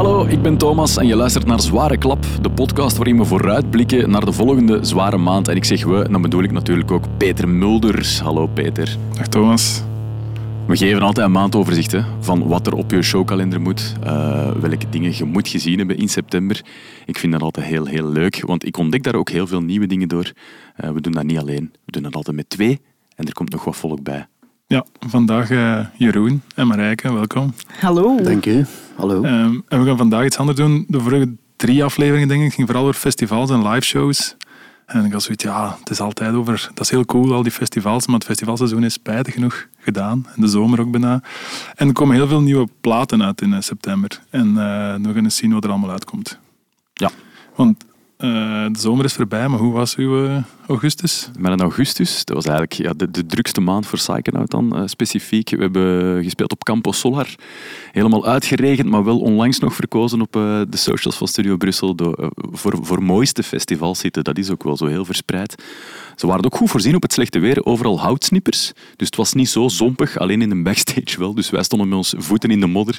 Hallo, ik ben Thomas en je luistert naar Zware Klap, de podcast waarin we vooruitblikken naar de volgende zware maand. En ik zeg we, dan bedoel ik natuurlijk ook Peter Mulders. Hallo Peter. Dag Thomas. We geven altijd een maandoverzicht hè, van wat er op je showkalender moet, uh, welke dingen je moet gezien hebben in september. Ik vind dat altijd heel, heel leuk, want ik ontdek daar ook heel veel nieuwe dingen door. Uh, we doen dat niet alleen, we doen dat altijd met twee en er komt nog wat volk bij. Ja, vandaag uh, Jeroen en Marijke, welkom. Hallo. Dank u. Hallo. Um, en we gaan vandaag iets anders doen. De vorige drie afleveringen, denk ik, ging vooral over festivals en live shows. En ik had zoiets, ja, het is altijd over... Dat is heel cool, al die festivals, maar het festivalseizoen is spijtig genoeg gedaan. En de zomer ook bijna. En er komen heel veel nieuwe platen uit in september. En uh, we gaan eens zien wat er allemaal uitkomt. Ja. Want uh, de zomer is voorbij, maar hoe was uw augustus? Mijn augustus, dat was eigenlijk ja, de, de drukste maand voor Psychonaut dan, uh, specifiek. We hebben gespeeld op Campo Solar. Helemaal uitgeregend, maar wel onlangs nog verkozen op de socials van Studio Brussel de, voor, voor mooiste festivals zitten. Dat is ook wel zo heel verspreid. Ze waren ook goed voorzien op het slechte weer. Overal houtsnippers. Dus het was niet zo zompig, alleen in de backstage wel. Dus wij stonden met ons voeten in de modder.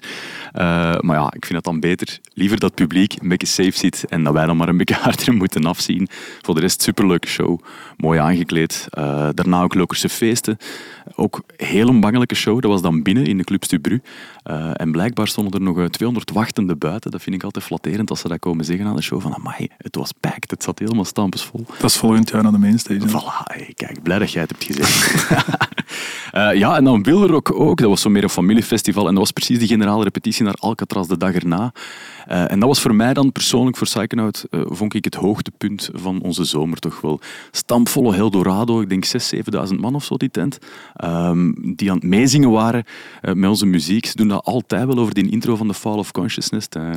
maar ja, ik vind het dan beter. Liever dat het publiek een beetje safe zit en dat wij dan maar een beetje harder moeten afzien. Voor de rest superleuke show. Mooi aangekleed. Uh, daarna ook Lokerse feesten. Ook heel een bangelijke show. Dat was dan binnen in de Club Stubru. Uh, en blijkbaar stonden er nog 200 wachtenden buiten. Dat vind ik altijd flatterend als ze dat komen zeggen aan de show. Van, amai, het was packed. Het zat helemaal stampensvol. Dat is volgend jaar aan de mainstage. Voilà. Hey, kijk, blij dat jij het hebt gezegd. uh, ja, en dan Wilderock ook. Dat was zo meer een familiefestival. En dat was precies die generale repetitie naar Alcatraz de dag erna. Uh, en dat was voor mij dan persoonlijk, voor Psychonaut, uh, vond ik het hoogtepunt van onze zomer toch wel. Stampvolle Eldorado, ik denk 6.000, 7.000 man of zo, die tent. Um, die aan het meezingen waren uh, met onze muziek. Ze doen dat altijd wel over die intro van The Fall of Consciousness. Ja.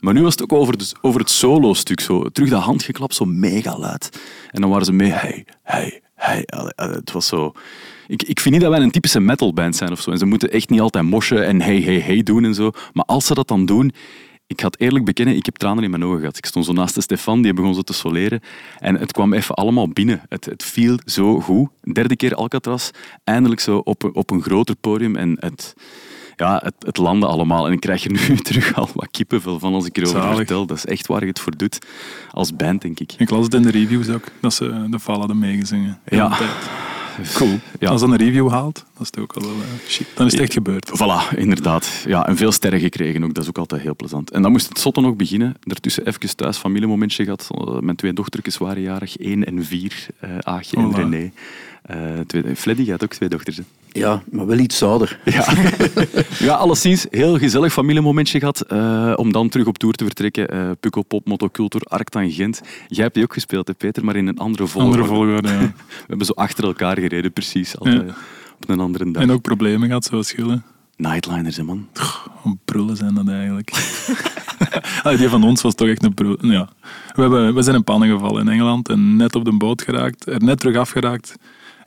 Maar nu was het ook over, de, over het solo-stuk. Zo. Terug dat handgeklap, zo mega luid. En dan waren ze mee, hey, hey, hey. Het was zo... Ik, ik vind niet dat wij een typische metalband zijn of zo. En ze moeten echt niet altijd moshen en hey, hey, hey doen en zo. Maar als ze dat dan doen, ik ga het eerlijk bekennen, ik heb tranen in mijn ogen gehad. Ik stond zo naast de Stefan, die begon zo te soleren. En het kwam even allemaal binnen. Het, het viel zo goed. Derde keer Alcatraz, eindelijk zo op, op een groter podium. En het, ja, het, het landde allemaal. En ik krijg er nu terug al wat kippenvel van als ik erover Zalig. vertel. Dat is echt waar je het voor doet. Als band, denk ik. Ik las het in de reviews ook, dat ze de Fall hadden meegezongen. Ja. Cool. Ja. Als dat een review haalt, dat is het ook al wel uh, shit. Dan is het echt gebeurd. Voilà, inderdaad. Ja, en veel sterren gekregen ook. Dat is ook altijd heel plezant. En dan moest het zotte nog beginnen. Daartussen even thuis familiemomentje gehad. Mijn twee dochtertjes waren jarig. één en vier. Uh, Aagje en. René. Uh, twee, Fleddy had ook twee dochters. Hè. Ja, maar wel iets ouder. Ja, ja alleszins heel gezellig familiemomentje gehad. Uh, om dan terug op tour te vertrekken. Uh, Pukkelpop, Motocultor, Arctangent. Jij hebt die ook gespeeld, hè, Peter, maar in een andere volgorde. Andere volgorde, ja. We hebben zo achter elkaar gereden, precies. Altijd, Ja. Op een andere dag. En ook problemen gehad, zoals schillen. Nightliners, hè, man. Om prullen zijn dat eigenlijk. Allee, die van ons was toch echt een prul. Ja. We, hebben, we zijn in pannen gevallen in Engeland en net op de boot geraakt, er net terug afgeraakt.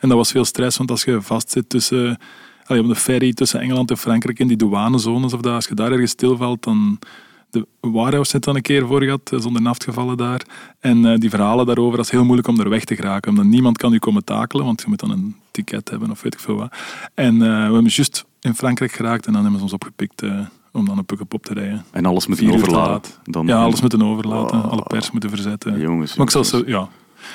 En dat was veel stress, want als je vastzit tussen, allee, op de ferry tussen Engeland en Frankrijk in die douanezones, of dat, als je daar ergens stilvalt, dan... De Warehouse zit dan een keer voor gehad, zonder naft gevallen daar. En uh, die verhalen daarover, dat is heel moeilijk om er weg te geraken. Omdat niemand kan je komen takelen, want je moet dan een ticket hebben of weet ik veel wat. En uh, we hebben juist in Frankrijk geraakt en dan hebben ze ons opgepikt uh, om dan een pukkelpop te rijden. En alles moeten laat. Dan, Ja, alles moeten overlaten, Oh. alle pers moeten verzetten. Jongens, Maar ik zal ja.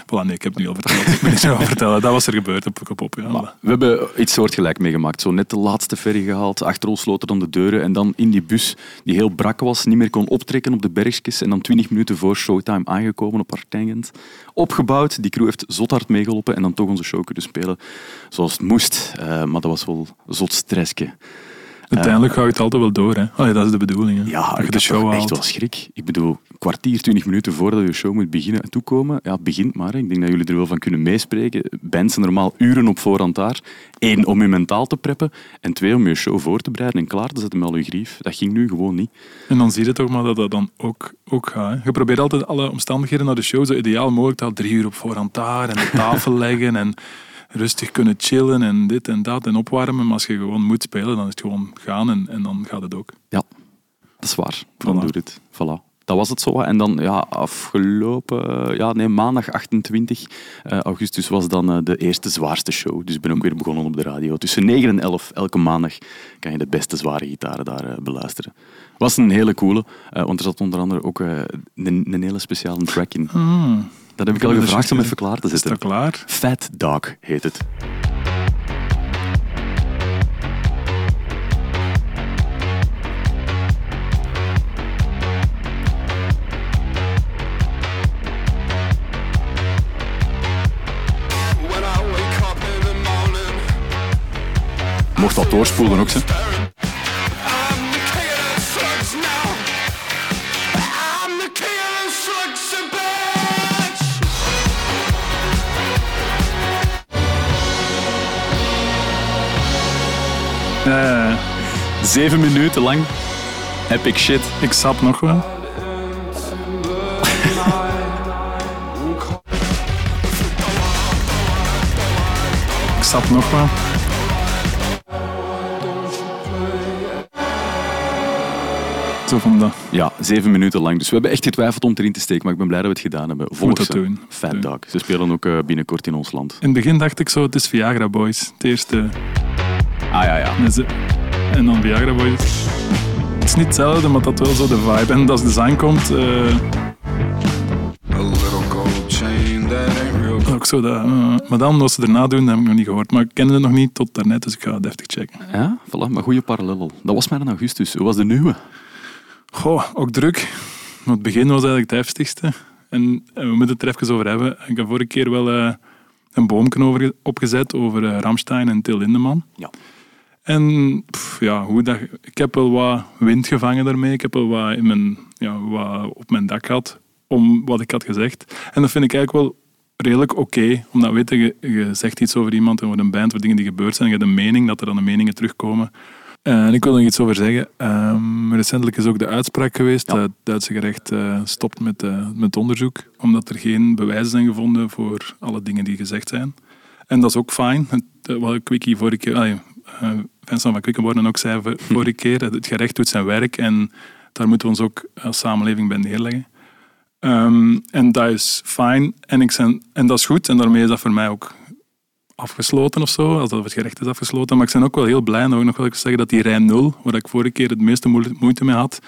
Voilà, nee, ik heb het nu al verteld. Ik niet zo vertellen. Dat was er gebeurd op Pukkelpop. We hebben iets soortgelijk meegemaakt. Zo net de laatste ferry gehaald, achter ons dan de deuren en dan in die bus, die heel brak was, niet meer kon optrekken op de bergjes en dan twintig minuten voor showtime aangekomen op Artengent. Opgebouwd, die crew heeft zot hard meegelopen en dan toch onze show kunnen spelen zoals het moest. Eh, maar dat was wel zot stressje. Uiteindelijk ga je het altijd wel door. Hè. Allee, dat is de bedoeling. Hè. Ja, dat je ik de show echt wel schrik. Ik bedoel, een kwartier, twintig minuten voordat je show moet beginnen toekomen. Ja, begint maar. hè. Ik denk dat jullie er wel van kunnen meespreken. Bands zijn normaal uren op voorhand daar. Eén, om je mentaal te preppen. En twee, om je show voor te bereiden en klaar te zetten met al je grief. Dat ging nu gewoon niet. En dan zie je toch maar dat dat dan ook, ook gaat. Hè. Je probeert altijd alle omstandigheden naar de show zo ideaal mogelijk te halen. Drie uur op voorhand daar en de tafel leggen en rustig kunnen chillen en dit en dat en opwarmen. Maar als je gewoon moet spelen, dan is het gewoon gaan en, en dan gaat het ook. Ja, dat is waar. Dan Voilà. doe het. Voilà. dat was het zo. En dan ja, afgelopen, ja, nee, maandag 28 eh, augustus was dan eh, de eerste zwaarste show. Dus ik ben ook weer begonnen op de radio. Tussen 9 en 11 elke maandag kan je de beste zware gitaren daar eh, beluisteren. Was een hele coole, eh, want er zat onder andere ook eh, een, een hele speciale track in. Hmm. Dat heb ik al is gevraagd om even klaar te Is dat zetten. klaar? Fat Dog heet het. Mocht dat doorspoelen ook, ze. Eh, Zeven minuten lang. Epic shit. ik sap nog wel. ik sap nog wel. Zo van dat. Ja, zeven minuten lang. Dus we hebben echt getwijfeld om erin te steken, maar ik ben blij dat we het gedaan hebben. Volg dat ze. doen. Fat. Dog. Ze spelen ook eh, binnenkort in ons land. In het begin dacht ik zo, het is Viagra Boys. Het eerste. Ah ja, ja. met ze- En dan Viagra Boys. Het is niet hetzelfde, maar dat wel zo de vibe. En als de zang komt, eh, A little gold chain that ain't real. ook zo dat... eh, maar dan, wat ze daarna doen, dat heb ik nog niet gehoord. Maar ik kende het nog niet tot daarnet, dus ik ga het deftig checken. Ja, voilà, maar goede parallel. Dat was maar in augustus. Hoe was de nieuwe? Goh, ook druk. Maar het begin was eigenlijk het heftigste. En eh, we moeten het er even over hebben. Ik heb vorige keer wel eh, een boomken over, opgezet over eh, Ramstein en Till Lindemann. Ja. En pff, ja, hoe dat, ik heb wel wat wind gevangen daarmee. Ik heb wel wat, in mijn, ja, wat op mijn dak gehad om wat ik had gezegd. En dat vind ik eigenlijk wel redelijk oké. omdat weet je, je, zegt iets over iemand en over een band, over dingen die gebeurd zijn. En je hebt een mening, dat er dan de meningen terugkomen. En ik wil er nog iets over zeggen. Ehm, recentelijk is ook de uitspraak geweest Ja. dat het Duitse gerecht eh, stopt met, eh, met onderzoek, omdat er geen bewijzen zijn gevonden voor alle dingen die gezegd zijn. En dat is ook fijn. Eh, Wat Quickie vorige eh, Vincent van Quickenborne ook zei vor- vorige keer, het gerecht doet zijn werk en daar moeten we ons ook als samenleving bij neerleggen. Ehm, en dat is fijn en, ik zijn, en dat is goed en daarmee is dat voor mij ook afgesloten of zo, als dat het gerecht is afgesloten. Maar ik ben ook wel heel blij, en ik nog wel zeggen, dat die rij 0, waar ik vorige keer het meeste moe- moeite mee had,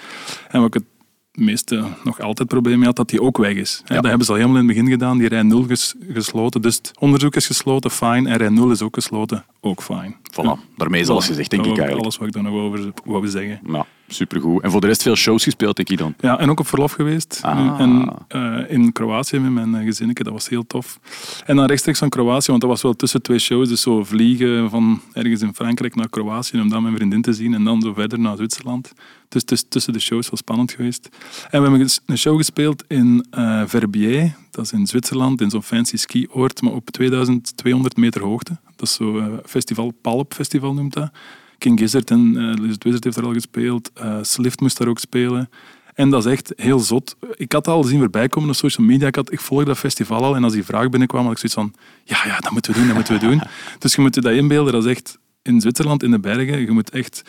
en waar ik het meeste nog altijd probleem mee had, dat die ook weg is. Ja. Dat hebben ze al helemaal in het begin gedaan, die rij 0 ges- gesloten. Dus het onderzoek is gesloten, fijn, en rij 0 is ook gesloten, ook fijn. Voilà, daarmee is alles gezegd, denk ik eigenlijk. Alles wat ik daar nog over wou zeggen. Ja, supergoed. En voor de rest veel shows gespeeld, denk ik dan. Ja, en ook op verlof geweest. Ah. En eh, in Kroatië met mijn eh, gezinnetje, dat was heel tof. En dan rechtstreeks van Kroatië, want dat was wel tussen twee shows. Dus zo vliegen van ergens in Frankrijk naar Kroatië om dan mijn vriendin te zien. En dan zo verder naar Zwitserland. Dus tuss- tussen de shows was spannend geweest. En we hebben een show gespeeld in eh Verbier. Dat is in Zwitserland, in zo'n fancy skioord, maar op 2200 meter hoogte. Dat is zo'n festival, Palp Festival noemt dat. King Gizzard en eh Lizard Wizard heeft daar al gespeeld. eh Slift moest daar ook spelen. En dat is echt heel zot. Ik had al zien voorbij komen op social media. Ik, had, ik volg dat festival al. En als die vraag binnenkwam, had ik zoiets van... Ja, ja, dat moeten we doen, dat moeten we doen. Dus je moet je dat inbeelden. Dat is echt in Zwitserland, in de bergen. Je moet echt...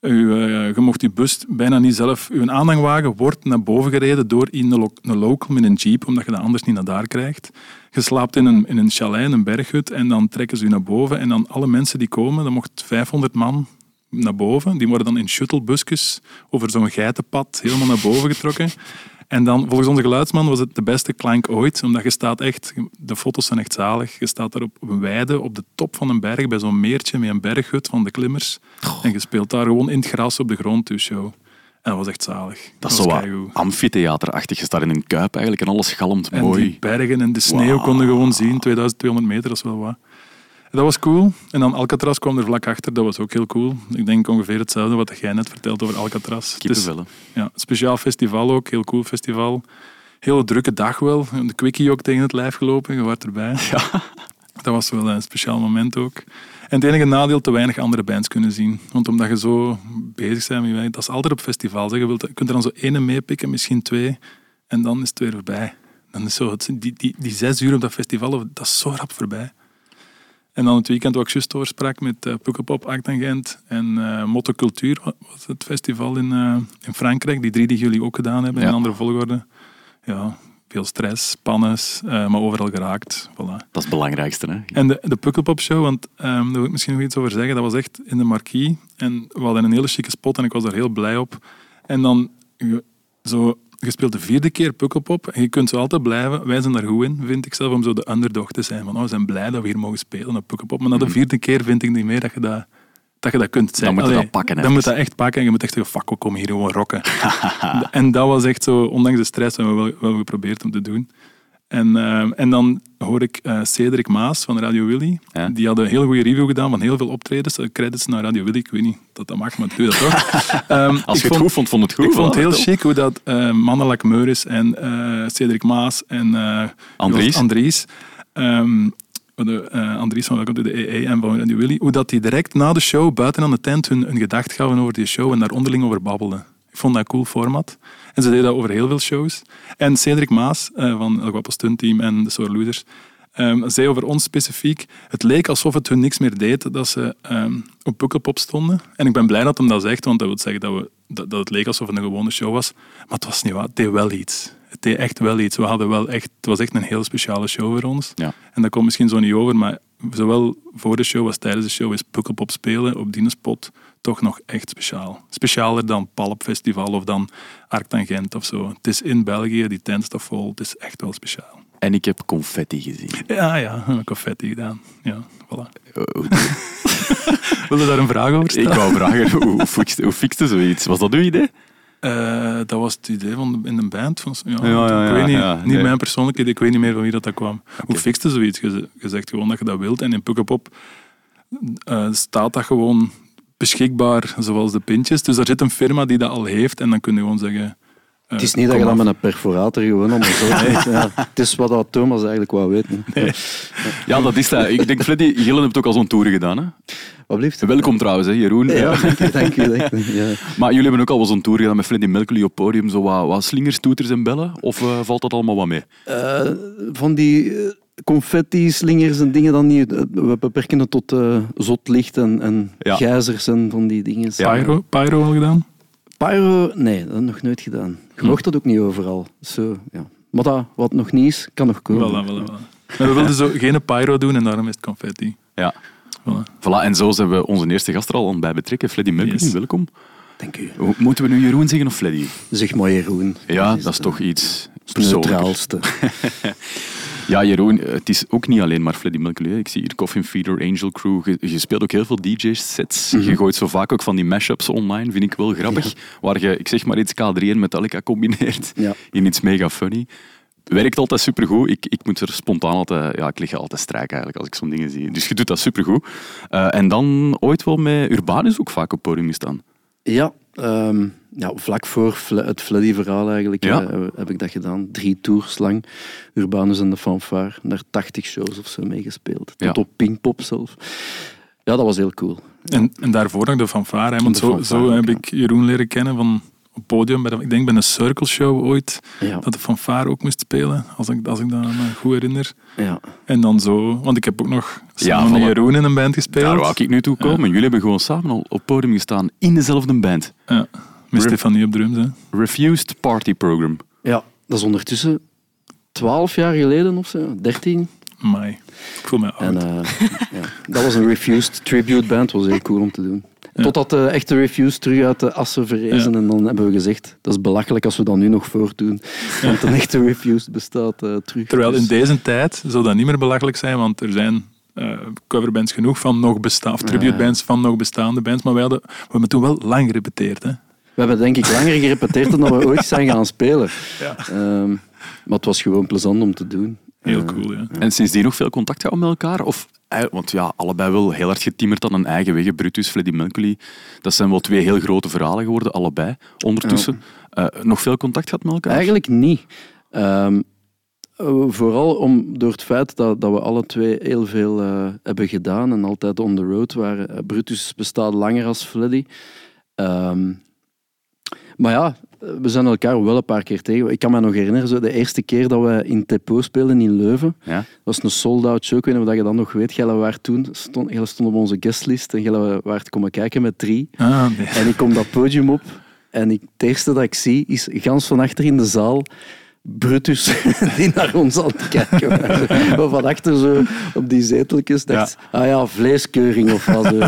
Je, eh, je mocht je bus bijna niet zelf... Je aanhangwagen wordt naar boven gereden door lo- een local met een jeep, omdat je dat anders niet naar daar krijgt. Je slaapt in een, in een chalet, in een berghut, en dan trekken ze je naar boven. En dan alle mensen die komen, dan mocht 500 man naar boven. Die worden dan in shuttlebusjes over zo'n geitenpad helemaal naar boven getrokken. En dan, volgens onze geluidsman, was het de beste klank ooit. Omdat je staat echt, de foto's zijn echt zalig. Je staat daar op een weide, op de top van een berg, bij zo'n meertje met een berghut van de klimmers. En je speelt daar gewoon in het gras op de grond, dus show. En dat was echt zalig. Dat is zo wat amfitheaterachtig. Je staat in een kuip eigenlijk en alles galmt En mooi. die bergen en de sneeuw konden gewoon zien. 2200 meter, dat is wel wat. Dat was cool. En dan Alcatraz kwam er vlak achter. Dat was ook heel cool. Ik denk ongeveer hetzelfde wat jij net vertelt over Alcatraz. Kippenvellen. ja, speciaal festival ook. Heel cool festival. Hele drukke dag wel. De quickie ook tegen het lijf gelopen. Je was erbij. Dat was wel een speciaal moment ook. En het enige nadeel, te weinig andere bands kunnen zien. Want omdat je zo bezig bent met dat is altijd op festival. Je, wilt, je kunt er dan zo ene meepikken, misschien twee. En dan is het weer voorbij. Dan is zo, die, die, die zes uur op dat festival, dat is zo rap voorbij. En dan het weekend wat ik juist doorsprak met uh, Pukkelpop, Act en Gent en eh Motto Cultuur, wat was het festival in, eh, in Frankrijk. Die drie die jullie ook gedaan hebben Ja. in andere volgorde. Ja, veel stress, pannes, eh, maar overal geraakt. Voilà. Dat is het belangrijkste. Hè? En de, de Pukkelpop Show, want ehm, daar wil ik misschien nog iets over zeggen, dat was echt in de marquee. En we hadden een hele chique spot en ik was daar heel blij op. En dan, zo, je speelt de vierde keer Pukkelpop en je kunt zo altijd blijven. Wij zijn daar goed in, vind ik zelf, om zo de underdog te zijn. Van, oh, we zijn blij dat we hier mogen spelen op Pukkelpop. Maar na de vierde keer vind ik niet meer dat je dat, dat, je dat kunt zijn. moet je Allee, dat pakken, Dan moet je dat echt pakken en je moet echt zeggen, fuck, we komen hier gewoon rocken. en dat was echt zo, ondanks de stress, hebben we wel, wel geprobeerd om te doen. En, ehm, en dan hoor ik eh, Cedric Maas van Radio Willy. Ja. Die had een heel goede review gedaan van heel veel optredens. Eh, Credits naar Radio Willy. Ik weet niet dat dat mag, maar ik doe dat toch. Ehm, Als ik je het goed vond, vond het goed. Ik vond het heel chic hoe dat eh Mannelijk Meuris en eh, Cedric Maas en eh, Andries. Andries ehm, de, eh, Andries van Welkom to de EE en van Radio Willy, hoe dat die direct na de show buiten aan de tent hun, hun gedacht gaven over die show en daar onderling over babbelden. Ik vond dat een cool format. En ze deden dat over heel veel shows. En Cedric Maas eh, van El Guapo Stunt Team en de Sore Losers ehm, zei over ons specifiek, het leek alsof het hun niks meer deed dat ze ehm, op Pukkelpop stonden. En ik ben blij dat hem dat zegt, want dat wil zeggen dat, we, dat, dat het leek alsof het een gewone show was. Maar het was niet waar, het deed wel iets. Het deed echt wel iets. We hadden wel echt, het was echt een heel speciale show voor ons. Ja. En dat komt misschien zo niet over, maar zowel voor de show als tijdens de show is Pukkelpop spelen op die spot toch nog echt speciaal. Specialer dan Palp Festival of dan Arctangent of zo. Het is in België, die tent staat vol, het is echt wel speciaal. En ik heb confetti gezien. Ja, ja, confetti gedaan. Ja, voilà. Eh, Wil je daar een vraag over ik stellen? wou vragen, hoe, fixte, hoe fixte zoiets? Was dat uw idee? Eh, dat was het idee van de, in een band. Van, ja, Ja, ja, ik weet niet, ja, niet nee. mijn persoonlijke idee, ik weet niet meer van wie dat, dat kwam. Hoe fixte zoiets? Je, ze- je zegt gewoon dat je dat wilt en in Pukkelpop eh, staat dat gewoon beschikbaar, zoals de pintjes. Dus daar zit een firma die dat al heeft en dan kun je gewoon zeggen... eh, Het is niet dat je dat met een perforator gewoon zo doet. Ja, het is wat Thomas eigenlijk wou weten. Ja, dat is dat. Ik denk, Freddy, Gillen hebt ook al zo'n tour gedaan. Hè? Wat blieft? Welkom trouwens, hè, Jeroen. Ja, dank u, Ja. Maar jullie hebben ook al wel zo'n tour gedaan met Freddy Mercury op podium. Zo wat, wat slingers, toeters en bellen? Of eh, valt dat allemaal wat mee? Eh, van die confetti, slingers en dingen dan niet. Eh, We beperken het tot eh zotlicht en, en Ja. gijzers en van die dingen. Pyro, pyro al gedaan? Pyro, nee, dat nog nooit gedaan. Je mocht dat ook niet overal. Zo, ja. Maar dat, wat nog niet is, kan nog komen. Voilà, voilà, voilà. We wilden zo geen pyro doen en daarom is het confetti. Ja. Voilà. Voilà, en zo zijn we onze eerste gast er al aan bij betrekken. Freddy Mercury, Yes. welkom. Dank u. Moeten we nu Jeroen zeggen of Freddy? Zeg maar Jeroen. Ja, dat is toch iets het persoonlijker. neutraalste. Ja, Jeroen, eh, het is ook niet alleen maar Freddie Mercury. Ik zie hier Coffin Feeder, Angel Crew. Je, je speelt ook heel veel DJ-sets. Mhm. Je gooit zo vaak ook van die mashups online, vind ik wel grappig. Waar je, ik zeg maar iets K3 en Metallica combineert Ja. in iets mega funny. Werkt altijd supergoed. Ik, ik moet er spontaan altijd... Ja, ik lig altijd strijk eigenlijk als ik zo'n dingen zie. Dus je doet dat supergoed. Eh en dan ooit wel met Urbanus ook vaak op podium gestaan. Ja, ehm, ja, vlak voor het Fleddy-verhaal eigenlijk Ja. eh, heb ik dat gedaan. Drie tours lang. Urbanus en de Fanfare. Daar 80 shows of zo mee gespeeld. Tot Ja. op Pinkpop zelf. Ja, dat was heel cool. En, en daarvoor nog de fanfare. Hè, want De zo, fanfare zo heb ja. ik Jeroen leren kennen van op podium. Bij ik denk bij een Circle Show ooit. Ja, Dat de fanfare ook moest spelen. Als ik, als ik dat me goed herinner. ja. En dan zo... Want ik heb ook nog samen met. Jeroen in een band gespeeld. Daar wou ik nu toe komen. Jullie hebben gewoon samen al op podium gestaan in dezelfde band. Ja, met. Stefanie op drums. Hè. Refused Party Program. ja, dat is ondertussen 12 jaar geleden of zo. 13. Amai. Ik voel me oud. En eh, ja, dat was een Refused tribute band. was heel cool om te doen. Totdat de echte Refused terug uit de assen verrezen. En dan hebben we gezegd, dat is belachelijk als we dat nu nog voortdoen. Want een echte Refused bestaat eh, terug. Terwijl in Dus- deze tijd zou dat niet meer belachelijk zijn, want er zijn eh, coverbands genoeg van nog bestaan, of tributebands van nog bestaande bands. Maar wij hadden, we hebben toen wel lang gerepeteerd. Hè. We hebben denk ik langer gerepeteerd dan we ooit zijn gaan spelen. Ja. Ehm, maar het was gewoon plezant om te doen. Heel Eh, cool, ja. En sindsdien nog veel contact houden met elkaar? Of, eh, want ja, allebei wel heel hard getimmerd aan een eigen weg. hè. Brutus, Freddie Mercury. Dat zijn wel twee heel grote verhalen geworden, allebei. Ondertussen. Eh, nog veel contact gehad met elkaar? Eigenlijk niet. Ehm, eh, vooral om, door het feit dat, dat we alle twee heel veel eh, hebben gedaan en altijd on the road waren. Brutus bestaat langer als Fleddy. Ehm, maar ja, we zijn elkaar wel een paar keer tegen. Ik kan me nog herinneren, zo de eerste keer dat we in Tepo speelden in Leuven. Ja? Dat was een sold-out show. Ik weet niet of je dat nog weet. Jij waren toen stond, jij stond op onze guestlist en jij waart komen kijken met drie. Ah, nee. En ik kom dat podium op en ik, het eerste dat ik zie is gans van achter in de zaal Brutus die naar ons aan het kijken. Maar van achter zo op die zeteltjes dacht ah ja, vleeskeuring of wat. zo.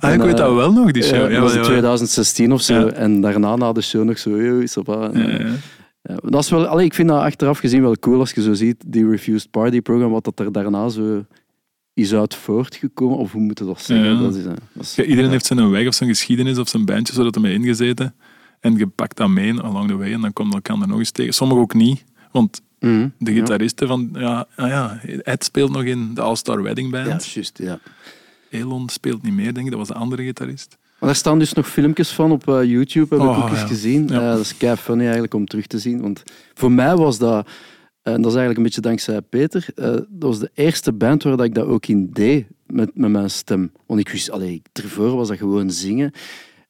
Ah, ik weet dat wel nog, die show. Ja, dat Ja, was ja, in ja. 2016 of zo. Ja. En daarna na de show nog zo... "Yo, is op, ah." Ja, ja. Ja, dat is wel, allee, ik vind dat achteraf gezien wel cool als je zo ziet, die Refused Party programma, wat dat er daarna zo is uit voortgekomen. Of hoe moet je dat zeggen? Ja. Dat is, eh, dat is- Ja, iedereen heeft zijn weg of zijn geschiedenis of zijn bandje, zodat hij mee ingezeten. En je pakt dat mee along the way en dan komt elkaar er nog eens tegen. Sommigen ook niet, want Mhm. de gitaristen van... Ja, ah ja, Ed speelt nog in de All-Star Wedding Band. Ja, juist, ja. Elon speelt niet meer, denk ik. Dat was de andere gitarist. Maar daar staan dus nog filmpjes van op eh, YouTube, heb ik Oh, ook eens ja. gezien. Ja. Eh, dat is kei funny eigenlijk om terug te zien. Want voor mij was dat, en dat is eigenlijk een beetje dankzij Peter, eh, dat was de eerste band waar dat ik dat ook in deed met, met mijn stem. Want ik wist, allee, ervoor was dat gewoon zingen.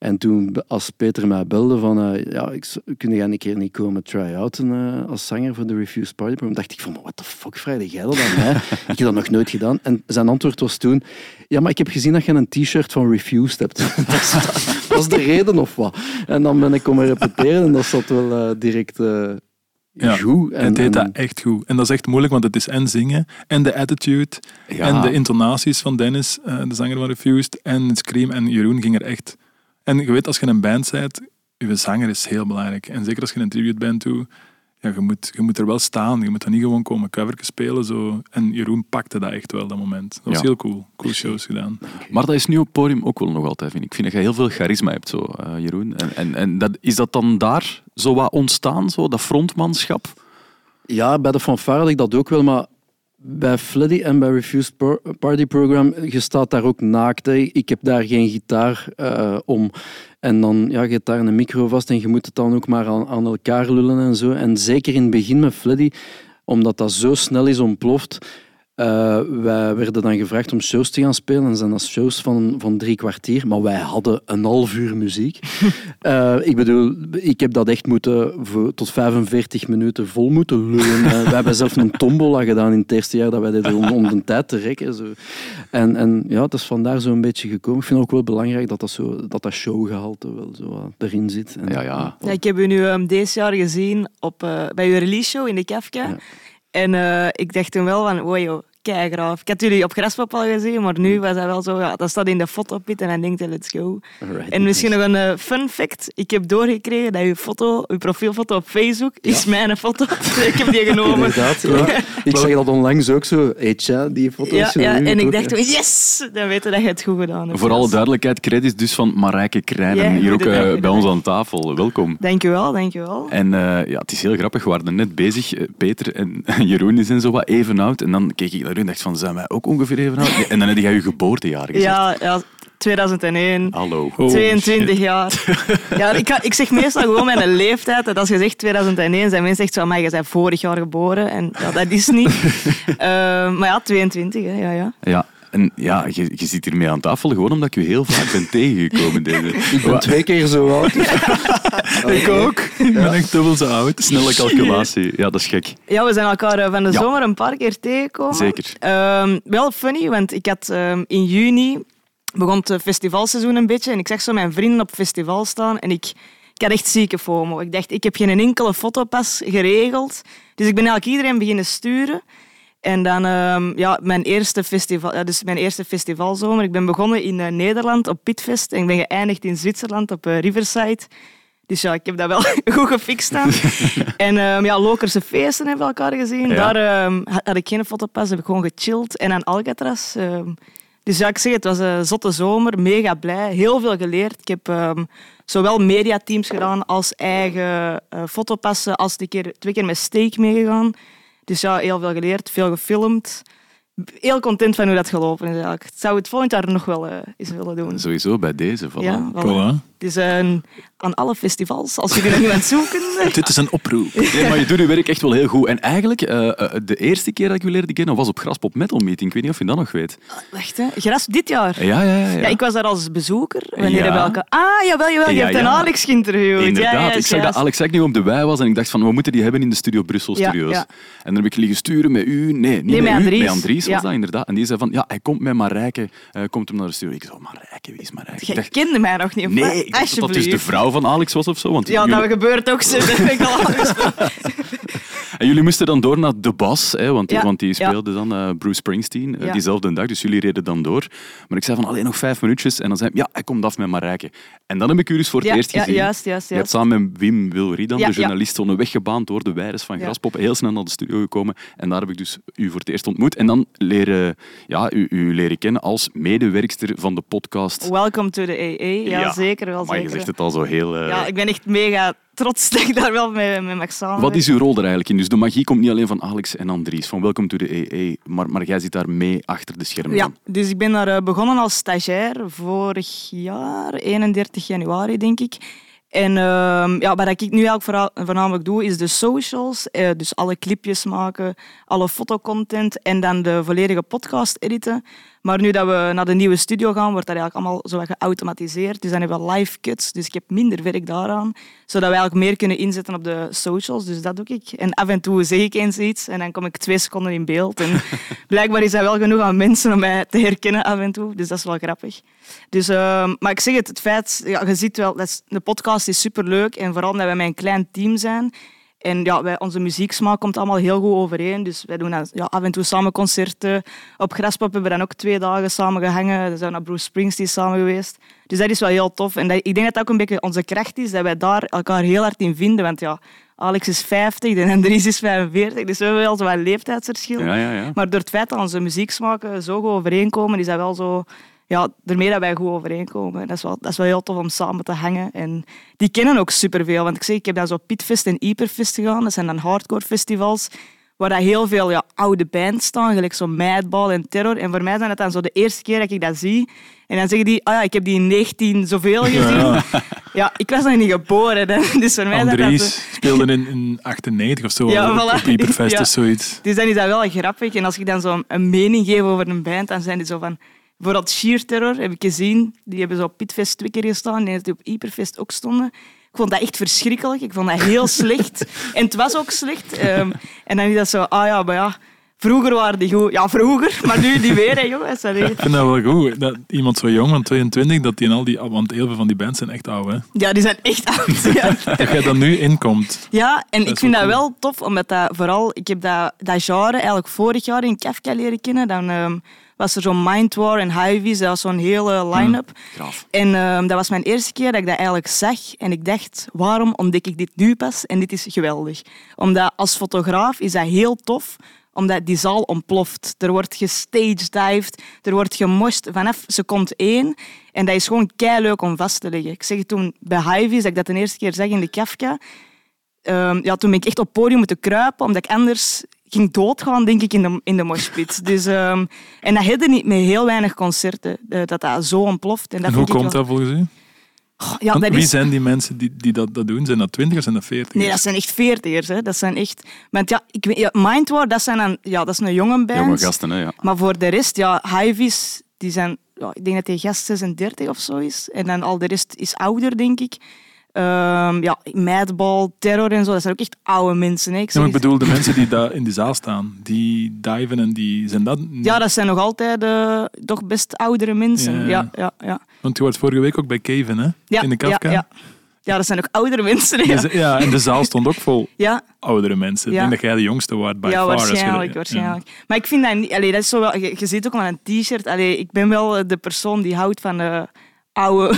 En toen, als Peter mij belde van, eh, ja, ik, kun jij een keer niet komen try-outen eh, als zanger voor de Refused Party Program, dacht ik van, what the fuck, vraag jij dat aan mij? ik heb dat nog nooit gedaan. En zijn antwoord was toen, ja, maar ik heb gezien dat je een t-shirt van Refused hebt. dat, is, dat is de reden of wat? En dan ben ik komen repeteren en dat zat wel eh, direct Ja, goed. En, het deed en- dat echt goed. En dat is echt moeilijk, want het is en zingen, en de attitude, Ja. en de intonaties van Dennis, de zanger van Refused, en het scream. En Jeroen ging er echt... En je weet, als je in een band bent, je zanger is heel belangrijk. En zeker als je een tribute band doet, ja, je, moet, je moet er wel staan. Je moet dan niet gewoon komen coverken spelen. Zo. En Jeroen pakte dat echt wel, dat moment. Dat was Ja. heel cool. Cool shows gedaan. Maar dat is nu op het podium ook wel nog altijd, vind ik. Ik vind dat je heel veel charisma hebt, zo, eh, Jeroen. En, en, en dat, is dat dan daar zo wat ontstaan, zo, dat frontmanschap? Ja, bij de fanfare had ik dat ook wel, maar bij Fleddy en bij Refused Par- Party Program, je staat daar ook naakt. Ik heb daar geen gitaar eh, om. En dan, ja, je hebt daar een micro vast en je moet het dan ook maar aan, aan elkaar lullen en zo. En zeker in het begin met Fleddy, omdat dat zo snel is ontploft, wij werden dan gevraagd om shows te gaan spelen. En zijn dat shows van, van drie kwartier. Maar wij hadden een half uur muziek. Eh, ik bedoel, ik heb dat echt moeten voor, tot 45 minuten vol moeten lullen. Eh, we hebben zelf een tombola gedaan in het eerste jaar dat wij deden om, om de tijd te rekken. Zo. En, en ja, het is vandaar zo een beetje gekomen. Ik vind het ook wel belangrijk dat dat, zo, dat, dat showgehalte wel zo erin zit. En, Ja, ja. Ja, ik heb u nu ehm, deze jaar gezien op, eh, bij uw release show in de Kafka. Ja. En eh, ik dacht toen wel van, wow joh, keigraaf. Ik had jullie op Graspop al gezien, maar nu was dat wel zo, ja, dat staat in de fotopit en dan denkt hij, let's go. Alright. En misschien nog een eh, fun fact. Ik heb doorgekregen dat uw foto, uw profielfoto op Facebook, is mijn foto. ik heb die genomen. Inderdaad, ja. Ik zag dat onlangs ook zo. Eet je die foto's? Ja, zo ja, nu en ik ook, dacht yes! Dan weten dat je het goed gedaan hebt. Voor alle duidelijkheid, credits dus van Marijke Krijnen, Ja, hier ook eh, bij ons aan tafel. Welkom. Dankjewel, dankjewel. En eh, ja, het is heel grappig, we waren net bezig, Peter en Jeroen die zijn zo wat even oud. En dan keek ik en dacht van, zijn wij ook ongeveer even oud? En dan heb jij je geboortejaar gezegd. Ja, ja, 2001. Hallo. Oh, 22 shit. jaar. Ja, ik, ga- ik zeg meestal gewoon mijn leeftijd. En als je zegt 2001, zijn mensen echt zo, maar je bent vorig jaar geboren. En ja, dat is niet. Eh, maar ja, 22, hè, ja, ja. Ja, en ja, je, je zit hiermee aan tafel gewoon omdat ik u heel vaak ben tegengekomen. Deze. Ik ben twee keer zo oud. Ik ook. Ik ben echt dubbel zo oud. Snelle calculatie, ja, dat is gek. Ja, we zijn elkaar eh, van de Ja. zomer een paar keer tegengekomen. Zeker. Ehm, wel funny, want ik had ehm, in juni begon het festivalseizoen een beetje en ik zag zo mijn vrienden op festival staan en ik, ik had echt zieke FOMO. Ik dacht, ik heb geen enkele fotopas geregeld, dus ik ben eigenlijk iedereen beginnen sturen. En dan ehm, ja, mijn eerste festival, ja, dus mijn eerste festivalzomer. Ik ben begonnen in eh, Nederland op Pitfest en ik ben geëindigd in Zwitserland op eh, Riverside. Dus ja, ik heb dat wel goed gefixt dan. en ehm, ja, Lokerse feesten hebben we elkaar gezien. Ja. Daar ehm, had ik geen fotopas, heb ik gewoon gechilled. En aan Alcatraz. dus ja, ik zeg, het was een zotte zomer, mega blij, heel veel geleerd. Ik heb zowel mediateams gedaan als eigen eh, fotopassen, als een keer, twee keer met Steak meegegaan. Dus ja, heel veel geleerd, veel gefilmd. heel content van hoe dat gelopen is eigenlijk. Ik zou het volgend jaar nog wel eh, eens willen doen. Sowieso bij deze. Voilà. Ja, voilà. Het is een, aan alle festivals, als jullie nog iemand zoeken. Dit is een oproep. Nee, maar je doet je werk echt wel heel goed. En eigenlijk, eh, eh, de eerste keer dat ik u leerde kennen was op Graspop Metal Meeting. Ik weet niet of je dat nog weet. Wacht, hè. Gras dit jaar. Ja, ja, ja. ja. Ja, ik was daar als bezoeker. Wanneer Ja. welke? Ah, jawel, jawel. Je Ja, hebt een. Alex geïnterviewd. Inderdaad, Ja, ja, ik zag dat. Alex Agnew op de wei was en ik dacht van, we moeten die hebben in de Studio Brussel Studios. ja. En dan heb ik liggen sturen met u, nee, niet Nee, met, met u, Andries. met Andries was dat inderdaad. En die zei van, ja, hij komt met Marijke, eh, komt hem naar de studio. Ik zo, Marijke, wie is Marijke? Ik Jij dacht, kende mij nog niet, nee, ik dacht dat dat dus de vrouw van Alex was of zo. Want Ja, jullie, dat gebeurt ook zo. Dat vind ik al en jullie moesten dan door naar De Bas, hè, want, Ja, want die ja. speelde dan eh, Bruce Springsteen eh, Ja. diezelfde dag. Dus jullie reden dan door. Maar ik zei van, alleen nog vijf minuutjes. En dan zei hij, ja, hij komt af met Marijke. En dan heb ik u dus voor het Ja, eerst ja, gezien. juist, juist, Je hebt juist. samen met Wim Wilry, dan, Ja, de ja. journalist, zo'n weggebaand door de weires van Ja. Graspop. Heel snel naar de studio gekomen. En daar heb ik dus u voor het eerst ontmoet. En dan leren, ja, u, u leren kennen als medewerkster van de podcast. Welcome to the EE. Ja, zeker wel. Maar je zegt het al zo heel... eh, Ja, ik ben echt mega trots dat ik daar wel mee, mee mag samen. Wat is uw rol er eigenlijk in? Dus de magie komt niet alleen van Alex en Andries, van Welcome to the EE, maar, maar jij zit daar mee achter de schermen. Ja, dus ik ben daar eh, begonnen als stagiair vorig jaar, 31 januari denk ik. En ehm, ja, wat ik nu eigenlijk vooral, voornamelijk doe, is de socials. eh, dus alle clipjes maken, alle fotocontent en dan de volledige podcast editen. Maar nu dat we naar de nieuwe studio gaan, wordt dat eigenlijk allemaal zo geautomatiseerd. Dus dan hebben we live cuts, dus ik heb minder werk daaraan. Zodat we eigenlijk meer kunnen inzetten op de socials, dus dat doe ik. En af en toe zeg ik eens iets en dan kom ik twee seconden in beeld. En blijkbaar is dat wel genoeg aan mensen om mij te herkennen af en toe, dus dat is wel grappig. Dus, ehm, maar ik zeg het, het feit, ja, je ziet wel, dat is, de podcast is superleuk en vooral omdat wij met een klein team zijn. En ja, wij, onze muzieksmaak komt allemaal heel goed overeen. Dus wij doen dan, ja, af en toe samen concerten. Op Graspop hebben we dan ook twee dagen samen gehangen. We zijn naar Bruce Springsteen samen geweest. Dus dat is wel heel tof. En dat, ik denk dat dat ook een beetje onze kracht is, dat wij daar elkaar heel hard in vinden. Want ja, Alex is 50 en Andries is 45. Dus we hebben wel zo'n leeftijdsverschil. Ja, ja, ja. Maar door het feit dat onze muzieksmaken zo goed overeenkomen, is dat wel zo... Ja, ermee dat wij goed overeenkomen. Dat is, wel, dat is wel heel tof om samen te hangen. En die kennen ook superveel. Want ik zeg, ik heb dan zo Pitfest en Hyperfest gegaan. Dat zijn dan hardcore festivals. Waar dat heel veel ja, oude bands staan, gelijk zo Madball en Terror. En voor mij zijn het dan zo de eerste keer dat ik dat zie. En dan zeggen die, ah ja, ik heb die in 19 zoveel gezien. Ja, ik was nog niet geboren. hè. Dus voor mij is dat zo- Andries speelde in, in 98 of zo. Ja, op, voilà. op Hyperfest Ja. of zoiets. Dus dan is dat wel grappig. En als ik dan zo een mening geef over een band, dan zijn die zo van... Bijvoorbeeld Sheer Terror heb ik gezien. Die hebben zo op Pitfest twee keer gestaan. En die op Hyperfest ook stonden. Ik vond dat echt verschrikkelijk. Ik vond dat heel slecht. En het was ook slecht. Ehm, en dan is dat zo... Ah ja, maar ja... Vroeger waren die goed. Ja, vroeger. Maar nu die weer, hè, jongens. Allee. Ik vind dat wel goed. Dat iemand zo jong, van 22, dat die in al die... Want heel veel van die bands zijn echt oud, hè. Ja, die zijn echt oud. Ja. Dat jij dan nu inkomt. Ja, en ik vind dat wel tof, omdat dat vooral... Ik heb dat, dat genre eigenlijk vorig jaar in Kafka leren kennen. Dan ehm, was er zo'n Mind War en Hivies. Dat was zo'n hele line-up. Graaf. En ehm, dat was mijn eerste keer dat ik dat eigenlijk zag. En ik dacht, waarom ontdek ik dit nu pas? En dit is geweldig. Omdat als fotograaf is dat heel tof omdat die zaal ontploft. Er wordt gestagedived, er wordt gemosht vanaf seconde één. En dat is gewoon leuk om vast te leggen. Ik zeg het toen bij Hivies, dat ik dat de eerste keer zag in de Kafka. Ehm, ja, toen ben ik echt op het podium moeten kruipen, omdat ik anders ging doodgaan, denk ik, in de, in de moshpit. Dus, ehm, en dat hadden niet met heel weinig concerten, eh, dat dat zo ontploft. En, dat En hoe komt wel- dat volgens u? Ja, dat wie is... zijn die mensen die, die dat, dat doen? Zijn dat 20 of zijn dat 40? Nee, dat zijn echt veertigers. Hè. Dat zijn echt... Want ja, ik weet, ja, Mind War, dat, zijn dan, ja, dat is een jonge band. Jonge gasten, hè, ja. Maar voor de rest, ja, Hivies, die zijn... Ja, ik denk dat die gast 36 of zo is. En dan al de rest is ouder, denk ik. Ehm, ja, Madball, Terror en zo, dat zijn ook echt oude mensen. Hè. Ik Ja, bedoel, de mensen die daar in die zaal staan, die diven en die zijn dat... Ja, dat zijn nog altijd eh, toch best oudere mensen. Ja, Ja, ja. Want je was vorige week ook bij Kevin, hè? Ja, in de Kafka. Ja, ja. ja, dat zijn ook oudere mensen. ja, en de zaal stond ook vol Ja, oudere mensen. Ik denk dat jij de jongste waard, by ja, far. waarschijnlijk, ja. waarschijnlijk. Maar ik vind dat niet... Allee, dat is zo wel, je, je ziet ook aan een t-shirt. Ik ben wel eh, de persoon die houdt van eh, oude,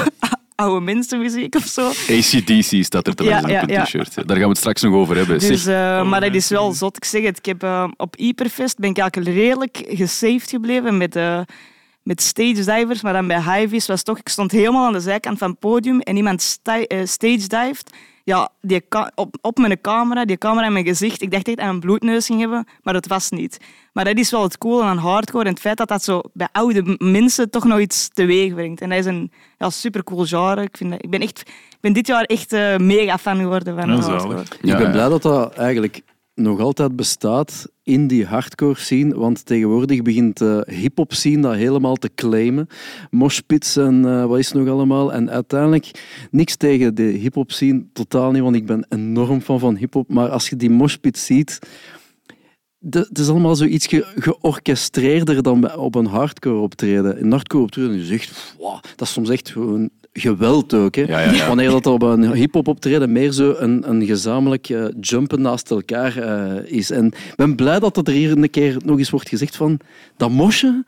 oude mensenmuziek of zo. ACDC staat er te Ja, op een ja. t-shirt. Daar gaan we het straks nog over hebben. Dus, eh, maar dat is wel zot. Ik zeg het, ik heb, eh, op Hyperfest ben ik eigenlijk redelijk gesaved gebleven met, eh met stage divers. Maar dan bij Hivies was toch... Ik stond helemaal aan de zijkant van het podium en iemand sti- stage dived. Ja, die op, op mijn camera, die camera in mijn gezicht, ik dacht echt dat ik een bloedneus ging hebben, maar dat was niet. Maar dat is wel het coole aan hardcore en het feit dat dat zo bij oude mensen toch nog iets teweeg brengt. En dat is een ja, super cool genre. Ik, vind dat, ik, ben echt, ik ben dit jaar echt eh, mega fan geworden van Ja, hardcore. Ja, ik ben blij dat dat eigenlijk nog altijd bestaat in die hardcore scene, want tegenwoordig begint de hip-hop scene dat helemaal te claimen. Moshpits en eh, wat is nog allemaal. En uiteindelijk niks tegen de hip-hop scene, totaal niet, want ik ben enorm fan van hip-hop. Maar als je die moshpits ziet, het is allemaal zoiets ge georchestreerder dan op een hardcore optreden. Een hardcore optreden is echt, wow, dat is soms echt gewoon geweld ook. Hè. Ja, ja, ja. Wanneer dat op een hip-hop optreden meer zo een, een gezamenlijk eh, jumpen naast elkaar eh, is. En ik ben blij dat het er hier een keer nog eens wordt gezegd van dat mosje.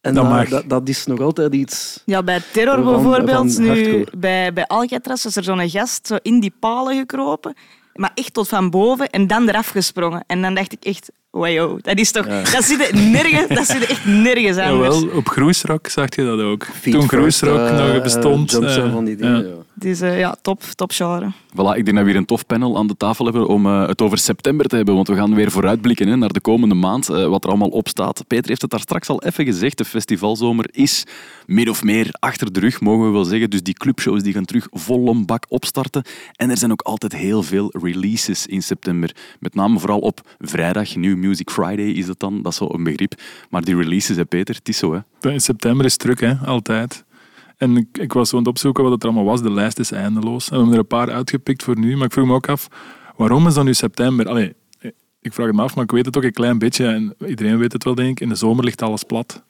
En Dat dat, mag. dat, dat is nog altijd iets. Ja, bij Terror Van- bijvoorbeeld, van nu, bij, bij Alcatraz was er zo'n gast zo in die palen gekropen, maar echt tot van boven en dan eraf gesprongen. En dan dacht ik echt, wow, dat is toch, dat zit er nergens, dat zit er echt nergens anders. Jawel, op Groesrock zag je dat ook. Feet Toen Groesrock eh, nog bestond. eh, eh, van die dingen. ja. Het is ja, top, top genre. Voilà, ik denk dat we hier een tof panel aan de tafel hebben om eh, het over september te hebben, want we gaan weer vooruitblikken hè, naar de komende maand, eh, wat er allemaal op staat. Peter heeft het daar straks al even gezegd, de festivalzomer is min of meer achter de rug, mogen we wel zeggen. Dus die clubshows die gaan terug volle bak opstarten. En er zijn ook altijd heel veel releases in september. Met name vooral op vrijdag, New Music Friday is dat dan, dat is zo een begrip. Maar die releases, hè, Peter, het is zo. Hè. In september is het druk, hè, altijd. En ik, was zo aan het opzoeken wat het allemaal was. De lijst is eindeloos. En we hebben er een paar uitgepikt voor nu. Maar ik vroeg me ook af, waarom is dan nu september? Allee, ik vraag het me af, maar ik weet het ook een klein beetje. En iedereen weet het wel, denk ik. In de zomer ligt alles plat.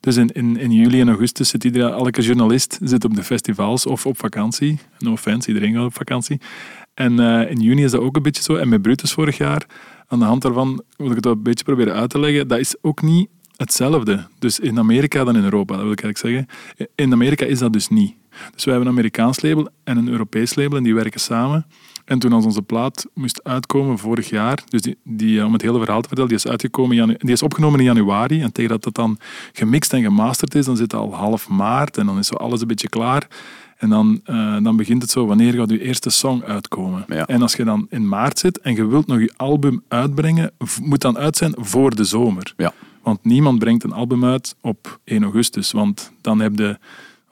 Dus in, in, in juli en augustus zit iedereen, elke journalist zit op de festivals of op vakantie. No offense, iedereen gaat op vakantie. En eh, in juni is dat ook een beetje zo. En met Brutus vorig jaar, aan de hand daarvan wil ik het een beetje proberen uit te leggen. Dat is ook niet hetzelfde. Dus in Amerika dan in Europa, dat wil ik eigenlijk zeggen. In Amerika is dat dus niet. Dus wij hebben een Amerikaans label en een Europees label en die werken samen. En toen als onze plaat moest uitkomen vorig jaar, dus die, die, eh, om het hele verhaal te vertellen, die is, uitgekomen die is opgenomen in januari. En tegen dat dat dan gemixt en gemasterd is, dan zit het al half maart en dan is zo alles een beetje klaar. En dan, eh, dan begint het zo, wanneer gaat je eerste song uitkomen? Ja. En als je dan in maart zit en je wilt nog je album uitbrengen, moet dan uit zijn voor de zomer. Ja. Want niemand brengt een album uit op 1 augustus. Want dan heb je,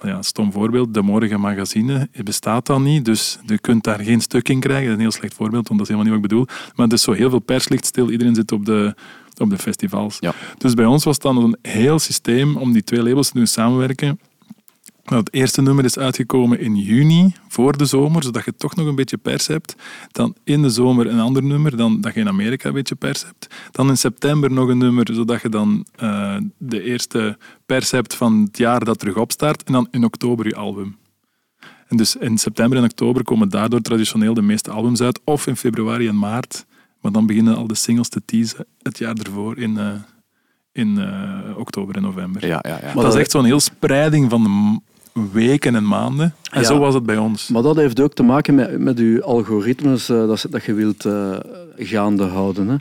ja, een stom voorbeeld, de Morgen Magazine het bestaat dan niet. Dus je kunt daar geen stuk in krijgen. Dat is een heel slecht voorbeeld, want dat is helemaal niet wat ik bedoel. Maar het is zo heel veel pers ligt stil. Iedereen zit op de, op de festivals. Ja. Dus bij ons was het dan een heel systeem om die twee labels te doen samenwerken. Nou, het eerste nummer is uitgekomen in juni, voor de zomer, zodat je toch nog een beetje pers hebt. Dan in de zomer een ander nummer, dan dat je in Amerika een beetje pers hebt. Dan in september nog een nummer, zodat je dan eh, de eerste pers hebt van het jaar dat terug opstart. En dan in oktober je album. En dus in september en oktober komen daardoor traditioneel de meeste albums uit. Of in februari en maart. Maar dan beginnen al de singles te teasen het jaar ervoor in, eh, in eh, oktober en november. Ja, ja, ja. Maar dat is echt zo'n heel spreiding van de weken en maanden. En Ja. zo was het bij ons. Maar dat heeft ook te maken met, met je algoritmes eh, dat, dat je wilt eh, gaande houden. Hè.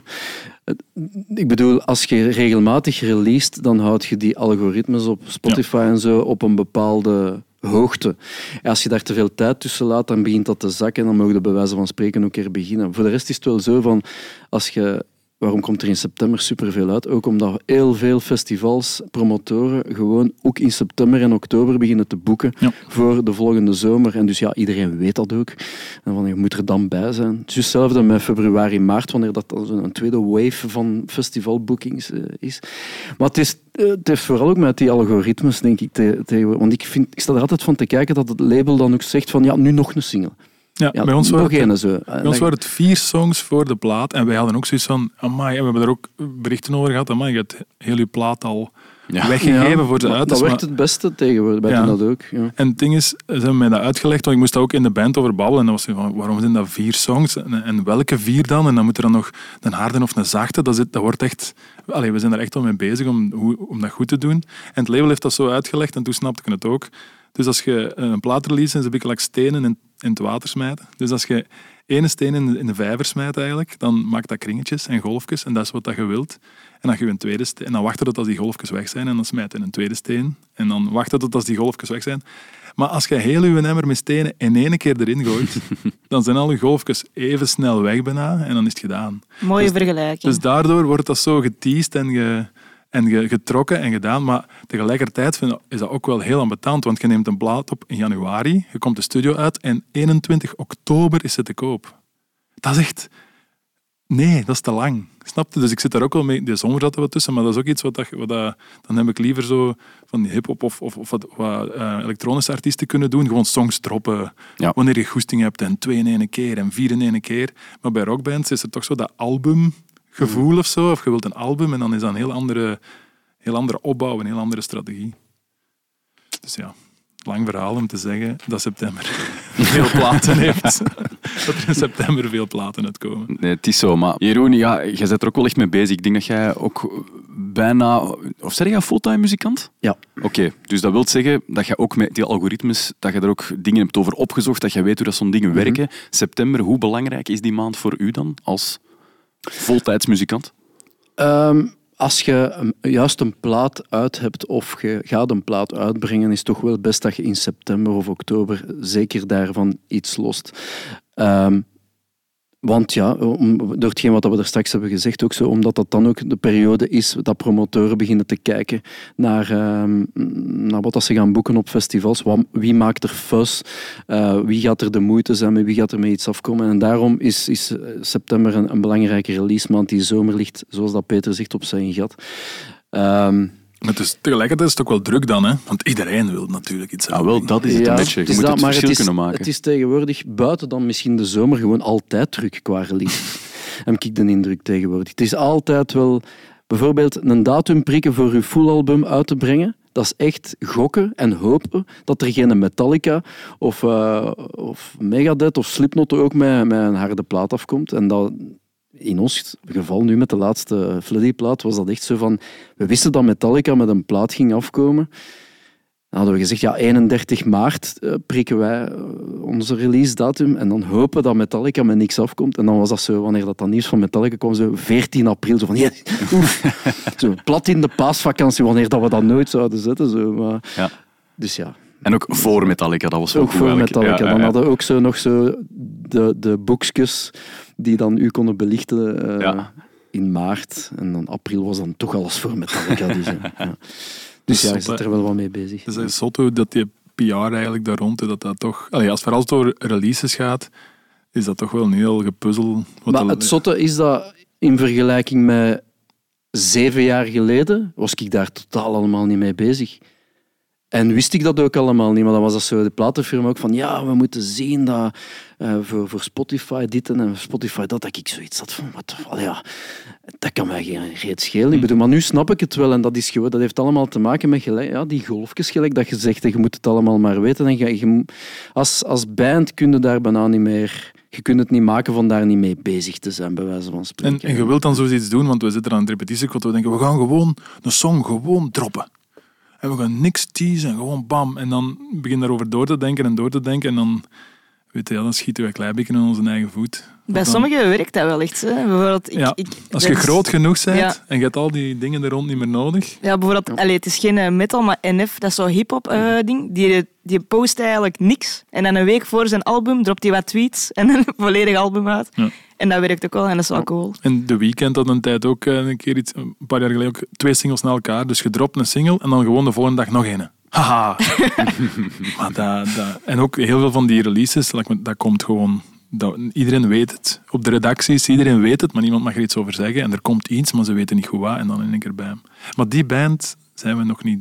Ik bedoel, als je regelmatig released, dan houd je die algoritmes op Spotify en zo op een bepaalde hoogte. En als je daar te veel tijd tussen laat, dan begint dat te zakken en dan mogen de bij wijze van spreken ook weer beginnen. Voor de rest is het wel zo van, als je Waarom komt er in september superveel uit? Ook omdat heel veel festivals, promotoren, gewoon ook in september en oktober beginnen te boeken Ja. voor de volgende zomer. En dus ja, iedereen weet dat ook. En van, je moet er dan bij zijn. Het is hetzelfde met februari, maart, wanneer dat een tweede wave van festivalbookings eh, is. Maar het, is, eh, het heeft vooral ook met die algoritmes, denk ik. te- tegenwoordig. want ik, vind, ik sta er altijd van te kijken dat het label dan ook zegt van ja, nu nog een single. Ja, Ja, bij ons waren het, zo. bij ons waren het vier songs voor de plaat. En wij hadden ook zoiets van, amai, en we hebben er ook berichten over gehad. Amai, je hebt heel je plaat al Ja. weggegeven voor maar uit. Dat werkt het beste tegenwoordig. Doen dat ook. Ja. En het ding is, ze hebben mij dat uitgelegd, want ik moest daar ook in de band over babbelen. En dan was het van, waarom zijn dat vier songs? En, en welke vier dan? En dan moet er dan nog een harde of een zachte. Dat, zit, dat wordt echt... Allee, we zijn er echt wel mee bezig om, hoe, om dat goed te doen. En het label heeft dat zo uitgelegd en toen snapte ik het ook. Dus als je een plaat release en ze bikken like stenen en in het water smijten. Dus als je ene steen in de, in de vijver smijt eigenlijk, dan maakt dat kringetjes en golfjes en dat is wat dat je wilt. En dan, ga je een tweede steen, en dan wacht je tot als die golfjes weg zijn en dan smijt je een tweede steen. En dan wacht je tot als die golfjes weg zijn. Maar als je heel je emmer met stenen in één keer erin gooit, dan zijn al je golfjes even snel weg bijna en dan is het gedaan. Mooie Dus- vergelijking. Dus daardoor wordt dat zo geteased en, ge, en ge- getrokken en gedaan. Maar tegelijkertijd vind is dat ook wel heel ambetant, want je neemt een plaat op in januari, je komt de studio uit en 21 oktober is het te koop. Dat is echt... Nee, dat is te lang. Snap je? Dus ik zit daar ook wel mee. De zomer zat er wat tussen, maar dat is ook iets wat, dat, wat dat, dan heb ik liever zo van die hip-hop of, of, of wat, wat eh, elektronische artiesten kunnen doen. Gewoon songs droppen Ja. wanneer je goesting hebt en twee in één keer en vier in één keer. Maar bij rockbands is er toch zo dat albumgevoel of zo. Of je wilt een album en dan is dat een heel andere, heel andere opbouw, een heel andere strategie. Dus ja, lang verhaal om te zeggen dat september veel platen heeft. dat er in september veel platen uitkomen. Nee, het is zo. Maar Jeroen, ja, jij bent er ook wel echt mee bezig. Ik denk dat jij ook bijna... Of zeg jij fulltime muzikant? Ja. Oké, dus dat wil zeggen dat je ook met die algoritmes, dat je er ook dingen hebt over opgezocht, dat je weet hoe dat zo'n dingen werken. September, hoe belangrijk is die maand voor u dan als voltijdsmuzikant? Ehm, als je juist een plaat uit hebt of je gaat een plaat uitbrengen, is het toch wel best dat je in september of oktober zeker daarvan iets lost. Ehm, want ja, door hetgeen wat we er straks hebben gezegd, ook zo, omdat dat dan ook de periode is dat promotoren beginnen te kijken naar, ehm, naar wat dat ze gaan boeken op festivals. Wie maakt er fuss? Eh, wie gaat er de moeite zijn? Met wie gaat er mee iets afkomen? En daarom is, is eh, september een, belangrijke release maand. Die zomer ligt, zoals dat Peter zegt, op zijn gat. Ehm, het is, tegelijkertijd is het ook wel druk dan, hè? want iedereen wil natuurlijk iets Ah, hebben. wel, dat is het ja, een beetje. Je het moet dat, het maar verschil het is, kunnen maken. Het is tegenwoordig buiten dan misschien de zomer gewoon altijd druk qua release. Heb ik de indruk tegenwoordig. Het is altijd wel bijvoorbeeld een datum prikken voor uw full album uit te brengen. Dat is echt gokken en hopen dat er geen Metallica of, eh, of Megadeth of Slipknot ook met, met een harde plaat afkomt. En dat, in ons geval nu met de laatste Floody-plaat was dat echt zo van... We wisten dat Metallica met een plaat ging afkomen. Dan hadden we gezegd, ja, 31 maart eh, prikken wij eh, onze release datum en dan hopen dat Metallica met niks afkomt. En dan was dat zo, wanneer dat dan nieuws van Metallica kwam, zo 14 april, zo van, yes, zo plat in de paasvakantie, wanneer dat we dat nooit zouden zetten. Zo. Maar, Ja. Dus ja, En ook voor Metallica, dat was wel ook goed voor eigenlijk. Metallica. Ja, ja, Dan ja. hadden we ook zo nog zo de, de boekjes die dan u konden belichten eh, Ja. in maart. En dan april was dan toch alles voor Metallica. Dus, ja. Ja. dus ja, je Zot, zit er wel wat mee bezig. Het is zot hoe dat die PR eigenlijk daar rond, dat dat toch... Allee, als het vooral over releases gaat, is dat toch wel een heel gepuzzel. Wat Maar dat- het zotte is dat in vergelijking met zeven jaar geleden was ik daar totaal allemaal niet mee bezig. En wist ik dat ook allemaal niet, maar dan was dat zo de platenfirma ook van ja, we moeten zien dat eh, voor, voor Spotify dit en Spotify dat, dat ik zoiets had van, wat, wel, ja, dat kan mij geen reet schelen. Ik bedoel, maar nu snap ik het wel en dat, is gewoon, dat heeft allemaal te maken met gelijk, ja, die golfjes gelijk dat je zegt, en je moet het allemaal maar weten. En je, als, als band kun je daar bijna niet meer... Je kunt het niet maken van daar niet mee bezig te zijn, bij wijze van En, spreken. en je wilt dan zoiets doen, want we zitten aan het repetitiekot, we denken, we gaan gewoon een song gewoon droppen. En we gaan niks teasen, gewoon bam. En dan begin je daarover door te denken en door te denken. En dan, weet je, ja, dan schieten we een klein beetje in onze eigen voet. Bij Dan- sommigen werkt dat wel echt. Hè. Bijvoorbeeld, ik, Ja, ik, Als je is- groot genoeg bent Ja. en je hebt al die dingen er rond niet meer nodig. Ja, bijvoorbeeld, allee, het is geen eh, metal, maar NF, dat is zo'n hip-hop eh, ding. Die, die post eigenlijk niks. En dan een week voor zijn album dropt hij wat tweets en een volledig album uit. Ja. En dat werkt ook wel en dat is wel cool. En de weekend had een tijd ook eh, een keer iets, een paar jaar geleden ook twee singles na elkaar. Dus je dropt een single en dan gewoon de volgende dag nog een. Haha. maar dat, dat, en ook heel veel van die releases, dat komt gewoon. Dat, iedereen weet het. Op de redacties, iedereen weet het, maar niemand mag er iets over zeggen. En er komt iets, maar ze weten niet goed wat. En dan in één keer bij hem. Maar die band zijn we nog niet.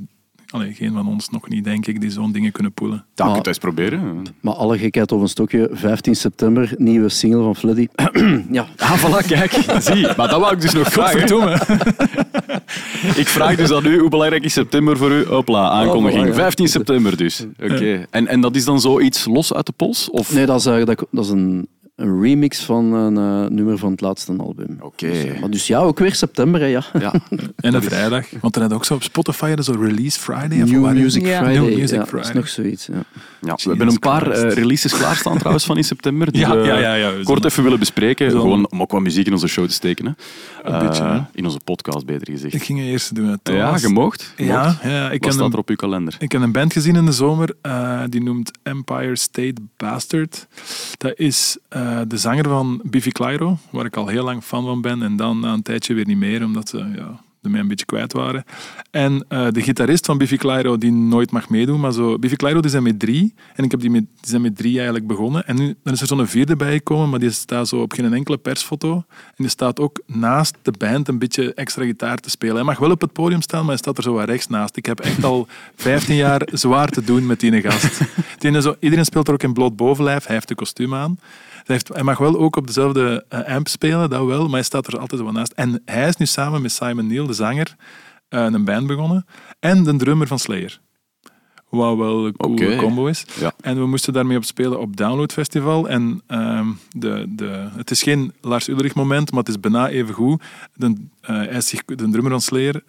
Allee, geen van ons nog niet, denk ik, die zo'n dingen kunnen poelen. Dat kun je eens proberen. Maar alle gekheid op een stokje, 15 september, nieuwe single van Floody. ja, Ah, voilà, kijk. Zie, maar dat wou ik dus nog vragen. Ik vraag dus aan u, hoe belangrijk is september voor u? Hopla, aankondiging. Oh, ja. 15 september dus. Oké. En, en dat is dan zoiets los uit de pols? Of? nee, dat is, dat, dat is een een remix van een eh, nummer van het laatste album. Oké. Dus, eh, maar dus ja, ook weer september, hè, ja. Ja, En een vrijdag. Want er had ook zo op Spotify zo Release Friday. of New waar- Music Ja. Friday. New Music ja, Friday. is nog zoiets. Ja. ja. we hebben een paar eh, releases klaarstaan trouwens van in september. Die Ja, we ja, ja, ja, we kort even willen bespreken. Zo. Gewoon om ook wat muziek in onze show te steken. Hè. Een beetje, hè. in onze podcast, beter gezegd. Ik ging eerst doen. Het ja. Je Ja, ja, ik Wat ken staat er op uw kalender? Ik heb een band gezien in de zomer, eh, die noemt Empire State Bastard. Dat is eh, de zanger van Biffy Clyro, waar ik al heel lang fan van ben. En dan na een tijdje weer niet meer, omdat ze ja, de mij een beetje kwijt waren. En eh, de gitarist van Biffy Clyro, die nooit mag meedoen. Maar zo, Biffy Clyro die zijn met drie. En ik heb die, met, die zijn met drie eigenlijk begonnen. En nu dan is er zo'n vierde bijgekomen, maar die staat zo op geen enkele persfoto. En die staat ook naast de band een beetje extra gitaar te spelen. Hij mag wel op het podium staan, maar hij staat er zo wat rechts naast. Ik heb echt al 15 jaar zwaar te doen met die gast. Die zo, iedereen speelt er ook in bloot bovenlijf. Hij heeft de kostuum aan. Hij, heeft, hij mag wel ook op dezelfde eh, amp spelen, dat wel, maar hij staat er altijd wat naast. En hij is nu samen met Simon Neil, de zanger, eh, een band begonnen. En de drummer van Slayer. Wat wel een coole combo is. Ja. En we moesten daarmee op spelen op Download Festival. En ehm, de, de, het is geen Lars Ulrich moment, maar het is bijna even goed. De, eh, is zich, de drummer van Slayer,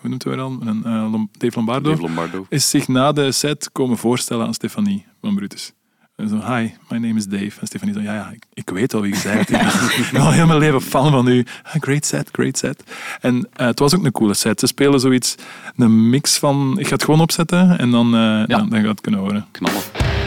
hoe noemt hij? Een, eh, Lom- Dave Lombardo, Dave Lombardo. is zich na de set komen voorstellen aan Stefanie van Brutus. En zo, hi, my name is Dave. En Stefanie zo, ja, ja, ik, ik weet al wie je bent. ik ben al heel mijn leven fan van u. Ah, Great set, great set. En eh, het was ook een coole set. Ze spelen zoiets, een mix van... Ik ga het gewoon opzetten en dan, eh, dan, dan gaat het kunnen horen. Knallen.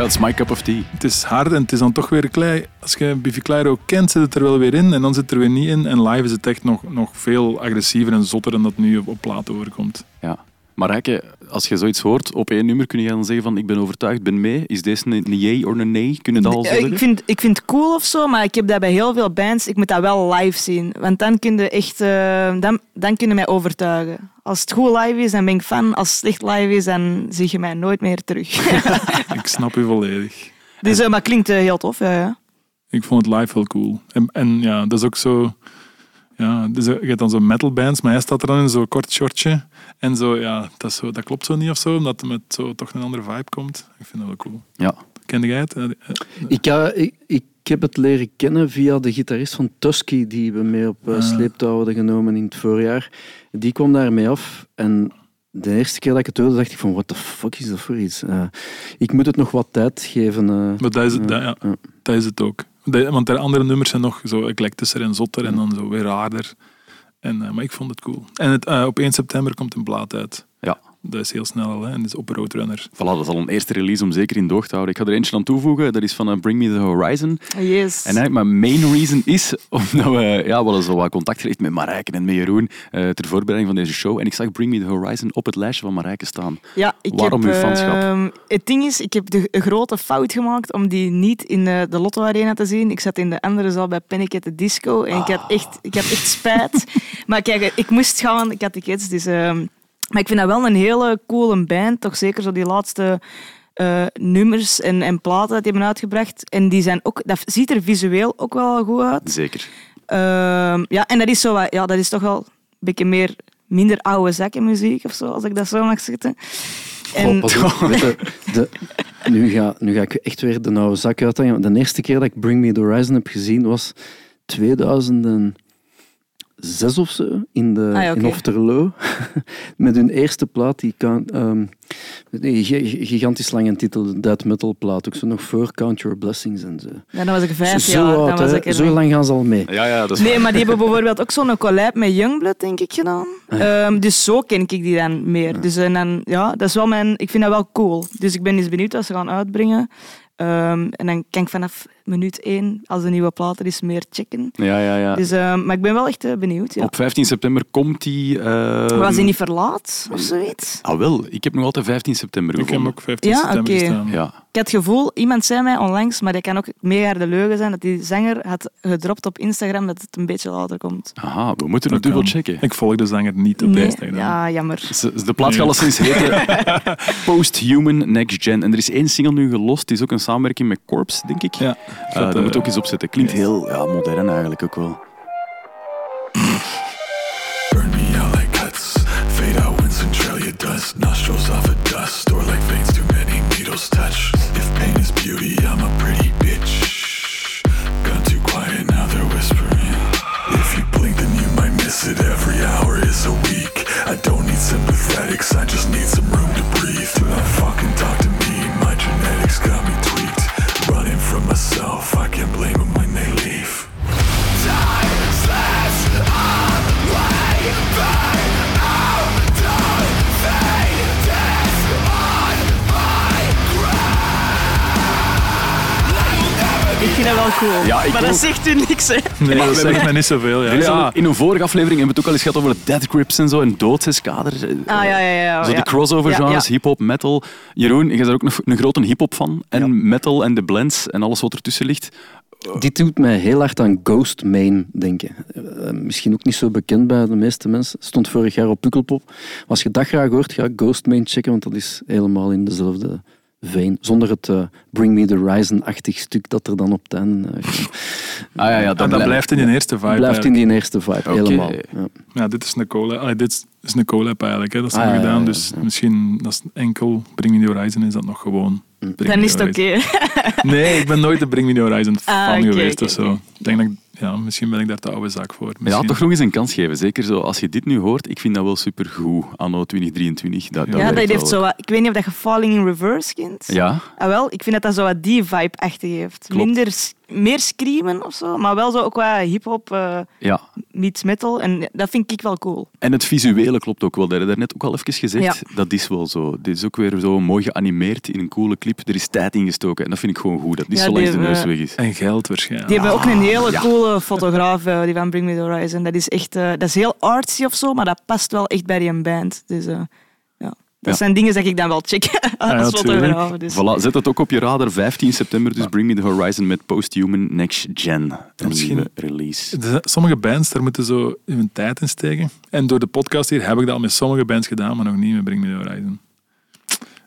Ja, dat is my cup of tea. Het is hard en het is dan toch weer klei. Als je Biffy Clyro kent, zit het er wel weer in en dan zit het er weer niet in. En live is het echt nog, nog veel agressiever en zotter dan dat nu op, op platen overkomt. Ja. Maar Rijke, als je zoiets hoort op één nummer, kun je dan zeggen van ik ben overtuigd, ben mee. Is deze een, jee of een nee? Kun je dat al zeggen? Ik vind, ik vind het cool of zo, maar ik heb dat bij heel veel bands. Ik moet dat wel live zien. Want dan kun je echt eh, dan, dan kun je mij overtuigen. Als het goed live is, dan ben ik fan. Als het slecht live is, dan zie je mij nooit meer terug. Ik snap u volledig. dus, eh, maar het klinkt eh, heel tof, ja, ja. Ik vond het live wel cool. En, en ja, dat is ook zo... Ja, dus je hebt dan zo metal bands, maar hij staat er dan in zo'n kort shortje. En zo, ja, dat, zo, dat klopt zo niet of zo, omdat er met zo toch een andere vibe komt. Ik vind dat wel cool. Ja. Kende jij het? Eh, eh, Ik, ja, ik, ik heb het leren kennen via de gitarist van Tusky, die we mee op eh, Ah. sleeptouw hadden genomen in het voorjaar. Die kwam daarmee af en de eerste keer dat ik het hoorde, dacht ik van, what the fuck is dat voor iets? Eh, ik moet het nog wat tijd geven. eh. Maar dat is, het, dat, ja. dat is het ook. De- want de andere nummers zijn nog zo eclectischer en zotter en dan zo weer raarder. En, eh, maar ik vond het cool. En het, eh, op 1 september komt een plaat uit. Dat is heel snel al, hè. en dat is op Roadrunner. Voilà, dat is al een eerste release om zeker in doog te houden. Ik ga er eentje aan toevoegen, dat is van eh, Bring Me The Horizon. Yes. En eigenlijk mijn main reason is omdat we, ja, we hadden zo wat contact gelegd met Marijke en met Jeroen eh, ter voorbereiding van deze show. En ik zag Bring Me The Horizon op het lijstje van Marijke staan. Ja, ik Waarom heb, uw fanschap? ehm, het ding is, ik heb de grote fout gemaakt om die niet in de, de Lotto Arena te zien. Ik zat in de andere zaal bij Panic at the Disco en ik, had echt, ik had echt spijt. maar kijk, ik moest gaan, ik had tickets. Dus, ehm, maar ik vind dat wel een hele coole band. Toch zeker zo die laatste eh, nummers en, en platen die hebben uitgebracht. En die zijn ook, dat ziet er visueel ook wel goed uit. Zeker. Ehm, ja, en dat is, zo, wat- ja, dat is toch wel een beetje meer, minder oude zakkenmuziek of zo, als ik dat zo mag zeggen. En, Oh, de, nu, ga, nu ga ik echt weer de oude zak uithangen. De eerste keer dat ik Bring Me The Horizon heb gezien was 2006 of zo, in, de, Ah ja, in Ofterlo. Met hun eerste plaat, die kan, ehm, nee, gi- gigantisch lange titel, de death metal plaat. Ook zo nog voor Count Your Blessings en zo. ja, dan was ik vijf zo jaar. oud, dan was ik er zo lang gaan ze al mee. Ja, ja, dat is Nee, maar die hebben bijvoorbeeld ook zo'n collab met Youngblood, denk ik, gedaan. Ehm, dus zo ken ik die dan meer. Dus en dan, ja, dat is wel mijn... Ik vind dat wel cool. Dus ik ben eens benieuwd wat ze gaan uitbrengen. Ehm, en dan kan ik vanaf minuut 1, als de nieuwe plaat er is, meer checken. Ja, ja, ja. Dus, eh, maar ik ben wel echt eh, benieuwd. Ja. Op 15 september komt die... eh, Was hij niet verlaat of zoiets? Ah, wel. Ik heb nog altijd 15 september Ik heb gevonden. ook 15 Ja, september oké. gestaan. Ja. Ik had het gevoel, iemand zei mij onlangs, maar dat kan ook mega de leugen zijn, dat die zanger had gedropt op Instagram dat het een beetje later komt. Aha, we moeten het Dat dubbel checken. Ik volg de zanger niet op Nee, Instagram. ja, jammer. Ze- De plaat gaat alleszins heten Post-Human Next Gen. En er is één single nu gelost. Het is ook een samenwerking met Corpse, denk ik. Ja, Eh, dat, moet ook eens opzetten. Klinkt heel ja, modern eigenlijk ook wel. Burn me out like guts. Fade out when Centralia dust. Nostrils off a dust. Or like veins too many needles touch. If pain is beauty, I'm a pretty bitch. Gone too quiet, now they're whispering. If you blink, then you might miss it. Every hour is a week. I don't need sympathetics, I just need some room to breathe. Vind dat wel cool. Ja, ik maar dat ook. zegt u niks, hè. Nee, dat zegt mij niet zoveel. Ja. Ja, in een vorige aflevering hebben we het ook al eens gehad over de death grips en zo. En doodseskader. Ah, ja, ja, ja. Zo ja. die crossover Ja, genres, ja. hip-hop, metal. Jeroen, je bent ook een, een grote hip-hop fan. En metal en de blends en alles wat ertussen ligt. Dit doet mij heel hard aan Ghost Main denken. Eh, misschien ook niet zo bekend bij de meeste mensen. Stond vorig jaar op Pukkelpop. Als je dat graag hoort, ga Ghost Main checken, want dat is helemaal in dezelfde vein. Zonder het eh, Bring Me the Horizon-achtig stuk dat er dan op einde eh. Ah ja, ja en dat blijft in die eerste vibe. Blijft in die eerste vibe, helemaal. Ja. Ja, dit is een collab. Allee, dit is een collab eigenlijk. Hè. Dat is Ah, nog ja, ja, gedaan. ja, Dus ja. misschien dat is enkel Bring Me The Horizon is dat nog gewoon. Bring Me Dan is het oké. Nee, ik ben nooit de Bring Me The Horizon fan Ah, oké, geweest of zo. Ik denk dat ik, ja, misschien ben ik daar te oude zak voor. Ja, Misschien. toch nog eens een kans geven. Zeker zo, als je dit nu hoort, ik vind dat wel supergoed, anno 2023. Dat, dat Ja, werkt dat heeft wel. zo wat, ik weet niet of dat je Falling in Reverse kent. Ja, Ah, wel, ik vind dat dat zo wat die vibe achter heeft. Klopt. Minder, meer screamen of zo, maar wel zo ook wat hip-hop eh ja. meets metal. En dat vind ik wel cool. En het visuele klopt ook wel. Dat heb je daarnet ook al even gezegd. Ja. Dat is wel zo. Dit is ook weer zo mooi geanimeerd in een coole clip. Er is tijd in gestoken. En dat vind ik gewoon goed. Dat Ja, zo langs de neus weg is. En geld waarschijnlijk. Die hebben ook een hele ja. Coole fotograaf, eh, die van Bring Me The Horizon. Dat is echt eh, dat is heel artsy of zo, maar dat past wel echt bij die band. Dus eh, ja. Dat Ja. zijn dingen dat ik dan wel check als ja, fotograaf. Dus. Voilà, zet het ook op je radar. 15 september, dus Bring Me The Horizon met Post-Human Next Gen. Een Misschien- nieuwe release. De- Sommige bands, daar moeten zo hun tijd in steken. En door de podcast hier heb ik dat al met sommige bands gedaan, maar nog niet met Bring Me The Horizon.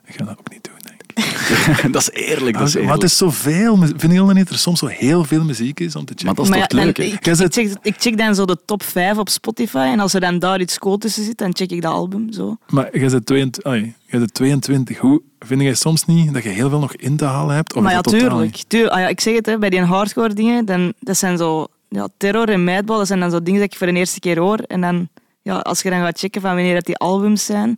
Ik ga dat ook niet doen. dat is eerlijk. Dat is maar het is zoveel. Vind je niet dat er soms zo heel veel muziek is om te checken? Maar dat is Maar toch ja, leuk, ik, zit- check, ik check dan zo de top 5 op Spotify en als er dan daar iets cool tussen zit, dan check ik dat album. Zo. Maar jij bent 22. ai, jij bent 22. Hoe vind jij soms niet dat je heel veel nog in te halen hebt? Of maar ja, tuurlijk. niet? tuurlijk. Ah, ja, ik zeg het, hè, bij die hardcore dingen, dan, dat zijn zo... Ja, terror en Madball, dat zijn dan zo dingen dat ik voor de eerste keer hoor. En dan, ja, als je dan gaat checken van wanneer dat die albums zijn...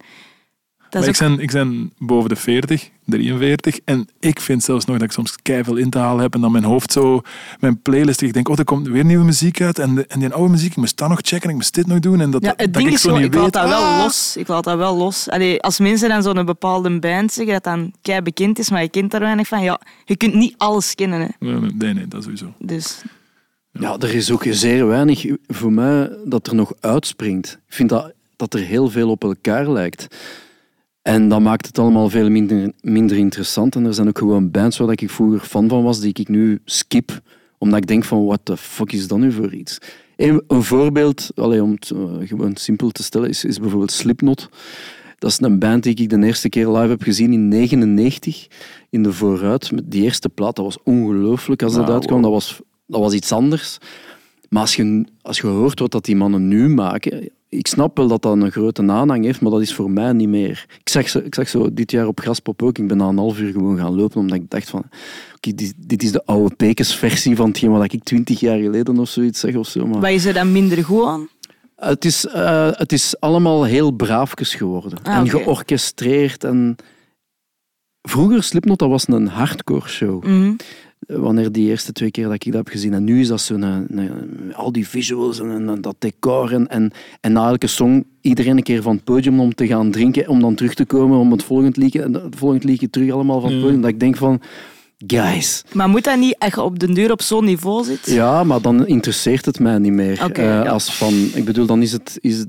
Maar ik, ben, ik ben boven de 40, 43. En ik vind zelfs nog dat ik soms keiveel in te halen heb. En dan mijn hoofd zo, mijn playlist. Ik denk, oh, er komt weer nieuwe muziek uit. En, de, en die oude muziek, ik moest dat nog checken. Ik moest dit nog doen. En dat, ja, het dat ding ik is niet ik laat dat wel Ah! los. Ik laat dat wel los. Allee, als mensen dan zo'n bepaalde band zeggen dat dan kei bekend is, maar je kent daar weinig van, ja, je kunt niet alles kennen. Hè. Nee, nee, dat sowieso. Dus Ja, er is ook zeer weinig voor mij dat er nog uitspringt. Ik vind dat, dat er heel veel op elkaar lijkt. En dat maakt het allemaal veel minder, minder interessant. En er zijn ook gewoon bands waar ik vroeger fan van was, die ik nu skip. Omdat ik denk van, what the fuck is dat nu voor iets? Een, een voorbeeld, allee, om het eh, gewoon simpel te stellen, is, is bijvoorbeeld Slipknot. Dat is een band die ik de eerste keer live heb gezien in 99 in de vooruit. Met die eerste plaat, dat was ongelooflijk als dat Nou, uitkwam. Dat was, dat was iets anders. Maar als je, als je hoort wat dat die mannen nu maken, ik snap wel dat dat een grote aanhang heeft, maar dat is voor mij niet meer. Ik zag zo, ik zag zo dit jaar op Graspop ook, ik ben na een half uur gewoon gaan lopen, omdat ik dacht van, oké, dit, dit is de oude Pekes-versie van hetgeen wat ik twintig jaar geleden of zoiets zeg of zo. Maar wat is er dan minder goed aan? het, is, eh, het is allemaal heel braafjes geworden. Ah, en georchestreerd. En... Vroeger, Slipknot, dat was een hardcore show Mhm. Wanneer die eerste twee keer dat ik dat heb gezien. En nu is dat zo een, een- al die visuals en, en dat decor. En, en, en na elke song iedereen een keer van het podium om te gaan drinken, om dan terug te komen om het volgende liedje, en het volgende liedje terug allemaal van het Ja. podium. Dat ik denk van, guys. Maar moet dat niet als je op den duur op zo'n niveau zit? Ja, maar dan interesseert het mij niet meer. Eh, ja. Als van, ik bedoel, dan is het... Is het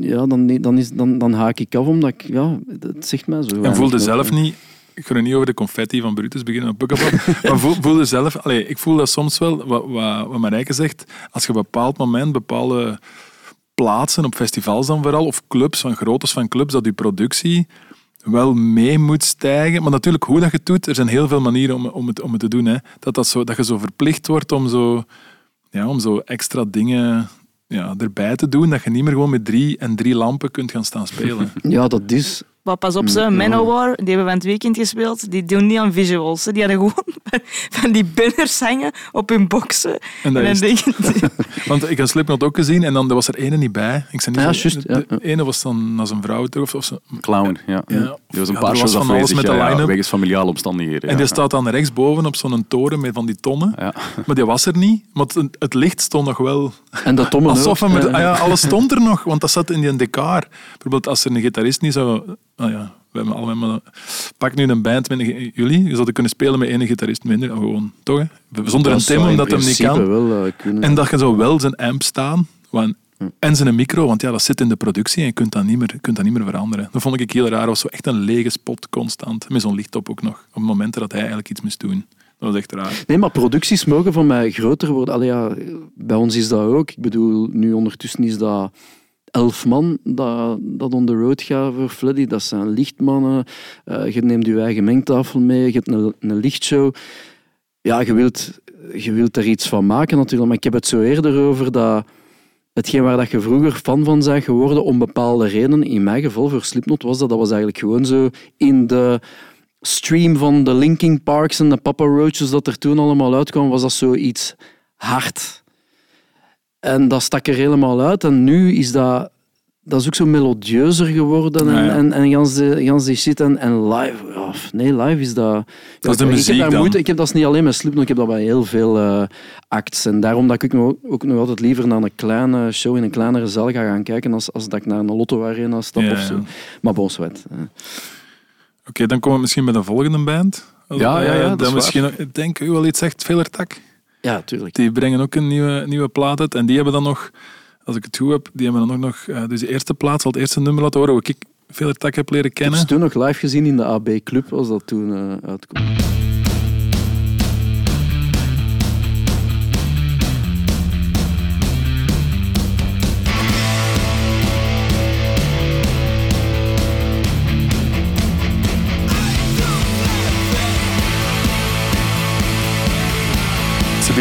ja, dan, dan, is, dan, dan haak ik af, omdat ik... Ja, het zegt mij zo. En voelde zelf niet... Ik ga er niet over de confetti van Brutus beginnen op Pukkelpop, maar voel, zelf... Allee, ik voel dat soms wel, wat, wat, wat Marijke zegt, als je op een bepaald moment bepaalde plaatsen, op festivals dan vooral, of clubs, van groottes van clubs, dat je productie wel mee moet stijgen. Maar natuurlijk, hoe dat je het doet, er zijn heel veel manieren om, om, het, om het te doen. Hè. Dat, dat, zo, dat je zo verplicht wordt om zo, ja, om zo extra dingen ja, erbij te doen, dat je niet meer gewoon met drie en drie lampen kunt gaan staan spelen. Ja, dat is... Maar pas op, ze, Ja. Manowar, die hebben van het weekend gespeeld, die doen niet aan visuals. hè. Die hadden gewoon van die banners hangen op hun boxen. En dat is denk ik, Want ik had Slipknot ook gezien en dan er was er ene niet bij. Ik zei niet Ja, zo- juist, de, ja, de ene was dan naar zijn vrouw terug. Of, of ze, Clown, ja. Ja. Die was een Ja, paar shows was van alles afwezig, met de line-up. wegens familiale omstandigheden. en ja, die staat dan rechtsboven op zo'n toren met van die tonnen. Ja. Maar die was er niet. Maar het, het licht stond nog wel. En dat Tom Alsof hem, ook, ah ja, alles stond er nog, want dat zat in die decor. Bijvoorbeeld als er een gitarist niet zou... Ah ja, we hebben allemaal maar, pak nu een band met een, jullie. Je zouden kunnen spelen met één gitarist minder. Gewoon, toch? Hè? Zonder een dat zou in omdat hem niet kan. wel eh. En dat je zo wel zijn amp staan want- en zijn micro, want ja, dat zit in de productie en je kunt dat niet meer, kunt dat niet meer veranderen. Dat vond ik heel raar. Dat was zo echt een lege spot constant. Met zo'n licht op ook nog. Op momenten dat hij eigenlijk iets moest doen. Dat was echt raar. Nee, maar producties mogen van mij groter worden. Allee, ja, bij ons is dat ook. Ik bedoel, nu ondertussen is dat elf man dat, dat on the road gaat voor Fleddy. Dat zijn lichtmannen. Eh, je neemt je eigen mengtafel mee. Je hebt een, lichtshow. Ja, je wilt, je wilt er iets van maken natuurlijk. Maar ik heb het zo eerder over dat hetgeen waar dat je vroeger fan van bent geworden om bepaalde redenen, in mijn geval voor Slipknot was dat, dat was eigenlijk gewoon zo in de stream van de Linkin Parks en de Papa Roaches dat er toen allemaal uitkwam, was dat zoiets hard. En dat stak er helemaal uit. En nu is dat, dat is ook zo melodieuzer geworden en, Ja, ja. en, en gans, de, gans die shit. En, en live, ja, nee, live is dat... Dat is de ik, muziek heb daar dan. moeite, ik heb dat niet alleen met Slipknot, ik heb dat bij heel veel eh, acts. En daarom dat ik nog, ook nog altijd liever naar een kleine show in een kleinere zaal ga gaan kijken als, als dat ik naar een Lotto Arena stap Ja, of zo. ja. Maar bon, zwet. eh. Oké, dan komen we misschien met een volgende band. Ja, ja, ja, Eh, dat dan is misschien, ook- ik denk u wel iets zegt, Velertak. Ja, tuurlijk. Die brengen ook een nieuwe, nieuwe plaat uit. En die hebben dan nog, als ik het goed heb, die hebben dan ook nog... eh, dus de eerste plaat, zal het eerste nummer laten horen, hoe ik Velertak heb leren Ik heb kennen. ze toen nog live gezien in de AB Club, als dat toen eh uitkwam.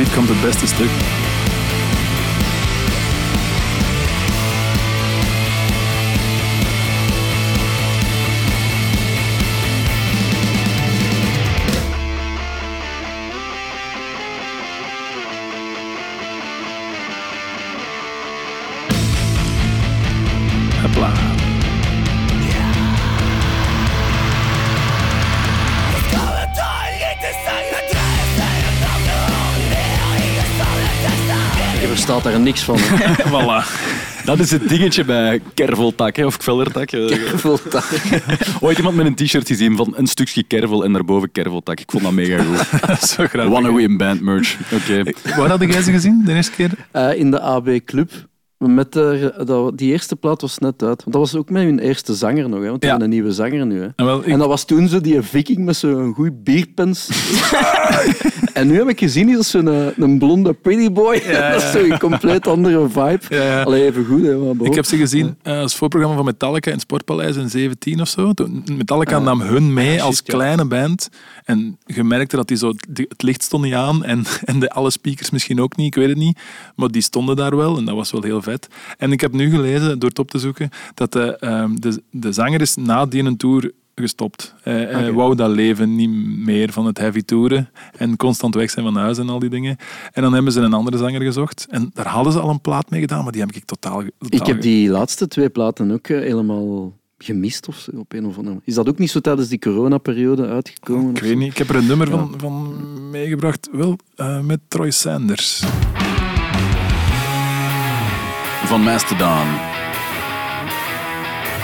Ze komt het beste stuk. Daar niks van. voilà. Dat is het dingetje bij kerveltak hè, of kvellertak. eh. Ooit iemand met een t-shirt gezien van een stukje kervel en daarboven kerveltak. Ik vond dat mega goed. Zo grappig. One away in band merch. Oké. Waar had jij ze gezien, de eerste keer? Eh, in de AB Club. Met de, dat, die eerste plaat was net uit. Want dat was ook met hun eerste zanger nog. Hè, want die Ja. hebben een nieuwe zanger nu. Hè. En wel, ik- En dat was toen zo die viking met zo'n goed bierpens. en nu heb ik gezien, is dat zo'n een, een blonde pretty boy. dat is zo'n compleet andere vibe. Ja, ja. Allee, even goed, hè, maar. Ik heb ze gezien eh, als voorprogramma van Metallica in het Sportpaleis in 17 of zo. Metallica nam hun mee als kleine band. En je merkte dat die zo, het licht stond niet aan en, en de, alle speakers misschien ook niet, ik weet het niet. Maar die stonden daar wel en dat was wel heel vet. En ik heb nu gelezen, door het op te zoeken, dat de, ehm, de, de zanger is na die een tour gestopt. Hij hij wou dat leven niet meer van het heavy toeren en constant weg zijn van huis en al die dingen. En dan hebben ze een andere zanger gezocht. En daar hadden ze al een plaat mee gedaan, maar die heb ik totaal, totaal Ik heb die laatste twee platen ook eh, helemaal gemist of zo, op een of andere. Is dat ook niet zo tijdens die coronaperiode uitgekomen? Ik weet niet, ik heb er een nummer van, van meegebracht. Wel, eh, met Troy Sanders van Mastodon.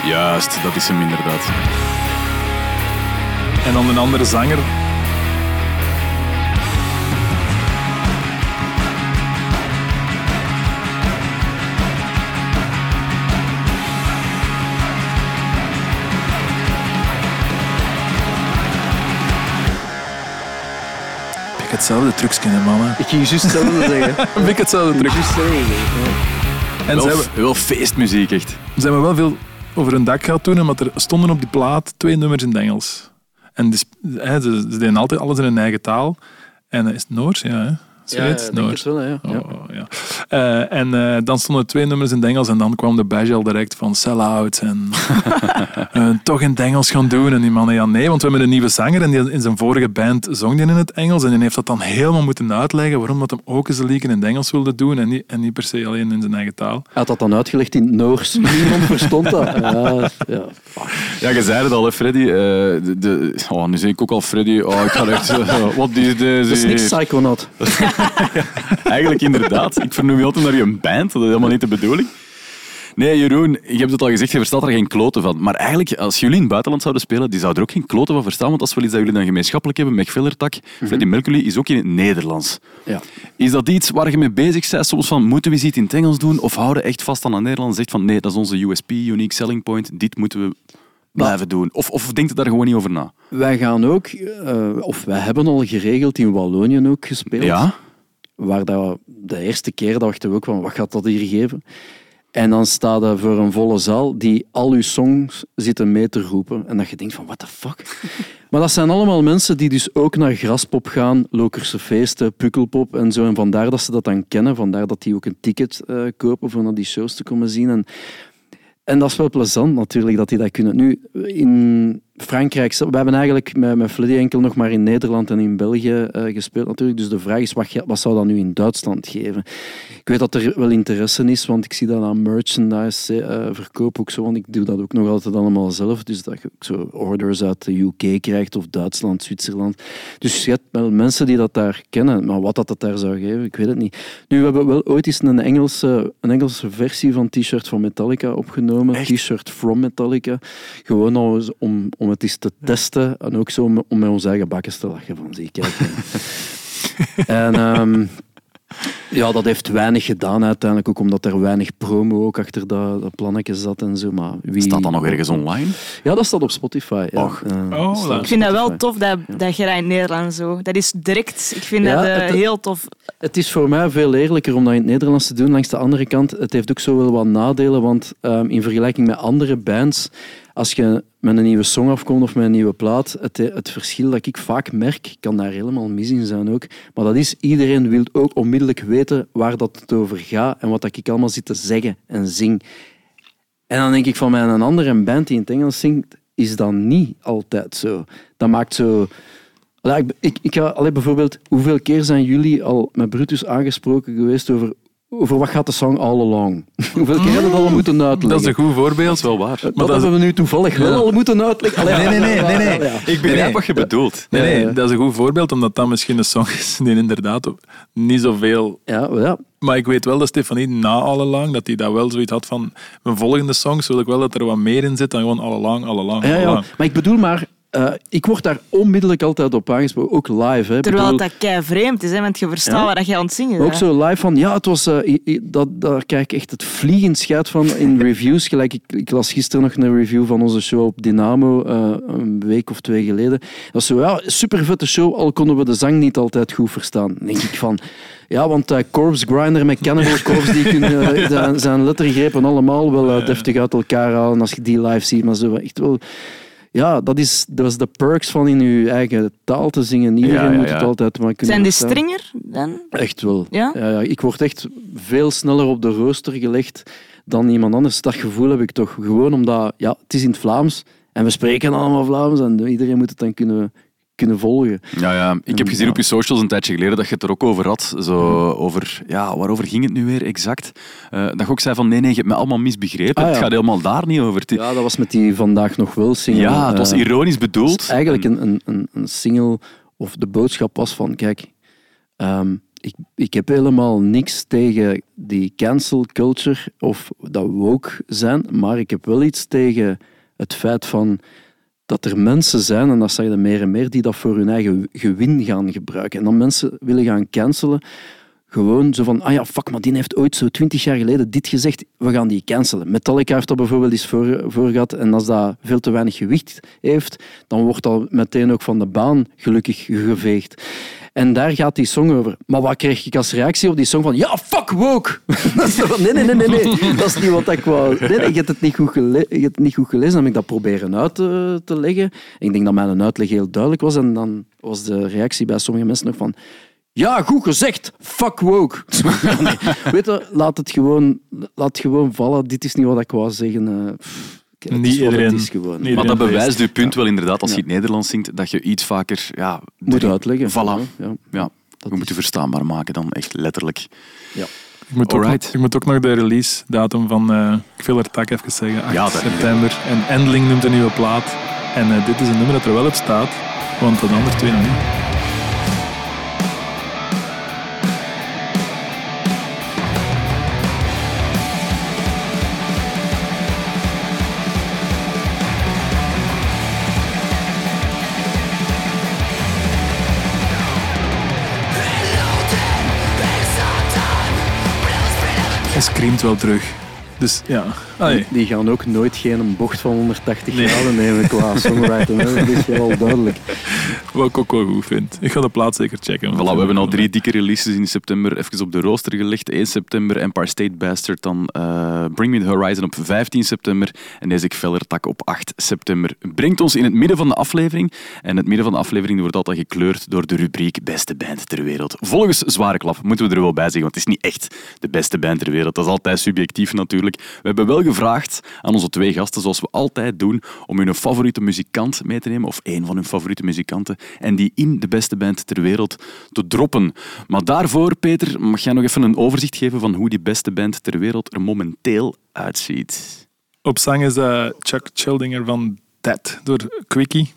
Juist, dat is hem inderdaad. En dan een andere zanger. Ik hetzelfde trucs kunnen, mama. Ik ging juist hetzelfde zeggen. Ik hetzelfde trucs. En Wel, hebben, wel feestmuziek, echt. ze hebben wel veel over hun dak gehad toen, omdat er stonden op die plaat twee nummers in het Engels. En die ze, ze deden altijd alles in hun eigen taal. En eh, is het Noors? Ja, Ja, denk het wel, hè, ja. ja. Oh, ja. Eh, en eh, dan stonden twee nummers in het Engels en dan kwam de badge al direct van sell out en toch in het Engels gaan doen. En die mannen, ja nee, want we hebben een nieuwe zanger en die, in zijn vorige band zong die in het Engels en die heeft dat dan helemaal moeten uitleggen waarom dat hem ook eens een liedje in het Engels wilde doen en niet, en niet per se alleen in zijn eigen taal. Hij had dat dan uitgelegd in het Noors. Niemand verstond dat. Ja, ja. Ja, je zei het al, hè, Freddy. Eh, de, de, oh, nu zeg ik ook al Freddy. Oh, ik ga echt... wat is deze? Dat is niks Psychonaut. Eigenlijk inderdaad. Ik vernoem je altijd naar je band. Dat is helemaal niet de bedoeling. Nee, Jeroen, je hebt het al gezegd, je verstaat er geen kloten van. Maar eigenlijk, als jullie in het buitenland zouden spelen, die zouden er ook geen kloten van verstaan, want is wel iets dat jullie dan gemeenschappelijk hebben. Meg Vellertak, Freddie Mercury is ook in het Nederlands. Ja. Is dat iets waar je mee bezig bent? Soms van, moeten we iets in het Engels doen? Of houden echt vast aan het Nederlands? Zegt van, nee, dat is onze USP, unique selling point. Dit moeten we blijven doen. Of, of denkt je daar gewoon niet over na? Wij gaan ook, eh, of wij hebben al geregeld in Wallonië ook gespeeld. Ja? Waar dat, de eerste keer dachten we ook van, wat gaat dat hier geven? En dan staat er voor een volle zaal die al uw songs zitten mee te roepen. En dat je denkt van, what the fuck? Maar dat zijn allemaal mensen die dus ook naar Graspop gaan, Lokerse feesten, Pukkelpop en zo. En vandaar dat ze dat dan kennen. Vandaar dat die ook een ticket eh, kopen voor naar die shows te komen zien. En, en dat is wel plezant natuurlijk, dat die dat kunnen. Nu, in Frankrijk, we hebben eigenlijk met, met Fleddy enkel nog maar in Nederland en in België eh, gespeeld natuurlijk. Dus de vraag is, wat, wat zou dat nu in Duitsland geven? Ik weet dat er wel interesse is, want ik zie dat aan merchandise eh, verkoop ook zo. Want ik doe dat ook nog altijd allemaal zelf. Dus dat je ook zo orders uit de UK krijgt of Duitsland, Zwitserland. Dus je hebt wel mensen die dat daar kennen. Maar wat dat, dat daar zou geven, ik weet het niet. Nu, we hebben wel ooit eens een Engelse, een Engelse versie van t-shirt van Metallica opgenomen. T-shirt from Metallica. Gewoon om, om het eens te testen. En ook zo om, om met onze eigen bakken te lachen van zie kijk. en ehm, ja, dat heeft weinig gedaan uiteindelijk. Ook omdat er weinig promo ook achter dat, dat plannetje zat en zo. Maar wie... Staat dat nog ergens online? Ja, dat staat op Spotify. Ja. Och. Eh, Oh, Ik vind dat wel tof dat, dat je dat in het Nederlands zo... Dat is direct. Ik vind Ja, dat eh, het- heel tof. Het is voor mij veel eerlijker om dat in het Nederlands te doen. Langs de andere kant, het heeft ook zo wel wat nadelen. Want ehm, in vergelijking met andere bands, als je met een nieuwe song afkomt of met een nieuwe plaat, het, het verschil dat ik vaak merk, kan daar helemaal mis in zijn ook, maar dat is, iedereen wil ook onmiddellijk weten waar dat het over gaat en wat dat ik allemaal zit te zeggen en zing. En dan denk ik van mij, een andere band die in het Engels zingt, is dat niet altijd zo. Dat maakt zo... Ik, ik, ik ga alleen bijvoorbeeld, hoeveel keer zijn jullie al met Brutus aangesproken geweest over, over wat gaat de song All Along? hoeveel keer hebben we dat al moeten uitleggen? Dat is een goed voorbeeld. Wel waar. dat, dat hebben we nu toevallig wel Ja. al moeten uitleggen. Allee, Nee, nee, nee, ja, nee, nee. ja, ja. Ik begrijp Nee, wat je bedoelt. Nee, nee, Ja, ja. dat is een goed voorbeeld, omdat dat misschien een song is die inderdaad niet zoveel... Ja, ja. Maar ik weet wel dat Stefanie na Allang, dat hij dat wel zoiets had van... Mijn volgende songs wil ik wel dat er wat meer in zit dan gewoon Allang, Allang, Ja, ja. Allang. Maar ik bedoel maar, eh, ik word daar onmiddellijk altijd op aangesproken, ook live. Hè. Terwijl bedoel- dat kei vreemd is, hè, want je verstaat Ja. wat dat je aan het zingen Ook bent. zo live van, ja, het was, i- dat, daar krijg ik echt het vliegend scheid van in reviews. Gelijk, ik, ik las gisteren nog een review van onze show op Dynamo, eh, een week of twee geleden. Dat was zo, ja, super vette show, al konden we de zang niet altijd goed verstaan. Denk ik van, ja, want eh, Corpse Grinder met Cannibal Corpse, die kunnen zijn, zijn lettergrepen allemaal wel deftig uit elkaar halen als je die live ziet. Maar zo echt wel... Ja, dat is, dat is de perks van in je eigen taal te zingen. Iedereen Ja, ja, moet het altijd maar kunnen Zijn die stringer dan? Echt wel. Ja? Ja, ik word echt veel sneller op de rooster gelegd dan iemand anders. Dat gevoel heb ik toch. Gewoon omdat ja, het is in het Vlaams en we spreken allemaal Vlaams en iedereen moet het dan kunnen, kunnen volgen. Ja, ja. Ik heb gezien op je socials een tijdje geleden dat je het er ook over had. Zo over, ja, waarover ging het nu weer exact? Eh, dat je ook zei van nee, nee, je hebt me allemaal misbegrepen. Ah, ja. Het gaat helemaal daar niet over. Ja, Ja, dat was met die vandaag nog wel single. het was Eh, ironisch het bedoeld. is eigenlijk een, een, een, een single, of de boodschap was van, kijk, ehm, ik, ik heb helemaal niks tegen die cancel culture of dat woke zijn, maar ik heb wel iets tegen het feit van dat er mensen zijn, en dat zeg je meer en meer, die dat voor hun eigen gewin gaan gebruiken. En dan mensen willen gaan cancelen, Gewoon zo van, ah ja, fuck, maar die heeft ooit zo twintig jaar geleden dit gezegd, we gaan die cancelen. Metallica heeft dat bijvoorbeeld eens voor, voor gehad en als dat veel te weinig gewicht heeft, dan wordt dat meteen ook van de baan gelukkig geveegd. En daar gaat die song over. Maar wat kreeg ik als reactie op die song van ja, fuck woke! Nee, nee, nee, nee, nee, dat is niet wat ik wou. Nee, nee, je hebt het niet goed, gelezen. Dan heb ik dat proberen uit te, te leggen. En ik denk dat mijn uitleg heel duidelijk was. En dan was de reactie bij sommige mensen nog van ja, goed gezegd. Fuck woke. nee, weet je, laat het gewoon, laat het gewoon vallen. Dit is niet wat ik wou zeggen. eh, Niet is wat iedereen- Het is gewoon. niet Maar dat bewijst uw punt wel inderdaad, als je het Nederlands zingt, dat je iets vaker ja, Moet uitleggen. Voilà. Ja, Ja, dat we moeten is- verstaanbaar maken dan, echt letterlijk. ja. Ik moet, ook, Alright. nog- ik moet ook nog de release datum van eh ik wil er tak even zeggen, 8 Ja, dat- september. En Endling noemt een nieuwe plaat. En eh, dit is een nummer dat er wel op staat, want de andere twee nog niet. Screamt wel terug. Dus ja, Allee. Die gaan ook nooit geen bocht van 180 Nee. graden nemen qua songwriting. hè. Dat is wel duidelijk. wat ik ook wel goed vind. Ik ga de plaat zeker checken. Voilà, we hebben al drie dikke releases in september even op de rooster gelegd. 1 september Empire State Bastard, dan eh, Bring Me The Horizon op 15 september en deze Vellertak op 8 september. Brengt ons in het midden van de aflevering. En het midden van de aflevering wordt altijd gekleurd door de rubriek Beste Band ter Wereld. Volgens Zware Klap moeten we er wel bij zeggen, want het is niet echt de beste band ter wereld. Dat is altijd subjectief natuurlijk. We hebben wel gevraagd aan onze twee gasten, zoals we altijd doen, om hun favoriete muzikant mee te nemen, of één van hun favoriete muzikanten, en die in de beste band ter wereld te droppen. Maar daarvoor, Peter, mag jij nog even een overzicht geven van hoe die beste band ter wereld er momenteel uitziet? Op zang is dat Chuck Childinger van Dead door Quickie.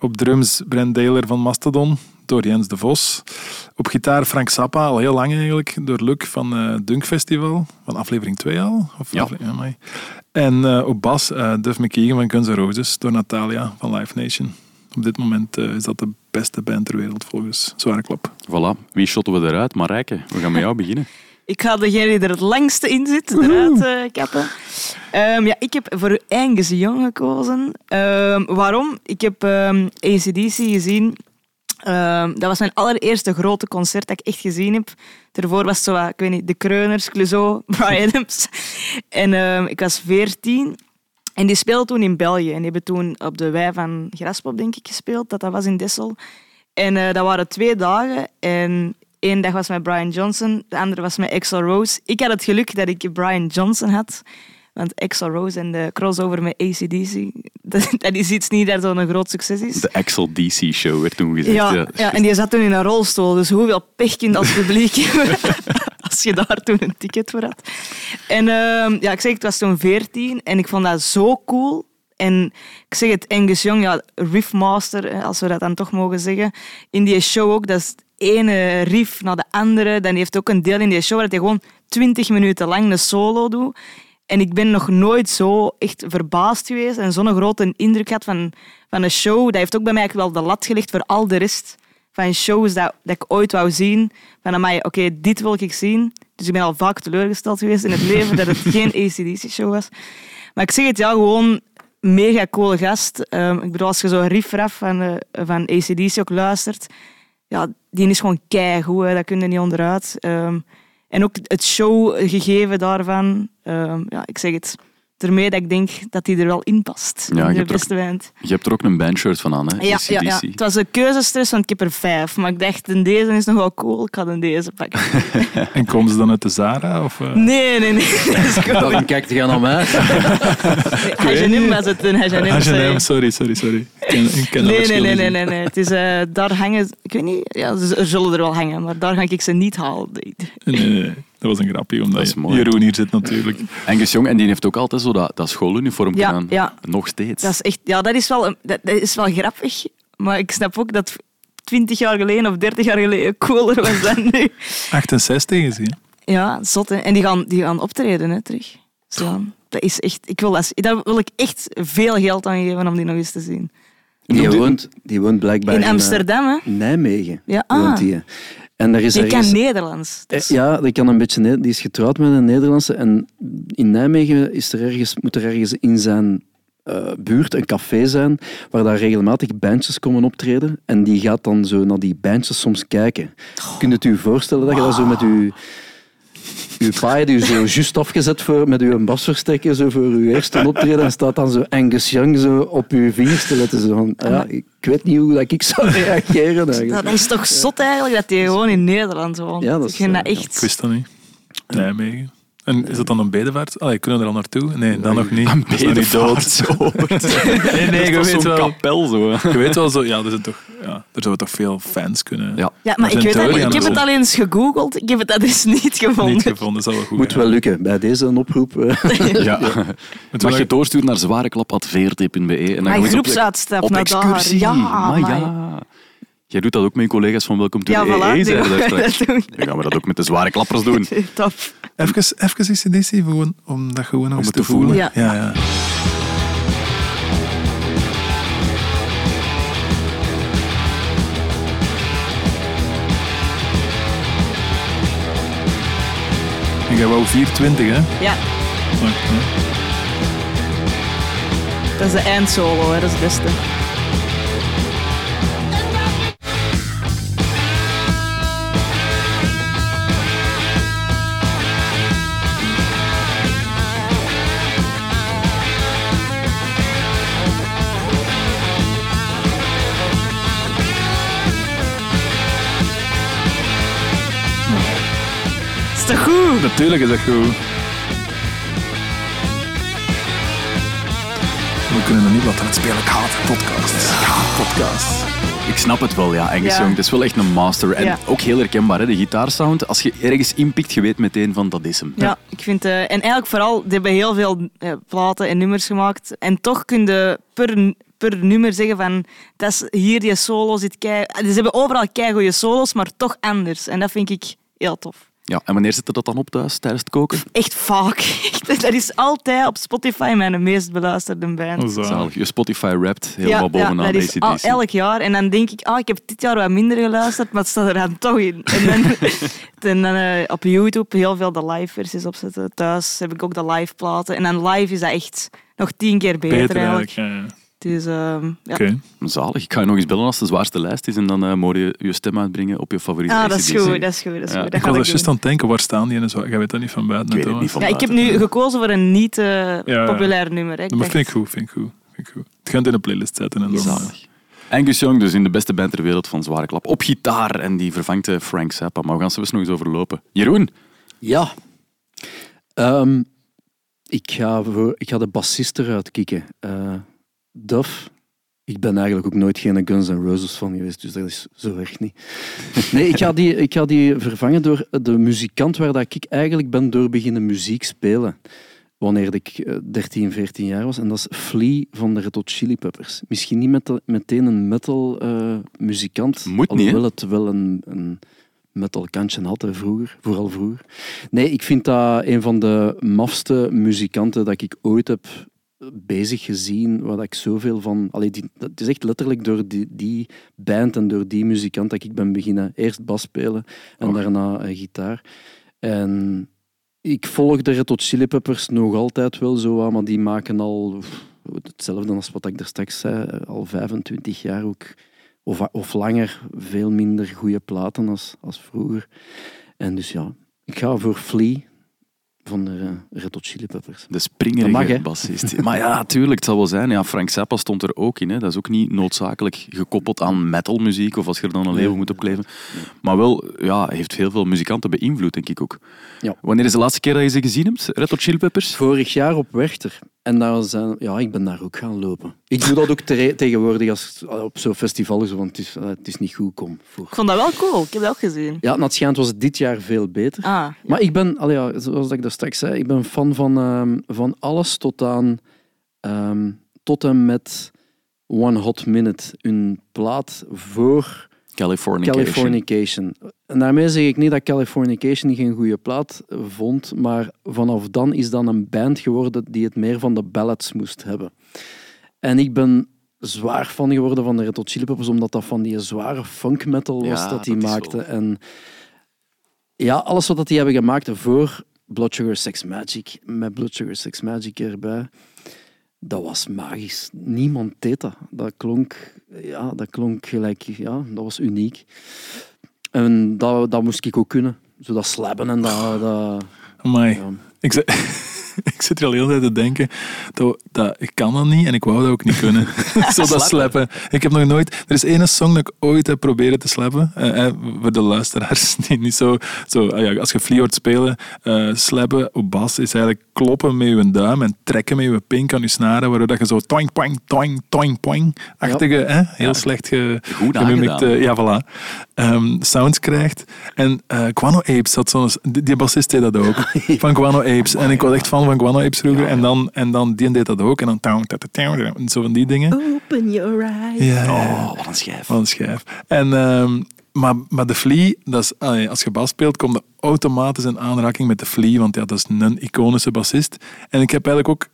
Op drums Brent Daler van Mastodon door Jens de Vos. Op gitaar Frank Zappa, al heel lang eigenlijk, door Luc van eh Dunk Festival, van aflevering 2 al. Of Ja. En eh, op bas eh Duff McKeegan van Guns N' Roses door Natalia van Live Nation. Op dit moment eh, is dat de beste band ter wereld volgens Zware Klap. Voilà, wie shotten we eruit? Marijke, we gaan met jou beginnen. Ik ga degene die er het langste in zit eruit kappen. Ehm, ja, ik heb voor Angus Young gekozen. Ehm, waarom? Ik heb ehm ACDC gezien. Ehm, dat was mijn allereerste grote concert dat ik echt gezien heb. Daarvoor was het zo, ik weet niet, De Kreuners, Clouseau, Brian Adams. En ehm, ik was veertien. En die speelde toen in België. En die hebben toen op de wei van Graspop, denk ik, gespeeld. Dat dat was in Dessel. En eh, dat waren twee dagen. En één dag was met Brian Johnson, de andere was met Axl Rose. Ik had het geluk dat ik Brian Johnson had. Want Axl Rose en de crossover met ACDC, dat, dat is iets niet dat zo'n groot succes is. De Axel DC Show werd toen gezegd. Ja, ja, en die zat toen in een rolstoel. Dus hoeveel pech kun je als publiek hebben als je daar toen een ticket voor had. En ehm, ja, ik zeg, het was toen 14 en ik vond dat zo cool. En ik zeg het, Angus Young, ja, riffmaster, als we dat dan toch mogen zeggen. In die show ook, dat is het ene riff naar de andere. Dan heeft ook een deel in die show dat hij gewoon 20 minuten lang een solo doet. En ik ben nog nooit zo echt verbaasd geweest en zo'n grote indruk gehad van, van een show. Dat heeft ook bij mij wel de lat gelegd voor al de rest van shows dat, dat ik ooit wou zien. Van amai, oké, dit wil ik zien. Dus ik ben al vaak teleurgesteld geweest in het leven dat het geen ACDC-show was. Maar ik zeg het, ja, gewoon mega coole gast. Ehm, ik bedoel, als je zo'n riff-raff van, eh, van ACDC ook luistert, ja, die is gewoon keigoed, dat kun je niet onderuit. Ehm, en ook het showgegeven daarvan, ehm, ja, ik zeg het, ermee dat ik denk dat die er wel in past. Ja, in de hebt er beste band. Je hebt er ook een bandshirt van aan, hè? Ja, ja, ja, het was een keuzestress, want ik heb er vijf. Maar ik dacht, "En deze is nog wel cool, ik ga dan deze pakken. En komen ze dan uit de Zara? Of, eh? Nee, nee, nee. Cool. Waarom kijkt je naar mij? H&M was het, een H&M. Sorry. sorry, sorry, sorry. Ik ken, ik ken Nee, nee, nee, nee, nee, nee. Het is, eh, daar hangen, ik weet niet, ja, ze- er zullen er wel hangen, maar daar ga ik ze niet halen. Nee, nee, nee. Dat was een grapje, omdat Dat is mooi. Jeroen hier zit natuurlijk. Angus Jong, en die heeft ook altijd zo dat, dat schooluniform Ja, gedaan. ja. Nog steeds. Dat is echt, ja, dat is wel, een- dat, dat is wel grappig, maar ik snap ook dat 20 jaar geleden of 30 jaar geleden cooler was dan nu. 68 is hij. Ja, zot hè. En die gaan, die gaan optreden hè, terug. Zo. Dat is echt, ik wil dat, daar wil ik echt veel geld aan geven om die nog eens te zien. Die woont, die woont blijkbaar In eh, Amsterdam, hè? Nijmegen. Ja, woont ah. die. En er is Die ergens- kan Nederlands. Dus- Ja, die, kan een beetje, ne- die is getrouwd met een Nederlandse. En in Nijmegen is er ergens, moet er ergens in zijn eh, buurt een café zijn waar daar regelmatig bandjes komen optreden. En die gaat dan zo naar die bandjes soms kijken. Kunt je het u voorstellen dat je dat zo met uw... Uw pa heeft u zo juist afgezet voor, met uw basversterker zo voor uw eerste optreden en staat dan zo Angus Young zo op uw vingers te letten. Zo van, ja, ik weet niet hoe dat ik zou reageren. eigenlijk. Dat is toch zot eigenlijk dat hij gewoon in Nederland woont. Ja, dat is, ik vind dat eh, echt... Ik wist dat niet. Nijmegen. En is dat dan een bedevaart? Allee, kunnen we er al naartoe? Nee, dan nog niet. Een Dat niet dood. Nee, nee, je weet zo'n wel. kapel zo. Je weet wel zo, ja, er, zijn toch, ja, er zouden toch veel fans kunnen. Ja. Ja, maar ik, weet dat, ik heb het al eens gegoogeld. Ik heb het adres niet gevonden. Niet gevonden, zal wel goed Moet wel lukken. Bij deze een oproep. eh. Ja. We Mag je doorsturen naar zwareklap.vrt.be. En dan op- groepsuitstap naar daar. excursie. Ja, maar amai. ja. Jij doet dat ook met je collega's van Welcome to Ja, the voilà. EE, doen. Dan gaan we dat ook met de zware klappers doen. Top. Even, even ECDC, gewoon, om dat gewoon eens het te te voelen. voelen. Ja. ja, ja. En jij wou 420, hè? Ja. dat is de eindsolo, hè. dat is het beste. Toch goed? Natuurlijk is dat goed. We kunnen er niet wat aan spelen. Ik haat podcast. Ik haat podcast. Ik snap het wel, ja. Angus Ja. Young, het is wel echt een master. En Ja. ook heel herkenbaar, hè, de gitaarsound. Als je ergens inpikt, je weet meteen van dat is hem. Ja, ik vind... eh, en eigenlijk vooral, die hebben heel veel eh, platen en nummers gemaakt. En toch kun je per, per nummer zeggen van... Dat is hier die solo zit kei... Ze hebben overal kei solos, maar toch anders. En dat vind ik heel tof. Ja, en wanneer zit er dat dan op thuis, tijdens het koken? Echt vaak. Dat is altijd op Spotify mijn meest beluisterde band. Oh, zo. Zalig. Je Spotify rapt helemaal bovenaan dat is al ACDC. elk jaar. En dan denk ik, ah, ik heb dit jaar wat minder geluisterd, maar het staat er dan toch in. En dan, en dan eh, op YouTube heel veel de live versies opzetten. Thuis heb ik ook de live platen. En dan live is dat echt nog tien keer beter, Beter eigenlijk. eigenlijk. ja, ja. Dus ehm, ja. Oké. Zalig. Ik ga je nog eens bellen als de zwaarste lijst is en dan eh moet je je stem uitbrengen op je favoriete Ah, dat is goed, dat is goed. Dat is Ja. goed. Dat Ik ga was er juist aan het denken, waar staan die en zo. Jij weet dat niet van buiten. Ik weet het natuurlijk. niet van Ja, ik heb nu gekozen voor een niet eh, ja. populair nummer. Hè. Ik Maar dacht- vind ik goed, vind ik goed. Vind ik goed. Het gaat in een playlist zetten en dan... Zalig. Angus Young, dus in de beste band ter wereld van Zware Klap. Op gitaar en die vervangt eh, Frank Zappa. Maar we gaan ze best nog eens overlopen. Jeroen, Ja. Ehm, ik, ga voor, ik ga de bassist eruit kicken. Eh Duff. Ik ben eigenlijk ook nooit geen Guns N' Roses fan geweest, dus dat is zo erg niet. Nee, ik ga die, ik ga die vervangen door de muzikant waar dat ik eigenlijk ben door beginnen muziek spelen. Wanneer ik eh, 13, 14 jaar was. En dat is Flea van de Red Hot Chili Peppers. Misschien niet met de- meteen een metal eh, muzikant. Moet niet? Alhoewel het wel een, een metal kantje had hè, vroeger, vooral vroeger. Nee, ik vind dat een van de mafste muzikanten dat ik ooit heb bezig gezien, waar ik zoveel van... Allee, die, het is echt letterlijk door die, die band en door die muzikant dat ik ben beginnen eerst bas spelen en daarna eh, gitaar. En ik volg de Red Hot Chili Peppers nog altijd wel zo aan, maar die maken al pff, hetzelfde als wat ik daar straks zei, eh, al 25 jaar ook, of, of langer, veel minder goede platen als, als vroeger. En dus ja, ik ga voor Flea van de eh, Red Hot Chili Peppers. de mag, springerige hè? bassist. Maar ja, tuurlijk, het zal wel zijn. Ja, Frank Zappa stond er ook in. Hè. Dat is ook niet noodzakelijk gekoppeld aan metalmuziek of als je er dan een Nee. leven moet opkleven. Maar wel, ja, heeft heel veel muzikanten beïnvloed, denk ik ook. Ja. Wanneer is de laatste keer dat je ze gezien hebt? Red Hot Chili Peppers? Vorig jaar op Werchter. En daar zijn, ja, ik ben daar ook gaan lopen. Ik doe dat ook tegenwoordig als, op zo'n festival, want het is, eh, het is niet goed kom voor. Ik vond dat wel cool. Ik heb dat ook gezien. Ja, naar het schijnt was het dit jaar veel beter. Ah, ja. Maar ik ben, allee, ja, zoals ik daar straks zei, ik ben fan van, ehm, van alles tot aan ehm, tot en met One Hot Minute, een plaat voor Californication. Californication. En daarmee zeg ik niet dat Californication geen goede plaat vond, maar vanaf dan is dan een band geworden die het meer van de ballads moest hebben. En ik ben zwaar fan geworden van de Red Hot Chili Peppers, omdat dat van die zware funk metal was Ja, dat die maakte. En ja, alles wat die hebben gemaakt voor Blood Sugar Sex Magic, met Blood Sugar Sex Magic erbij, dat was magisch. Niemand deed dat. Dat klonk, ja, dat klonk gelijk, ja, dat was uniek. En dat, dat moest ik ook kunnen. Zo dat slabben en dat... dat Amai. ja. Ik, ik zit er al heel tijd te denken, dat, dat, ik kan dat niet en ik wou dat ook niet kunnen. Zo dat slappen. Ik heb nog nooit... Er is één song dat ik ooit heb proberen te slappen. Eh, voor de luisteraars die niet zo... zo ah ja, als je Flea hoort spelen, eh slappen op bas is eigenlijk kloppen met je duim en trekken met je pink aan je snaren, waardoor dat je zo toing, poing, toing, toing, poing-achtige, hè, heel slecht ge, Goed gemimikt, aangedaan. eh, ja, voilà, ehm, sounds krijgt. En Guano Apes had zo'n... Die, bassist deed dat ook. van Guano Apes. En ik was echt fan van Guano Apes vroeger. En, dan, en dan die deed dat ook. En dan... tang, tang, tang, tang, en Zo van die dingen. Open your eyes. Ja. Oh, wat een schijf. Van een schijf. En, ehm, maar, maar de Flea, dat is, als je bas speelt, komt je automatisch in aanraking met de Flea, want ja, dat is een iconische bassist. En ik heb eigenlijk ook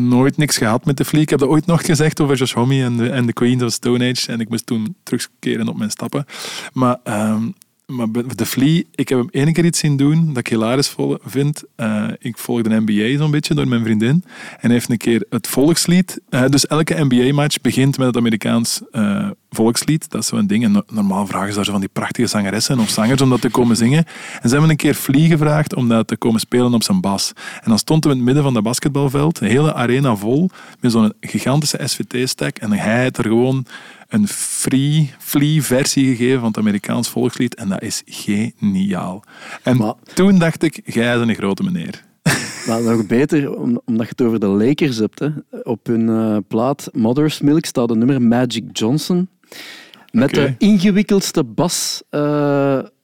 nooit niks gehad met de Flea. Ik heb dat ooit nog gezegd over Josh Homme en de, en de Queens of Stone Age. En ik moest toen terugkeren op mijn stappen. Maar, ehm, maar de Flea, ik heb hem één keer iets zien doen dat ik hilarisch vind. Eh, ik volg de NBA zo'n beetje door mijn vriendin. En hij heeft een keer het volkslied. eh, dus elke NBA-match begint met het Amerikaans eh, volkslied. Dat is zo'n ding. En no- normaal vragen ze daar zo van die prachtige zangeressen of zangers om dat te komen zingen. En ze hebben een keer Flea gevraagd om dat te komen spelen op zijn bas. En dan stond hij in het midden van dat basketbalveld, een hele arena vol, met zo'n gigantische SVT-stack. En hij had er gewoon een free, flea versie gegeven van het Amerikaans volkslied. En dat is geniaal. En Maar- toen dacht ik, jij bent een grote meneer. Maar nog beter, om- omdat je het over de Lakers hebt. Hè. Op hun eh, plaat Mother's Milk staat een nummer Magic Johnson. Met de ingewikkeldste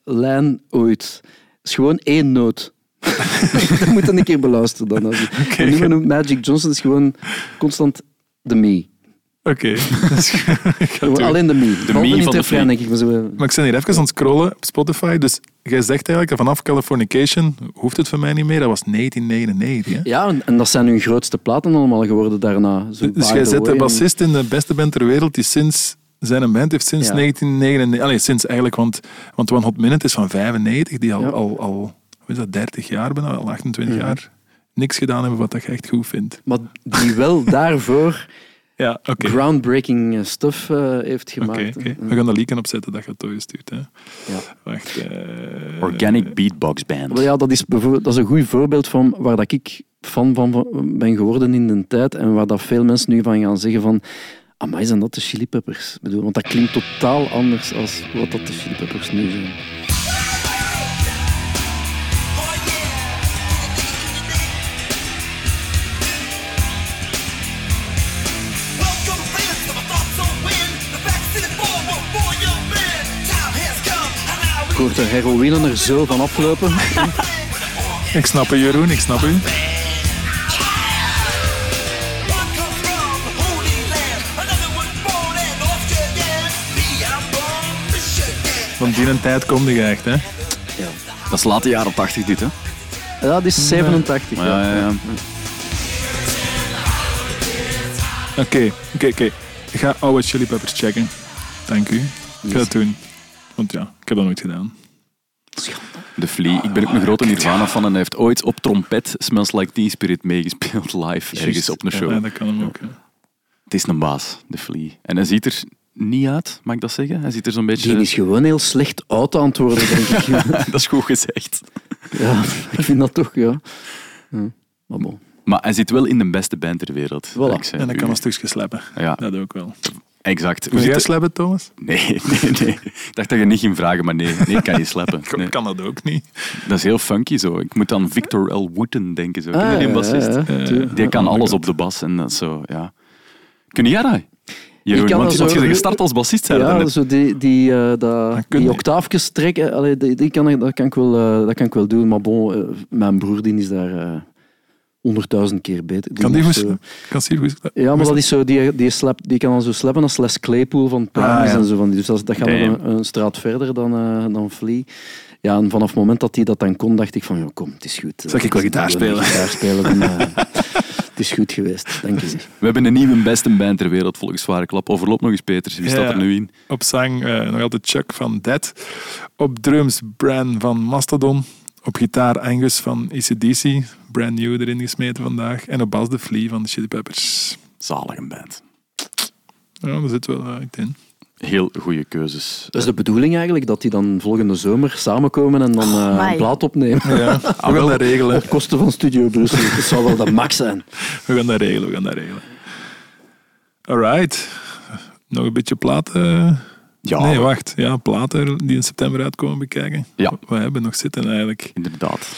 baslijn ooit. Het is gewoon één noot. dat moet je een keer beluisteren dan. Als je- Het nummer noemt Magic Johnson is gewoon constant de me. Oké. Doen. alleen de me. De me me van de Flea. denk ik. Maar zo, Maar ik ben hier even aan het scrollen op Spotify. Dus jij zegt eigenlijk, dat vanaf Californication hoeft het voor mij niet meer. Dat was 1999. Hè? ja, en, dat zijn hun grootste platen allemaal geworden daarna. Zo Dus jij zet de bassist in de beste band ter wereld die sinds zijn band heeft sinds Ja. 1999. Allee, sinds eigenlijk, want, want One Hot Minute is van 95, die al, Ja. al, al hoe is dat, 30 jaar bijna, al 28 jaar niks gedaan hebben wat je echt goed vindt. Maar die wel daarvoor Ja, oké. groundbreaking eh, stuff eh, heeft gemaakt. oké. hè. We gaan dat leaken opzetten dat je het doorgestuurd. Hè? Ja. Wacht. eh, Organic Beatbox Band. Ja, dat is, bijvoorbeeld, dat is een goed voorbeeld van waar dat ik fan van van ben geworden in de tijd en waar dat veel mensen nu van gaan zeggen van amai, zijn dat de Chili Peppers? Ik bedoel, want dat klinkt totaal anders als wat dat de Chili Peppers nu zijn. De heroïne er zo van aflopen. Ik snap u, Jeroen, ik snap u. Van die een tijd kom je echt, hè? Dat is late jaren 80 dit, hè? Ja, dat is 87. Ja, Ja. ja, ja. Oké, oké, oké. Ik ga oude Chili Peppers checken. Dank u. Ik ga dat doen. Want ja, ik heb dat nooit gedaan. De Flea. Ik ben ook een grote Nirvana fan en hij heeft ooit op trompet Smells Like Teen Spirit meegespeeld live ergens op een show. Ja, dat kan hem ook. hè. Het is een baas, de Flea. En hij ziet er niet uit, mag ik dat zeggen? Hij ziet er zo'n beetje... Die is gewoon heel slecht oud aan het worden, denk ik. dat is goed gezegd. ja, ik vind dat toch, ja. ja. Maar bon. Maar hij zit wel in de beste band ter wereld. Voilà. En dat u. kan een stukje slappen. Ja, Dat ook wel. Exact. Kun jij zit- slappen, Thomas? Nee, nee, nee. Ik dacht dat je niet ging vragen, maar nee, nee, ik kan niet slappen. Ik Nee. kan dat ook niet. Dat is heel funky zo. Ik moet aan Victor L. Wooten denken. Zo. Ken je Ah, die bassist? ja, ja, tuurlijk. Die kan Oh alles op de bas en dat zo, ja. Kun jij dat? Jeroen, kan want, want zo- je bent gestart als bassist, je Ja, zo die, die, eh, dat, die je. octaafjes trekken, allee, die, die kan, ik- dat, kan ik wel, eh, dat kan ik wel doen. Maar bon, mijn broer die is daar eh, honderdduizend keer beter. Kan die goed? zo- Kan die goed? Ja, maar dat is zo, die, die, slap, die kan dan zo slappen als Les Claypool van Primus Ah, ja. en zo van die. Dus dat, dat gaat nog een, een straat verder dan, eh dan Flea. Ja, en vanaf het moment dat hij dat dan kon, dacht ik van, ja, kom, het is goed. Zal ik wel gitaar spelen? Gitaar spelen. dan, eh, Het is goed geweest, dank je. We hebben een nieuwe beste band ter wereld volgens Zware Klap. Overloop nog eens, Peters. Wie staat Ja. er nu in? Op zang eh, nog altijd Chuck van Dead. Op drums Bran van Mastodon. Op gitaar Angus van ACDC. Brand new erin gesmeten vandaag. En op bas de Flea van de Chili Peppers. Zalige band. Ja, daar zit wel eh, uit in. Heel goede keuzes. Dus de bedoeling eigenlijk dat die dan volgende zomer samenkomen en dan eh, een plaat opnemen. Ja, we gaan dat regelen. Op kosten van Studio Brussel. Dat zou wel de max zijn. We gaan dat regelen, we gaan dat regelen. Alright. Nog een beetje platen. Ja, Nee, wacht. Ja, platen die in september uitkomen bekijken. Ja. We hebben nog zitten eigenlijk. inderdaad.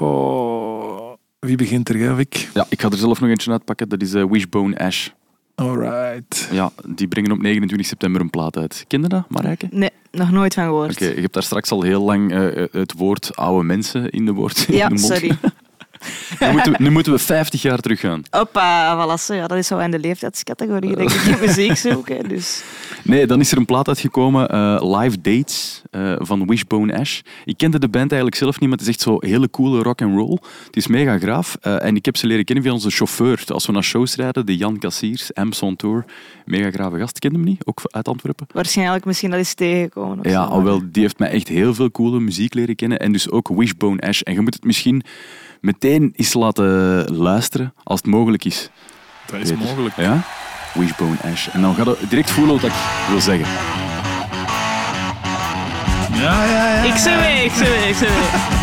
Oh, wie begint er, Gavik? Ja, ik ga er zelf nog eentje uitpakken. Dat is eh, Wishbone Ash. Alright. Ja, die brengen op 29 september een plaat uit. Ken je dat, Marijke? Nee, nog nooit van gehoord. Oké, je hebt daar straks al heel lang eh, het woord oude mensen in de, woord, in Ja, de mond. sorry. Nu moeten, we, nu moeten we 50 jaar teruggaan. Hoppa, voilà, ja, dat is zo in de leeftijdscategorie, denk ik, muziek zoeken. Dus. Nee, dan is er een plaat uitgekomen, eh, Live Dates, eh, van Wishbone Ash. Ik kende de band eigenlijk zelf niet, maar het is echt zo hele coole rock and roll. Het is mega graaf. eh, en ik heb ze leren kennen via onze chauffeur. Als we naar shows rijden, de Jan Kassiers, Amps on Tour. Mega grave gast. Kende hem niet? Ook uit Antwerpen. Waarschijnlijk misschien dat is tegengekomen. of Ja, zo. alhoewel, die heeft mij echt heel veel coole muziek leren kennen. En dus ook Wishbone Ash. En je moet het misschien meteen eens laten luisteren, als het mogelijk is. Dat is Peter. mogelijk. Ja? Wishbone Ash. En dan gaat je direct voelen wat ik wil zeggen. Ja, ja, ja. Ik zeg mee, ik zeg mee, ik zeg mee.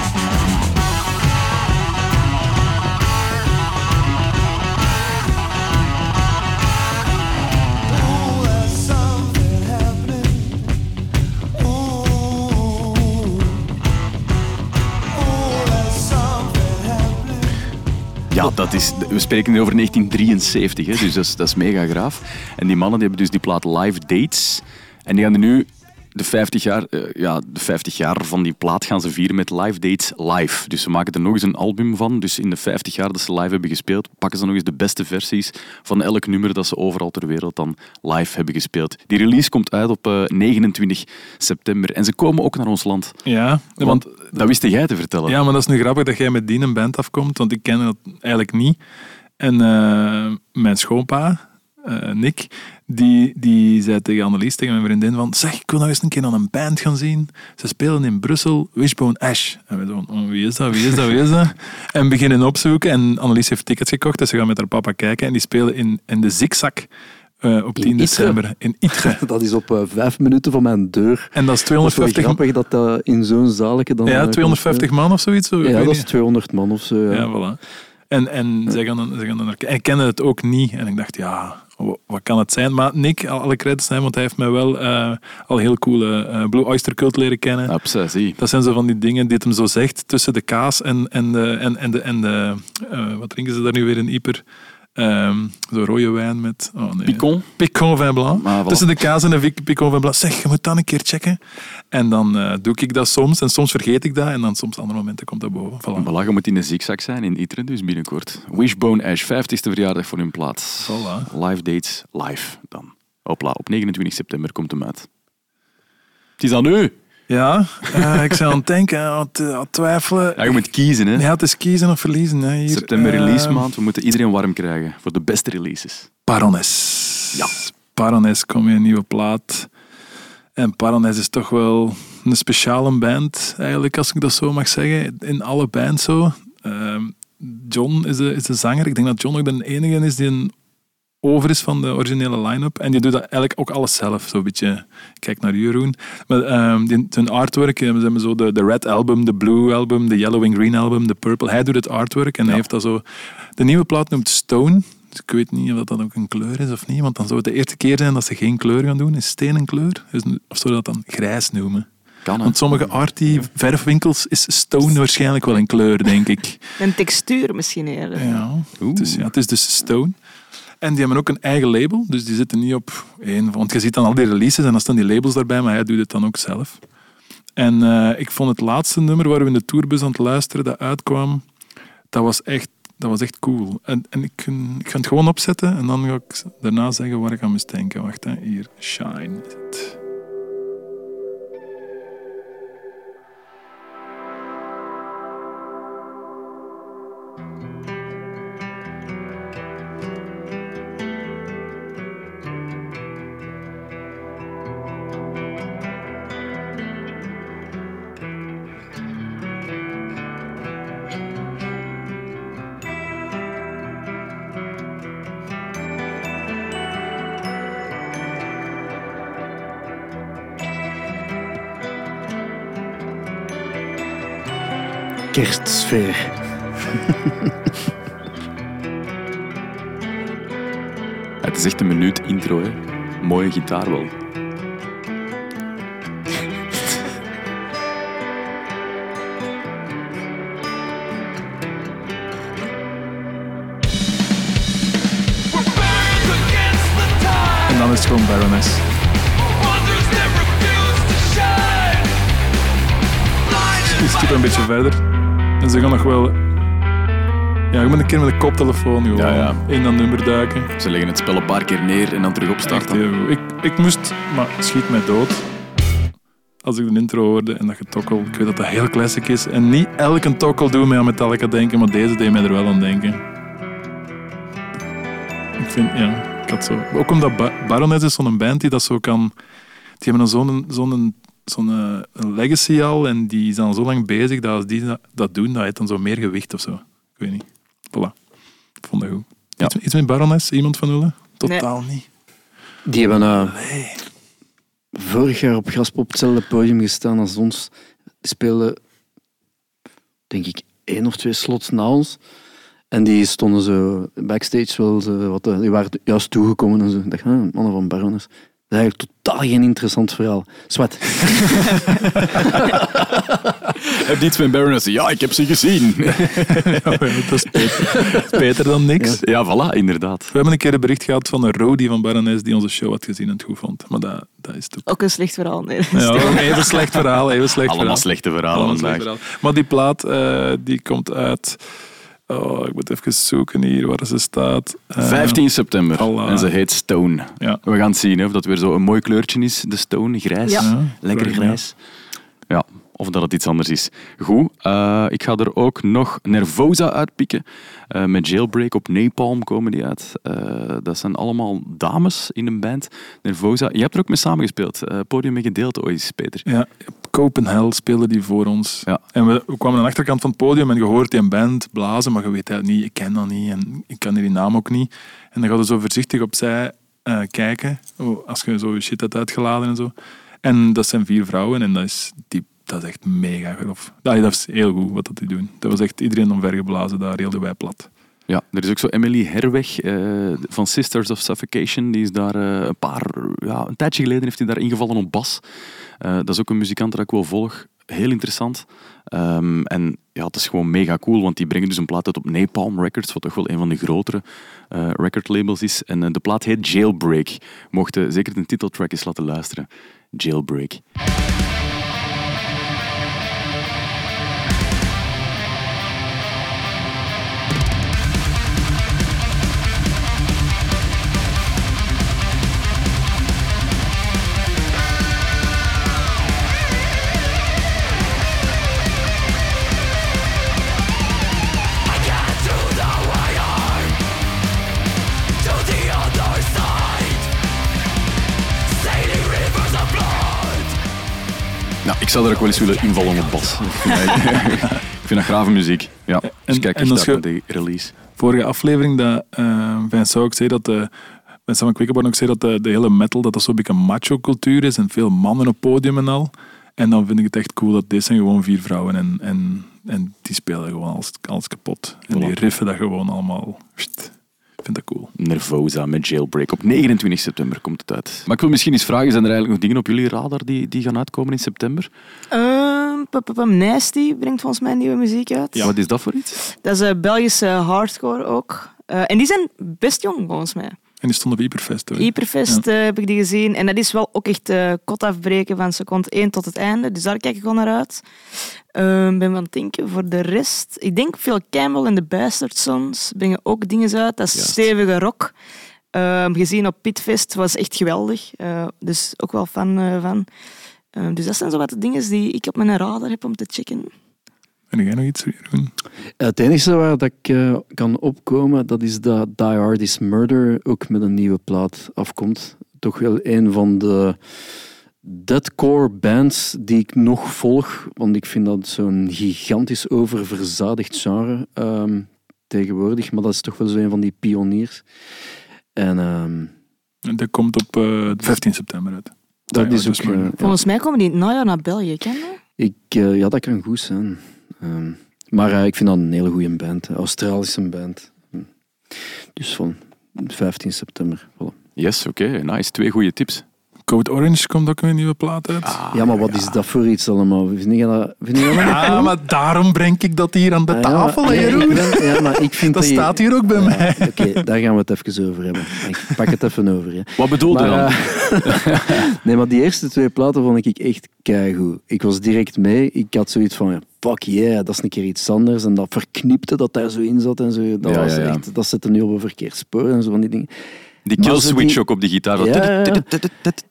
Ja, dat is, we spreken hier over 1973, hè, dus dat is, dat is mega graaf. En die mannen die hebben dus die plaat Live Dates. En die gaan er nu de 50 jaar, eh, ja, de 50 jaar van die plaat gaan ze vieren met Live Dates live. Dus ze maken er nog eens een album van. Dus in de 50 jaar dat ze live hebben gespeeld, pakken ze nog eens de beste versies van elk nummer dat ze overal ter wereld dan live hebben gespeeld. Die release komt uit op eh, 29 september. En ze komen ook naar ons land. Ja, Want dat wist jij te vertellen. Ja, maar dat is nu grappig dat jij met die een band afkomt, want ik ken dat eigenlijk niet. En eh, mijn schoonpa, eh, Nick, die, die zei tegen Annelies, tegen mijn vriendin, van zeg, ik wil nog eens een keer aan een band gaan zien. Ze spelen in Brussel, Wishbone Ash. En we zo van, oh, wie is dat, wie is dat, wie is dat? En beginnen opzoeken en Annelies heeft tickets gekocht, dus ze gaan met haar papa kijken en die spelen in, in de Zigzag eh, op 10 Ytre? december in Ytre. Dat is op eh, vijf minuten van mijn deur. En dat is Dat is 250, dat dat in zo'n zaalje dan... ja, eh, 250 komt, man of zoiets. Zo, Ja, dat niet. is 200 man of zo. Ja. Ja, voilà. En, en zij gaan dan, zij gaan dan naar kijken. En ik kende het ook niet. En ik dacht, ja, wat kan het zijn? Maar Nick, al- alle credits zijn, want hij heeft mij wel eh, al heel coole eh, Blue Oyster Cult leren kennen. Zie. Dat zijn zo van die dingen die het hem zo zegt tussen de kaas en, en de... En, en de, en de eh, wat drinken ze daar nu weer in Ieper? Ehm zo rode wijn met... Oh nee. Picon. Picon vin blanc. Voilà. Tussen de kaas en de picon vin blanc. Zeg, je moet dat een keer checken. En dan eh, doe ik dat soms. En soms vergeet ik dat. En dan soms andere momenten komt dat boven. Voilà. Voilà, je moet in de zigzag zijn in Iteren, dus binnenkort. Wishbone Ash, 50ste verjaardag voor hun plaats. Voilà. Live dates, live dan. Hopla, op 29 september komt hem uit. Het is aan u. Ja, eh, ik zou aan het denken, aan het, twijfelen. Ja, je moet kiezen, hè. Ja, het is kiezen of verliezen. Hè, hier. September Eh, release maand, we moeten iedereen warm krijgen voor de beste releases. Parones. Ja. Parones komt weer een nieuwe plaat. En Parones is toch wel een speciale band, eigenlijk, als ik dat zo mag zeggen. In alle bands zo. Ehm, John is de, is de zanger. Ik denk dat John ook de enige is die een over is van de originele line-up. En die doet dat eigenlijk ook alles zelf. Zo'n beetje, kijk naar Jeroen. Maar ehm die, zijn artwork, eh, we hebben zo de, de Red Album, de Blue Album, de Yellow and Green Album, de Purple. Hij doet het artwork en hij heeft dat zo... De nieuwe plaat noemt Stone. Dus ik weet niet of dat dan ook een kleur is of niet. Want dan zou het de eerste keer zijn dat ze geen kleur gaan doen. Is steen een kleur? Of zou dat dan grijs noemen? Kan? Want sommige arty verfwinkels is stone waarschijnlijk wel een kleur, denk ik. Een textuur misschien eerder. Ja, Oeh. dus, ja, het is dus Stone. En die hebben ook een eigen label, dus die zitten niet op één. Want je ziet dan al die releases en dan staan die labels daarbij, maar hij doet het dan ook zelf. En eh, ik vond het laatste nummer waar we in de tourbus aan het luisteren, dat uitkwam, dat was echt, dat was echt cool. En, en ik, ga het gewoon opzetten en dan ga ik daarna zeggen waar ik aan moest denken. Wacht, hè. hier, Shine kerstsfeer. Het is echt een minuut intro, hè. Mooie gitaar wel. En dan is het gewoon Baroness. Skipt een beetje verder. En ze gaan nog wel... Ja, je moet een keer met de koptelefoon gewoon Ja, ja. in dat nummer duiken. Ze leggen het spel een paar keer neer en dan terug opstarten. Ik, ik moest... Maar schiet mij dood. Als ik de intro hoorde en dat getokkel. Ik weet dat dat heel classic is. En niet elke tokkel doet mij aan Metallica denken, maar deze deed mij er wel aan denken. Ik vind, ja, ik had zo... Ook omdat ba Baroness is zo'n band die dat zo kan... Die hebben dan zo'n zo'n zo'n eh, legacy al en die is dan zo lang bezig dat als die dat, doen, dat heeft dan zo meer gewicht of zo. Ik weet niet. Voilà. Ik vond dat goed. Ja. Iets, iets met Baroness? Iemand van jullie? Totaal niet. Die hebben eh, vorig jaar op Graspop op hetzelfde podium gestaan als ons. Die speelden, denk ik, één of twee slots na ons. En die stonden zo backstage wel zo wat... eh, Die waren juist toegekomen en zo. Ik dacht, ah, mannen van Baroness. Dat is eigenlijk totaal geen interessant verhaal. Zwat. Heb je iets met Baroness? Ja, ik heb ze gezien. Ja, dat is beter, dat is beter dan niks. ja, voilà, inderdaad. We hebben een keer een bericht gehad van een roadie van Baroness die onze show had gezien en het goed vond. Maar dat, dat is toch... Ook een slecht verhaal. Nee. Ja, even slecht verhaal, even slecht Allemaal verhaal. slechte verhalen Allemaal vandaag. slecht verhaal. Maar die plaat, eh, die komt uit... Oh, ik moet even zoeken hier waar ze staat. Eh, 15 september. Voilà. En ze heet Stone. Ja. We gaan het zien hè, of dat weer zo een mooi kleurtje is, de Stone, grijs. Ja. Ja, Lekker grijs. Ja, of dat het iets anders is. Goed, eh, ik ga er ook nog Nervosa uitpikken. Eh, met Jailbreak op Napalm komen die uit. Eh, dat zijn allemaal dames in een band. Nervosa, je hebt er ook mee samengespeeld. Podium mee gedeeld ooit, Peter. Ja, Copenhagen speelde die voor ons. Ja. En we, we kwamen aan de achterkant van het podium en je hoort die een band blazen, maar je weet het niet, ik ken dat niet en ik ken die naam ook niet. En dan ga je zo voorzichtig opzij kijken, oh, als je zo je shit hebt uitgeladen en zo. En dat zijn vier vrouwen en dat is, diep, dat is echt mega grof. Dat is heel goed wat dat die doen. Dat was echt iedereen omvergeblazen daar, heel de wij plat. Ja, er is ook zo Emily Herweg eh, van Sisters of Suffocation. Die is daar eh, een paar, ja, een tijdje geleden heeft hij daar ingevallen op bas. Eh, dat is ook een muzikant dat ik wel volg. Heel interessant. Ehm, en ja, het is gewoon mega cool, want die brengen dus een plaat uit op Napalm Records, wat toch wel een van de grotere recordlabels is. En de plaat heet Jailbreak. Mochten zeker de titeltrack eens laten luisteren. Jailbreak. Zou er ook wel eens willen invallen op bas. Ik vind dat, ik grave muziek. Ja, dus en- kijk en eens naar de release. vorige aflevering dat uh, Vincent ook zei dat de Vincent van Quickenborn ook zei dat de, de hele metal dat dat zo'n beetje een macho cultuur is en veel mannen op podium en al. En dan vind ik het echt cool dat dit zijn gewoon vier vrouwen en, en, en die spelen gewoon alles, alles kapot. En die riffen dat gewoon allemaal. Pst, Ik vind dat cool. Nervosa met Jailbreak. Op 29 september komt het uit. Maar ik wil misschien eens vragen, zijn er eigenlijk nog dingen op jullie radar die, die gaan uitkomen in september? Ehm, pum, Nasty brengt volgens mij nieuwe muziek uit. Wat is dat voor iets? Dat is eh, Belgische hardcore ook. Eh, en die zijn best jong volgens mij. En die stond op Hyperfest. hoor. Hyperfest eh, heb ik die gezien. En dat is wel ook echt eh kot afbreken van seconde 1 tot het einde. Dus daar kijk ik wel naar uit. Ehm ben het denken voor de rest. Ik denk veel Campbell en de Bastard Sons brengen ook dingen uit. Dat is Juist. stevige rock. Ehm, gezien op Pitfest was echt geweldig. Eh, dus ook wel fan van. Ehm, dus dat zijn zo wat de dingen die ik op mijn radar heb om te checken. En jij nog iets doen? Het enige waar dat ik eh, kan opkomen, dat is dat Die Hard is Murder ook met een nieuwe plaat afkomt. Toch wel een van de deadcore bands die ik nog volg, want ik vind dat zo'n gigantisch oververzadigd genre ehm, tegenwoordig. Maar dat is toch wel zo een van die pioniers. En ehm, En dat komt op eh, 15 september uit. dat is ook... eh. Volgens mij komen die in het najaar naar België, ken je? Ik, eh, ja, dat kan goed zijn. Ehm, Maar eh, ik vind dat een hele goede band. Een Australische band. Hm. Dus van 15 september. Voilà. Yes, oké, nice. Twee goede tips. Code Orange komt ook een nieuwe plaat uit. ja, maar wat is dat voor iets allemaal? Vind je dat, vind je dat Ja, cool? maar daarom breng ik dat hier aan de Ah, ja, tafel, nee, Jeroen. Ja, maar ik vind Dat je- staat hier ook bij Ja, mij. Oké, daar gaan we het even over hebben. Ik pak het even over. Ja. Wat bedoelde dan? Maar, eh, nee, maar die eerste twee platen vond ik echt keigoed. Ik was direct mee. Ik had zoiets van, ja, fuck yeah, dat is een keer iets anders. En dat verknipte dat daar zo in zat en zo. Dat, Ja, was ja, ja. Echt, dat zette nu op een verkeerd spoor en zo van die dingen. Die maar kill zo switch die- ook op die gitaar. Ja.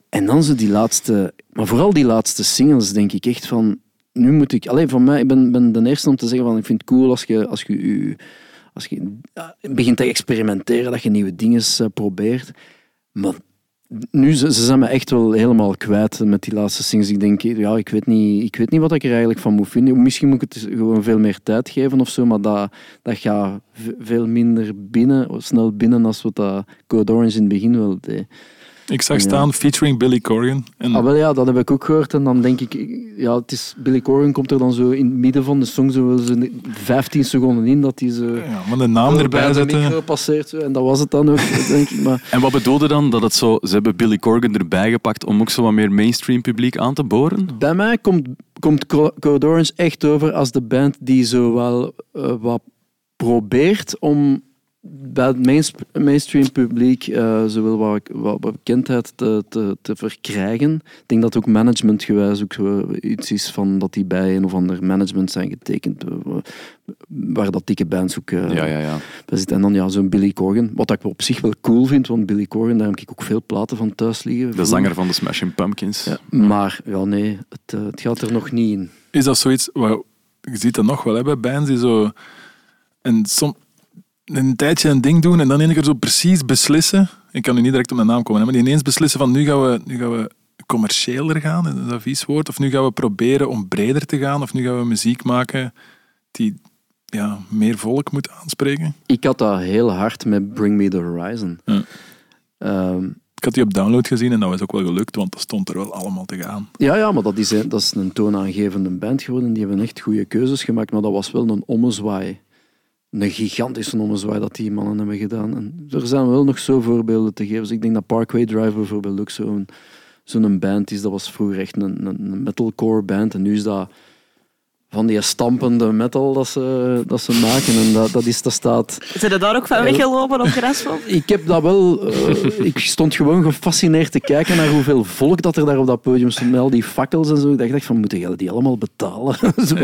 En dan zo die laatste, maar vooral die laatste singles, denk ik echt van. Nu moet ik, alleen van mij, ik ben, ben de eerste om te zeggen van ik vind het cool als je, als je, je- als je ja, begint te experimenteren, dat je nieuwe dingen eh, probeert. Maar nu, ze, ze zijn me echt wel helemaal kwijt met die laatste singles. Ik denk, ja, ik weet niet, ik weet niet wat ik er eigenlijk van moet vinden. Misschien moet ik het gewoon veel meer tijd geven of zo, maar dat, dat gaat veel minder binnen, snel binnen als wat dat Code Orange in het begin wel deed. Ik zag Ja. staan featuring Billy Corgan. En Ah, wel ja, dat heb ik ook gehoord. En dan denk ik, ja, het is, Billy Corgan komt er dan zo in het midden van de song zo, zo 15 seconden in dat hij zo ja, maar de naam bij erbij de zetten. micro passeert. Zo, en dat was het dan ook, denk ik. Maar En wat bedoelde dan dat het zo... Ze hebben Billy Corgan erbij gepakt om ook zo wat meer mainstream publiek aan te boren? bij mij komt, komt Co- Code Orange echt over als de band die zo wel eh, wat probeert om bij het mains- mainstream publiek eh zowel wat, wat, wat bekendheid te, te, te verkrijgen. Ik denk dat ook managementgewijs ook zo iets is van dat die bij een of ander management zijn getekend, eh, waar dat dikke bands ook eh, Ja, ja, ja. bij zitten. En dan ja, zo'n Billy Corgan, wat ik op zich wel cool vind, want Billy Corgan, daar heb ik ook veel platen van thuis liggen. De zanger van de Smashing Pumpkins. Ja, maar ja, nee, het, eh, het gaat er nog niet in. Is dat zoiets... Wat, je ziet dat nog wel hè, bij bands die zo... En som, een tijdje een ding doen en dan één keer zo precies beslissen. Ik kan nu niet direct op mijn naam komen, maar die ineens beslissen van nu gaan we, nu gaan we commerciëler gaan, is dat een vies woord? Of nu gaan we proberen om breder te gaan, of nu gaan we muziek maken die ja, meer volk moet aanspreken. Ik had dat heel hard met Bring Me The Horizon. Ja. Ehm, Ik had die op download gezien en dat was ook wel gelukt, want dat stond er wel allemaal te gaan. ja, ja, maar dat is, een- dat is een toonaangevende band geworden. Die hebben echt goede keuzes gemaakt, maar dat was wel een ommezwaai. Een gigantische ommezwaai dat die mannen hebben gedaan. En er zijn wel nog zo voorbeelden te geven. Dus ik denk dat Parkway Drive bijvoorbeeld ook zo'n zo'n band is. Dat was vroeger echt een, een, metalcore band. En nu is dat van die stampende metal dat ze, dat ze maken. En dat, dat, is, dat staat... Zijn er daar ook van weggelopen op Grasveld? Ik heb dat wel... eh, ik stond gewoon gefascineerd te kijken naar hoeveel volk dat er daar op dat podium stond. Met al die fakkels en zo. Ik dacht van, moeten jullie die allemaal betalen? Zo.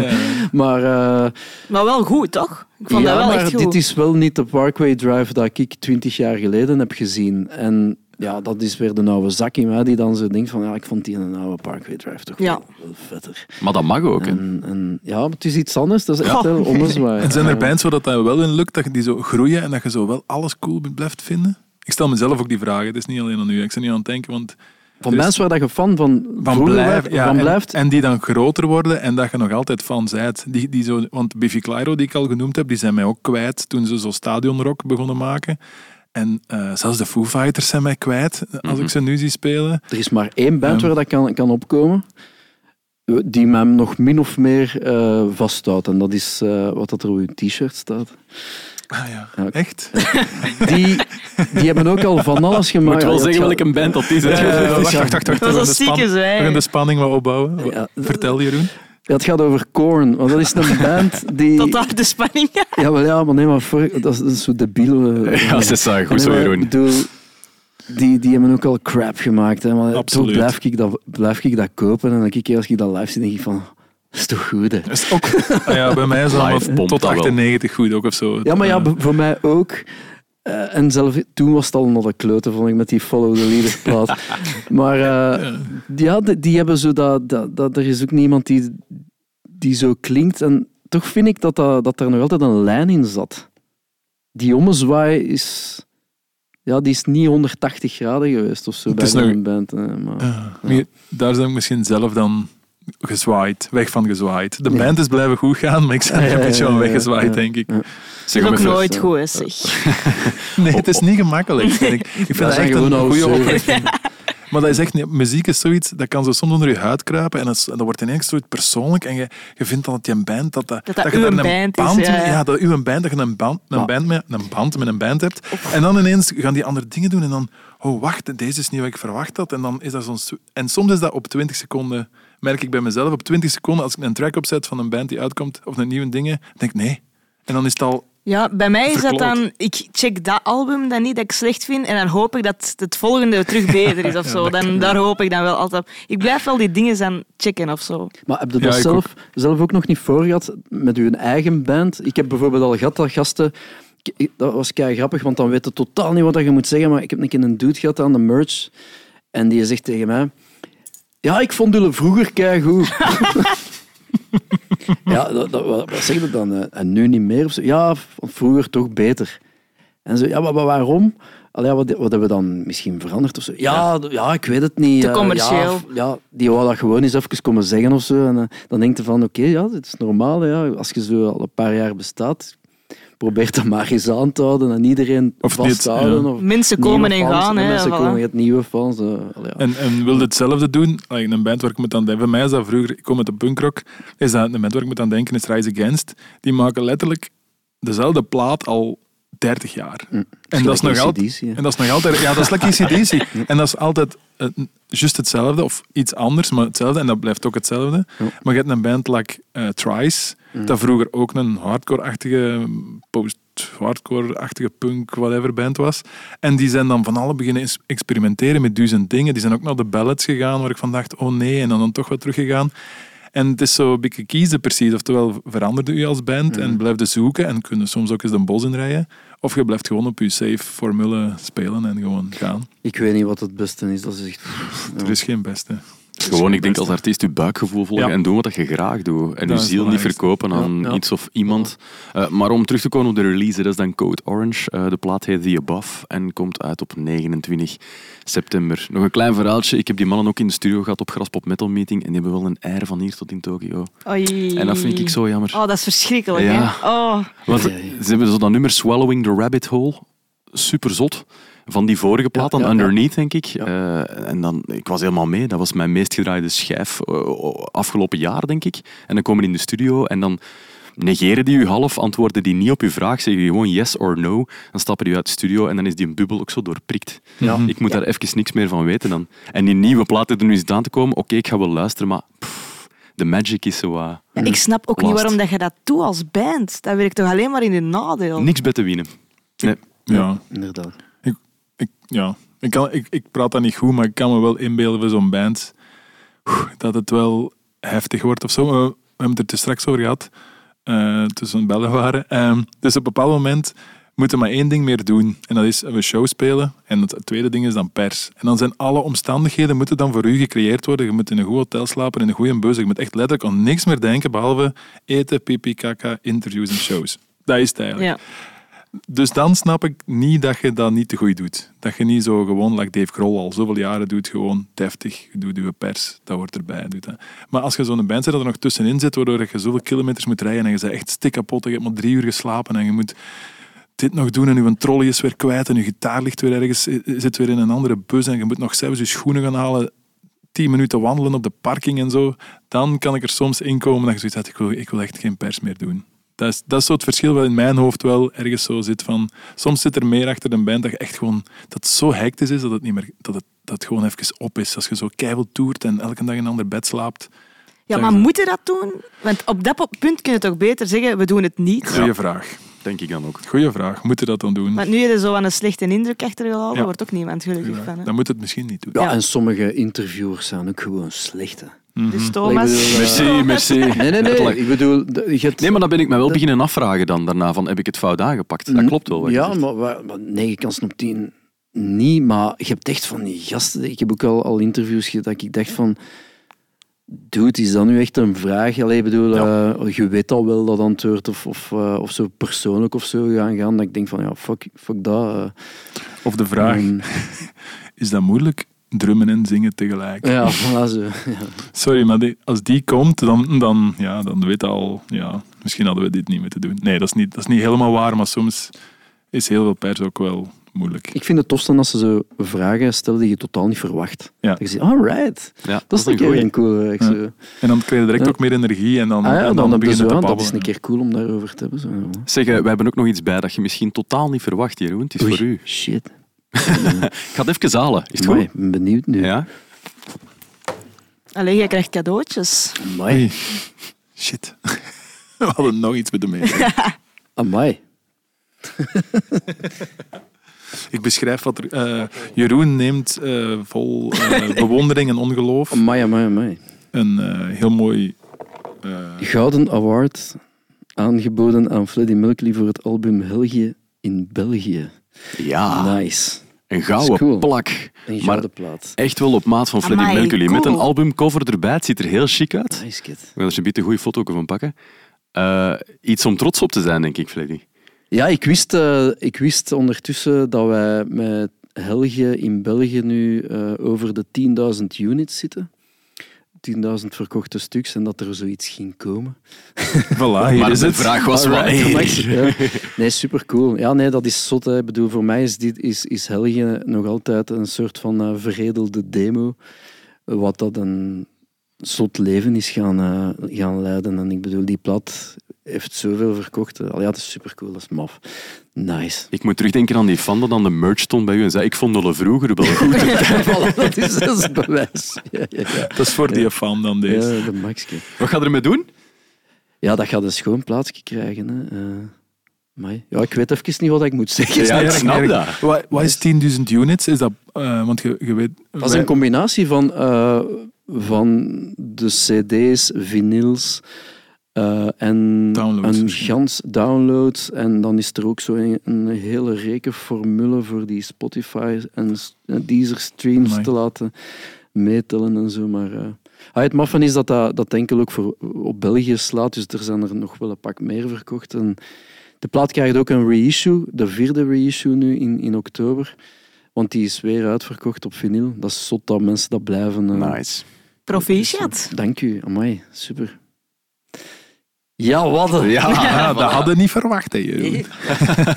Maar... eh, Maar wel goed, toch? Ik vond ja, dat wel maar echt goed. dit is wel niet de Parkway Drive dat ik twintig jaar geleden heb gezien. En ja, dat is weer de oude zak in mij die dan zo denkt van, ja, ik vond die een oude Parkway Drive toch Ja. wel, vetter. Maar dat mag ook. hè. En, en, ja, maar het is iets anders. Dat is echt ommezwaai. En zijn er bands waar dat dan wel in lukt, dat je die zo groeien en dat je zo wel alles cool blijft vinden? Ik stel mezelf ook die vragen, het is niet alleen aan u. Ik ben niet aan het denken, want Van Dus- mensen waar dat je fan van, van blijft, ja, van en, blijft. en die dan groter worden en dat je nog altijd fan bent. Die, die zo, want Biffy Clyro, die ik al genoemd heb, die zijn mij ook kwijt toen ze zo stadionrock begonnen maken. En eh, zelfs de Foo Fighters zijn mij kwijt, als ik ze nu zie spelen. Er is maar één band Ja. waar dat kan, kan opkomen, die mij nog min of meer eh, vasthoudt. En dat is eh, wat dat er op uw t-shirt staat. Ah ja, Ja. echt? Die, die hebben ook al van alles gemaakt. moet wel zeggen welke band dat is. Ja, ja, ja, wacht, wacht, wacht, wacht. Dat We gaan is de een span- zieke We gaan zij. de spanning wat opbouwen. Ja. Vertel Jeroen. Ja, het gaat over Korn, want dat is een band die... Tot daar de spanning. Ja, maar, ja, maar nee, maar voor, dat, is, dat is zo debiel. eh. Ja, is eh, goed zo, bedoel, die, die hebben ook al crap gemaakt. Hè, maar Absoluut. toch blijf ik, dat, blijf ik dat kopen. En elke keer als ik dat live zie, denk ik van... Dat is toch goed, hè? Dat is ook, ah ja, bij mij is dat tot dat wel. 98 goed ook of zo. Ja, maar ja, Eh, voor mij ook. Eh, en zelf, toen was het al nog een kleuter, vond ik, met die Follow the Leader plaat. maar eh, ja, die, die hebben zo dat, dat, dat... Er is ook niemand die, die zo klinkt. En toch vind ik dat, dat, dat er nog altijd een lijn in zat. Die ommezwaai is... Ja, die is niet 180 graden geweest of zo Het bij nog- een band. hè, maar, Ja, daar zijn ik misschien zelf dan gezwaaid, weg van gezwaaid. De Ja. band is blijven goed gaan, maar ik ben er Ja, een beetje weggezwaaid, ja. denk ik. Ja. Zeg is ook nooit goed, zeg. Nee, het is niet gemakkelijk. vind Ik, ik vind Dat echt een goede oprichting. Maar dat is echt niet, muziek is zoiets, dat kan zo soms onder je huid kruipen en dat, is- dat wordt ineens zoiets persoonlijk en je, je vindt dan dat je een band, dat, dat, Dat dat je daar band is, ja, mee- ja. ja, dat uw band, dat je een band, een, band met, een band met een band hebt. En dan ineens gaan die andere dingen doen en dan, oh wacht, deze is niet wat ik verwacht had. En dan is dat zo'n... sw- En soms is dat op 20 seconden, merk ik bij mezelf, op 20 seconden, als ik een track opzet van een band die uitkomt, of een nieuwe dingen, denk ik nee. En dan is het al... Ja, bij mij is dat dan... Ik check dat album dan niet dat ik slecht vind en dan hoop ik dat het volgende terug beter is of zo. Dan, daar hoop ik dan wel altijd op. Ik blijf wel die dingen dan checken of zo. Maar heb je dat zelf, zelf ook nog niet voor gehad met uw eigen band? Ik heb bijvoorbeeld al gehad dat gasten... Dat was kei grappig, want dan weet je totaal niet wat je moet zeggen. Maar ik heb een keer een dude gehad aan de merch. En die zegt tegen mij... Ja, ik vond jullie vroeger kei goed. ja, dat, dat, wat, wat zeg je dan? eh, En nu niet meer? Of zo? Ja, vroeger toch beter. En zo, ja, maar, maar waarom? Allee, wat, wat hebben we dan misschien veranderd of zo? Ja, d- ja. ik weet het niet. Te Eh, commercieel. Ja, die wou dat gewoon eens even komen zeggen of zo. En eh, dan denk je van, oké, ja, dit is normaal. hè, Ja. Als je zo al een paar jaar bestaat, probeer dat maar eens aan te houden en iedereen Of vast niet, te houden. ja. Of Mensen komen en fans, gaan. Hè, Mensen voilà. komen, je hebt nieuwe fans. allee, ja. En, en wil hetzelfde doen, like een band waar ik moet aan denken, voor mij is dat vroeger, ik kom uit de punkrock, is dat een band waar ik moet aan denken is Rise Against. Die maken letterlijk dezelfde plaat al 30 jaar. Mm. En dat is nog altijd... AC/DC, hè. En dat is nog altijd... Ja, dat is lekker ACDC. En dat is altijd eh, juist hetzelfde, of iets anders, maar hetzelfde. En dat blijft ook hetzelfde. Maar je hebt een band like eh, Trice, dat vroeger ook een hardcore-achtige, post-hardcore-achtige punk, whatever band was. En die zijn dan van alle beginnen experimenteren met duizend dingen. Die zijn ook naar de ballads gegaan, waar ik van dacht, oh nee, en dan, dan toch wat teruggegaan. En het is zo een beetje kiezen precies. Oftewel veranderde je als band en blijf je zoeken en kunnen soms ook eens de bos inrijden. Of je blijft gewoon op je safe formule spelen en gewoon gaan. Ik weet niet wat het beste is. Dat is echt... Er is geen beste. Is Gewoon, ik denk als artiest je buikgevoel volgen Ja. en doen wat je graag doet. En je Dat ziel niet verkopen aan Ja, ja. iets of iemand. Eh, maar om terug te komen op de release, dat is dan Code Orange. Eh, de plaat heet The Above en komt uit op 29 september. Nog een klein verhaaltje. Ik heb die mannen ook in de studio gehad op Graspop Metal Meeting en die hebben wel een air van hier tot in Tokio. Oei. En dat vind ik zo jammer. Oh, dat is verschrikkelijk, Ja. hè? Oh. Want ze hebben zo dat nummer Swallowing the Rabbit Hole. Super zot. Van die vorige plaat, dan ja, ja. Underneath, denk ik. Eh, en dan, ik was helemaal mee. Dat was mijn meest gedraaide schijf eh, afgelopen jaar, denk ik. En dan komen die in de studio en dan negeren die u half, antwoorden die niet op uw vraag, zeggen die gewoon yes or no. Dan stappen die uit de studio en dan is die een bubbel ook zo doorprikt. Ja. Ik moet daar even niks meer van weten dan. En die nieuwe plaat er nu eens aan te komen, oké, ik ga wel luisteren, maar pff, de magic is zo. Ja, ik snap ook niet waarom dat je dat doet als band. Dat werkt toch alleen maar in je nadeel? Niks bij te winnen. Nee. Ja, Inderdaad. Ik, ja. Ik, kan, ik, ik praat dat niet goed, maar ik kan me wel inbeelden voor zo'n band dat het wel heftig wordt of zo. We, hebben het er te straks over gehad, eh toen bellen waren. Ehm, dus op een bepaald moment moeten we maar één ding meer doen. En dat is een show spelen. En het tweede ding is dan pers. En dan zijn alle omstandigheden moeten dan voor u gecreëerd worden. Je moet in een goed hotel slapen, in een goede bus. Je moet echt letterlijk aan niks meer denken, behalve eten, pipi, kaka, interviews en shows. Dat is het eigenlijk. Ja. Dus dan snap ik niet dat je dat niet te goed doet. Dat je niet zo gewoon, like Dave Grohl al zoveel jaren doet, gewoon deftig. Doet je pers, dat hoort erbij. Doet. Maar als je zo'n band zit dat er nog tussenin zit, waardoor je zoveel kilometers moet rijden en je bent echt stik kapot, je hebt maar drie uur geslapen en je moet dit nog doen en je trolley is weer kwijt en je gitaar ligt weer ergens, eh, zit weer in een andere bus en je moet nog zelfs je schoenen gaan halen, tien minuten wandelen op de parking en zo, dan kan ik er soms in komen dat je zoiets hebt, ik ik wil echt geen pers meer doen. Dat is, dat is zo het verschil wat in mijn hoofd wel ergens zo zit van... Soms zit er meer achter een band dat je echt gewoon... Dat het zo hectisch is dat het, niet meer, dat het, dat het gewoon even op is. Als je zo keihard toert en elke dag in een ander bed slaapt. Ja, maar moet je dat doen? Want op dat punt kun je toch beter zeggen, we doen het niet. Goeie vraag. Denk ik dan ook. Goeie vraag. Moet je dat dan doen? Want nu je er zo aan een slechte indruk achtergelaten, Ja. wordt ook niemand gelukkig van. Hè? Dan moet het misschien niet doen. Ja, Ja. en sommige interviewers zijn ook gewoon hè. Dus Thomas... Bedoel, eh, Merci, merci. Nee, nee, nee. Letterlijk. Ik bedoel, Nee, maar dan ben ik me wel beginnen afvragen dan daarna van heb ik het fout aangepakt. Dat klopt wel. Ja, maar, maar negen kansen op tien niet. Maar je hebt echt van die gasten. Ik heb ook al, al interviews gehad dat ik dacht van. Dude, is dat nu echt een vraag? Allee, bedoel, eh, je weet al wel dat antwoord of, of, eh, of zo persoonlijk of zo gaan gaan. Dat ik denk van, ja, fuck, fuck dat. Of de vraag, Ehm, is dat moeilijk? Drummen en zingen tegelijk. ja, voilà zo. Ja. Sorry, maar die- als die komt, dan, dan, ja, dan weet al... Ja, misschien hadden we dit niet moeten doen. Nee, dat is niet, dat is niet helemaal waar, maar soms is heel veel pers ook wel moeilijk. Ik vind het tofste als ze zo vragen stellen die je totaal niet verwacht. Ja. Dat je zegt, alright. Ja, Dat is een keer een cool. Ik Ja. zo, En dan krijg je direct Ja. ook meer energie en dan, ah ja, en dan, dan, je begin je te ah, dat is een keer cool om daarover te hebben. Zo. Zeg, we hebben ook nog iets bij dat je misschien totaal niet verwacht, Jeroen. Het is Oei, voor u. Shit. Ik ga het even halen. Is het Amai, goed? ik ben benieuwd nu. Ja? Allee, jij krijgt cadeautjes. Amai. Hey. Shit. We hadden nog iets moeten mee. Amai. Ik beschrijf wat er... eh, Jeroen neemt eh, vol eh, bewondering en ongeloof Amai, amai, amai. een eh, heel mooi... eh, Gouden Award aangeboden aan Freddie Mercury voor het album Helgië in België. Ja, Nice. een gouden cool. plak. Een Maar gouden plaat. echt wel op maat van Freddie Amai, Mercury. Met een albumcover erbij. Het ziet er heel chic uit. Nice, kid. Ik wil er een beetje een goede foto van pakken. Eh, iets om trots op te zijn, denk ik, Freddy. Ja, ik wist, eh, ik wist ondertussen dat wij met Helge in België nu eh, over de 10.000 units zitten. 10.000 verkochte stuks en dat er zoiets ging komen. voilà, Maar is de het. vraag was ja. Nee, super cool. Ja, nee, dat is zot. Hè. Ik bedoel, voor mij is, dit, is, is Helge nog altijd een soort van eh, veredelde demo. Wat dat een zot leven is gaan, eh, gaan leiden. En ik bedoel, die plaat heeft zoveel verkocht. Al ja, dat is super cool. Dat is maf. Nice. Ik moet terugdenken aan die fan dat aan de merch stond bij u en zei ik vond dat vroeger wel goed. Voilà, dat is dat is het bewijs. Ja, ja, ja. Dat is voor die fan dan deze. Ja, de maxke. Wat ga je ermee doen? Ja, dat gaat een schoon plaatsje krijgen. Hè. Eh, amai. ja, ik weet even niet wat ik moet zeggen. Ja, ik snap dat. Wat, wat is 10.000 units? Is dat, eh, want je, je weet... Dat is een combinatie van, eh, van de cd's, vinyls eh, en Downloads een gans downloads. En dan is er ook zo een, een hele rekenformule voor die Spotify en en Deezer streams Amai. te laten meetellen en zo. Maar eh, ah, het maffen is dat dat, dat enkel ook voor, op België slaat, dus er zijn er nog wel een pak meer verkocht. En de plaat krijgt ook een reissue, de vierde reissue nu in, in oktober. Want die is weer uitverkocht op vinyl. Dat is zot dat mensen dat blijven. eh, Nice. Proficiat. Dank u, amai, super. Ja, wat een Ja, Ja, dat hadden we niet verwacht, hè, Jeroen.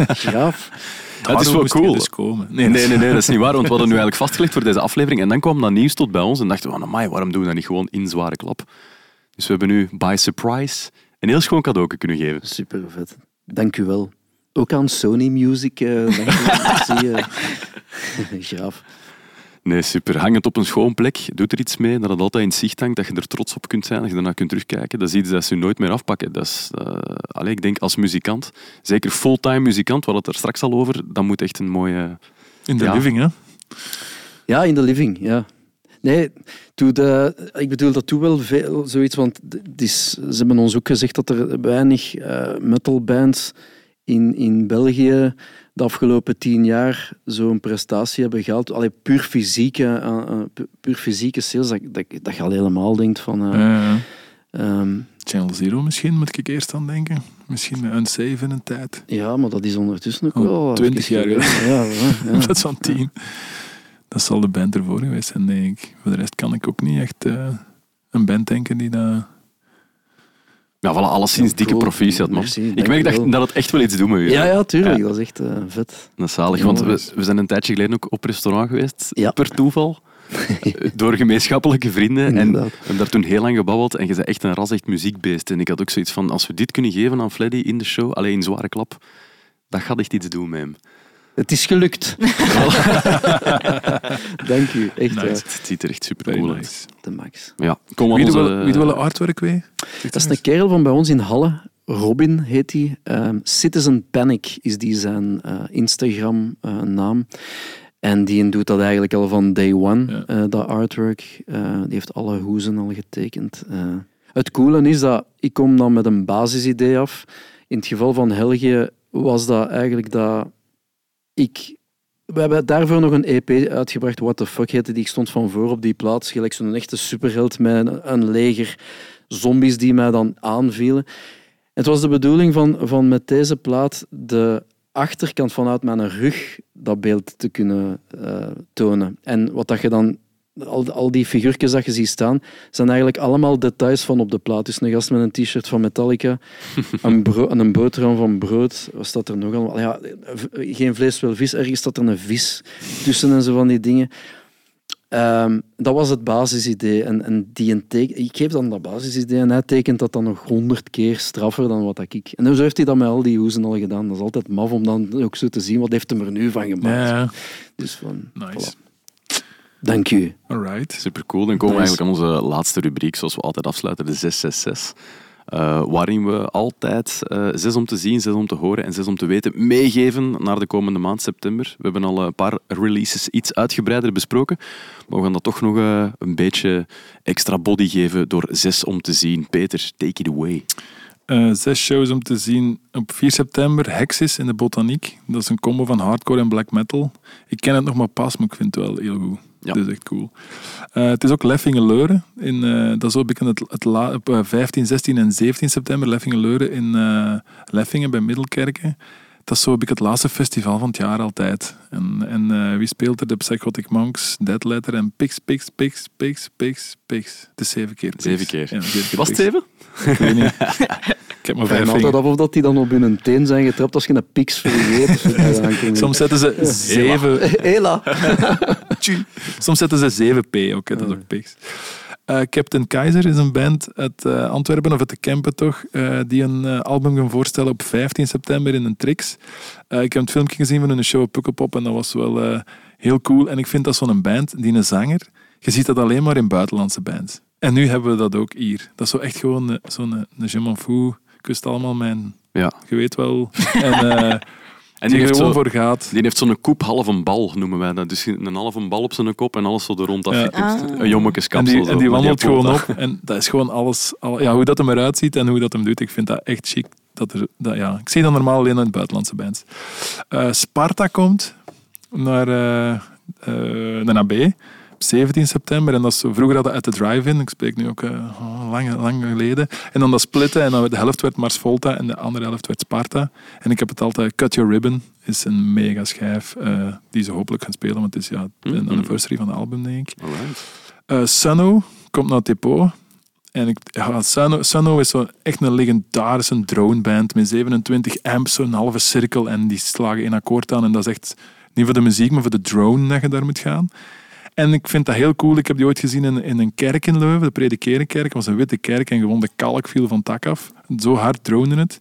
graaf. het is wel cool. dus komen. Nee, nee, nee, dat is niet waar, want we hadden nu eigenlijk vastgelegd voor deze aflevering en dan kwam dat nieuws tot bij ons en dachten we, van, amai, waarom doen we dat niet gewoon in zware klap? Dus we hebben nu by surprise een heel schoon cadeau kunnen geven. Super vet. Dank u wel. Ook aan Sony Music. eh dank u wel. Merci, eh. graaf. Nee, super. Hang het op een schoon plek. Doe er iets mee, dat het altijd in zicht hangt, dat je er trots op kunt zijn, dat je daarna kunt terugkijken. Dat is iets dat ze nooit meer afpakken. Dat is, eh, ik denk als muzikant, zeker fulltime muzikant, we hadden het er straks al over, dat moet echt een mooie... In de Ja. living, hè? Ja, in de living, ja. Nee, ik bedoel dat toen wel veel zoiets, want is, ze hebben ons ook gezegd dat er weinig eh metalbands in, in België de afgelopen tien jaar zo'n prestatie hebben gehaald. Allee, puur fysieke, eh, eh, pu- puur fysieke sales, dat, dat, dat je al helemaal denkt van... eh, Eh, ehm, Channel Zero misschien, moet ik eerst aan denken. Misschien met Unsafe in een tijd. ja, maar dat is ondertussen ook Oh, wel... 20 even jaar geleden. Ja, ja, ja. Dat is zo'n tien. Dat zal de band ervoor geweest zijn, denk ik. Voor de rest kan ik ook niet echt eh, een band denken die dat... Ja, voilà, alleszins Ja, dikke cool. proficiat, man. Merci, ik merk dat, dat het echt wel iets doet met u. Ja, ja, tuurlijk. Ja. Dat is echt eh, vet. Dat is zalig, want we, we zijn een tijdje geleden ook op restaurant geweest, Ja. per toeval. Door gemeenschappelijke vrienden. En we hebben daar toen heel lang gebabbeld en je bent echt een ras echt muziekbeest. En ik had ook zoiets van, als we dit kunnen geven aan Fleddy in de show, alleen in zware klap, dat gaat echt iets doen met hem. Het is gelukt. Dank u. Echt Nice. waar. Het ziet er echt super cool uit. nice. De max. Ja, kom Wie onze... wil een artwork mee? Dat is een kerel van bij ons in Halle. Robin heet hij. Ehm, Citizen Panic is die zijn eh, Instagram-naam. en die doet dat eigenlijk al van day one, Ja. eh, dat artwork. Eh, die heeft alle hoezen al getekend. Eh, het coole is dat ik kom dan met een basisidee af. In het geval van Helge was dat eigenlijk dat ik... We hebben daarvoor nog een EP uitgebracht, What the Fuck heette die. Ik stond van voor op die plaats, gelijk zo'n echte superheld met een, leger zombies die mij dan aanvielen. Het was de bedoeling van, van met deze plaat de achterkant vanuit mijn rug dat beeld te kunnen eh, tonen. En wat dat je dan al, al die figuurtjes dat je ziet staan, zijn eigenlijk allemaal details van op de plaat. Dus een gast met een t-shirt van Metallica, een, en een boterham van brood. Wat staat er nog allemaal? Ja, geen vlees, wel vis. Ergens staat er een vis tussen en zo van die dingen. Ehm, dat was het basisidee. En, en die een teken, ik geef dan dat basisidee en hij tekent dat dan nog honderd keer straffer dan wat ik. En zo heeft hij dat met al die hoezen al gedaan. Dat is altijd maf om dan ook zo te zien wat heeft hem er nu van gemaakt. Ja, Dus van, nice. voilà. Dank u. Alright. Super cool. Dan komen we Nice. eigenlijk aan onze laatste rubriek, zoals we altijd afsluiten, de 666. Eh, waarin we altijd eh, zes om te zien, zes om te horen en zes om te weten meegeven naar de komende maand september. We hebben al een paar releases iets uitgebreider besproken, maar we gaan dat toch nog eh, een beetje extra body geven door zes om te zien. Peter, take it away. Eh, zes shows om te zien op 4 september. Hexis in de Botaniek. Dat is een combo van hardcore en black metal. Ik ken het nog maar pas, maar ik vind het wel heel goed. Ja. Dat is echt cool. Eh, het is ook Leffingen-Leuren. In, eh, dat is ook het, het op eh, 15, 16 en 17 september. Leffingen-Leuren in eh, Leffingen bij Middelkerken. Dat is zo een beetje het laatste festival van het jaar altijd. En, en eh, wie speelt er? De Psychotic Monks, Dead Letter en Pix, Pix, Pix, Pix, Pix, Pix. Het is zeven keer. Pix. Zeven keer. Ja, zeven keer Was het Pix. even? Ik weet niet. Ik heb maar Ik vijf altijd af of dat die dan op hun teen zijn getrapt als je een piks vergeet. Soms zetten ze zeven... Hela. Soms zetten ze 7p ook, hè, dat is ook piks. Eh, Captain Kaiser is een band uit eh, Antwerpen, of uit de Kempen toch, eh, die een album gaan voorstellen op 15 september in een Trix. Ik heb het filmpje gezien van hun show op Pukkelpop en dat was wel heel cool. En ik vind dat zo'n band, die een zanger, je ziet dat alleen maar in buitenlandse bands. En nu hebben we dat ook hier. Dat is zo echt gewoon zo'n je m'en fous, kust allemaal mijn... Ja. Je weet wel. En, En die die er heeft, gewoon zo, voor gaat. die heeft zo'n koep half een bal, noemen wij dat. Dus een halve bal op zijn kop en alles zo er rond Ja. afgeknipt. Ah. Een En jommekeskapsel. die, zo, en die wandelt gewoon op. En dat is gewoon alles. al- ja, hoe dat hem eruit ziet en hoe dat hem doet, ik vind dat echt chic. Dat er, dat, ja, ik zie dat normaal alleen in het buitenlandse bands. Eh, Sparta komt naar, eh eh, naar AB op 17 september. En dat is, vroeger hadden uit de drive-in. Ik spreek nu ook oh, lang, lang geleden. En dan dat splitten. En dan de helft werd Mars Volta en de andere helft werd Sparta. En ik heb het altijd... Cut Your Ribbon is een mega schijf eh, die ze hopelijk gaan spelen. Want het is ja, een Mhm. anniversary van het album, denk ik. Sunno komt naar het depot. En ik, ja, Sunno is zo echt een legendarische droneband met 27 amps, zo'n halve cirkel. En die slagen in akkoord aan. En dat is echt niet voor de muziek, maar voor de drone dat je daar moet gaan. En ik vind dat heel cool. Ik heb die ooit gezien in, in een kerk in Leuven, de Predikerenkerk. Het was een witte kerk en gewoon de kalk viel van het dak af. Zo hard drone het.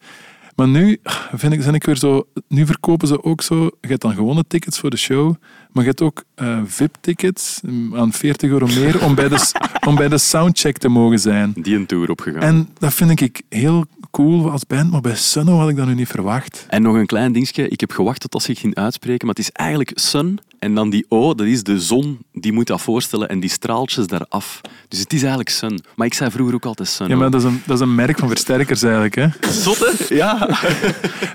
Maar nu vind ik, zijn ik weer zo... Nu verkopen ze ook zo... Je hebt dan gewone tickets voor de show, maar je hebt ook eh, VIP-tickets mm, aan 40 euro meer om bij, de, om bij de soundcheck te mogen zijn. Die een tour opgegaan. En dat vind ik heel cool als band, maar bij Sunno had ik dat nu niet verwacht. En nog een klein dingetje. Ik heb gewacht tot als je ging uitspreken, maar het is eigenlijk sun. En dan die O, dat is de zon, die moet dat voorstellen. En die straaltjes daaraf. Dus het is eigenlijk sun. Maar ik zei vroeger ook altijd sun. Ja, maar dat is een, dat is een merk van versterkers eigenlijk. Hè. Zot, hè? Ja.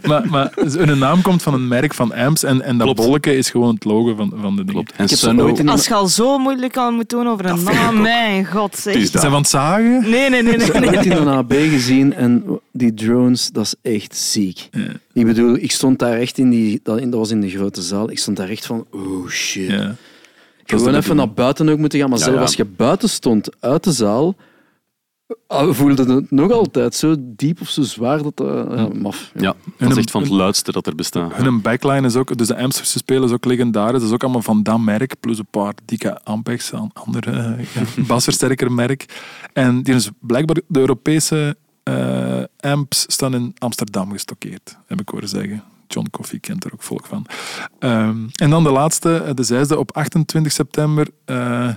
Maar, maar hun naam komt van een merk van amps en, en dat Klopt. bolletje is gewoon het logo van, van de dingen. Klopt. En Ik heb dat Als je al zo moeilijk aan moet doen over een naam, mijn god zeg. Het is Ze zijn van het zagen. Nee, nee, nee, nee. Ik heb nee. ooit in een AB gezien en die drones, dat is echt ziek. Ik bedoel, ik stond daar echt in die... Dat dat was in de grote zaal. Ik stond daar echt van, oh shit. Ja. Ik gewoon even naar buiten ook moeten gaan. Maar Ja, zelfs ja. als je buiten stond, uit de zaal, voelde het nog altijd zo diep of zo zwaar dat dat... Ja, maf. Ja. Ja, dat is echt van het luidste dat er bestaat. Hun backline is ook, dus de amps ze spelen is ook legendarisch. Dat is ook allemaal van dat merk, plus een paar dikke Ampex, een andere eh, ja, basversterker merk. En die is blijkbaar de Europese eh, amps staan in Amsterdam gestockeerd, heb ik horen zeggen. John Coffey kent er ook volk van. Ehm, en dan de laatste, eh, de zesde, op 28 september. eh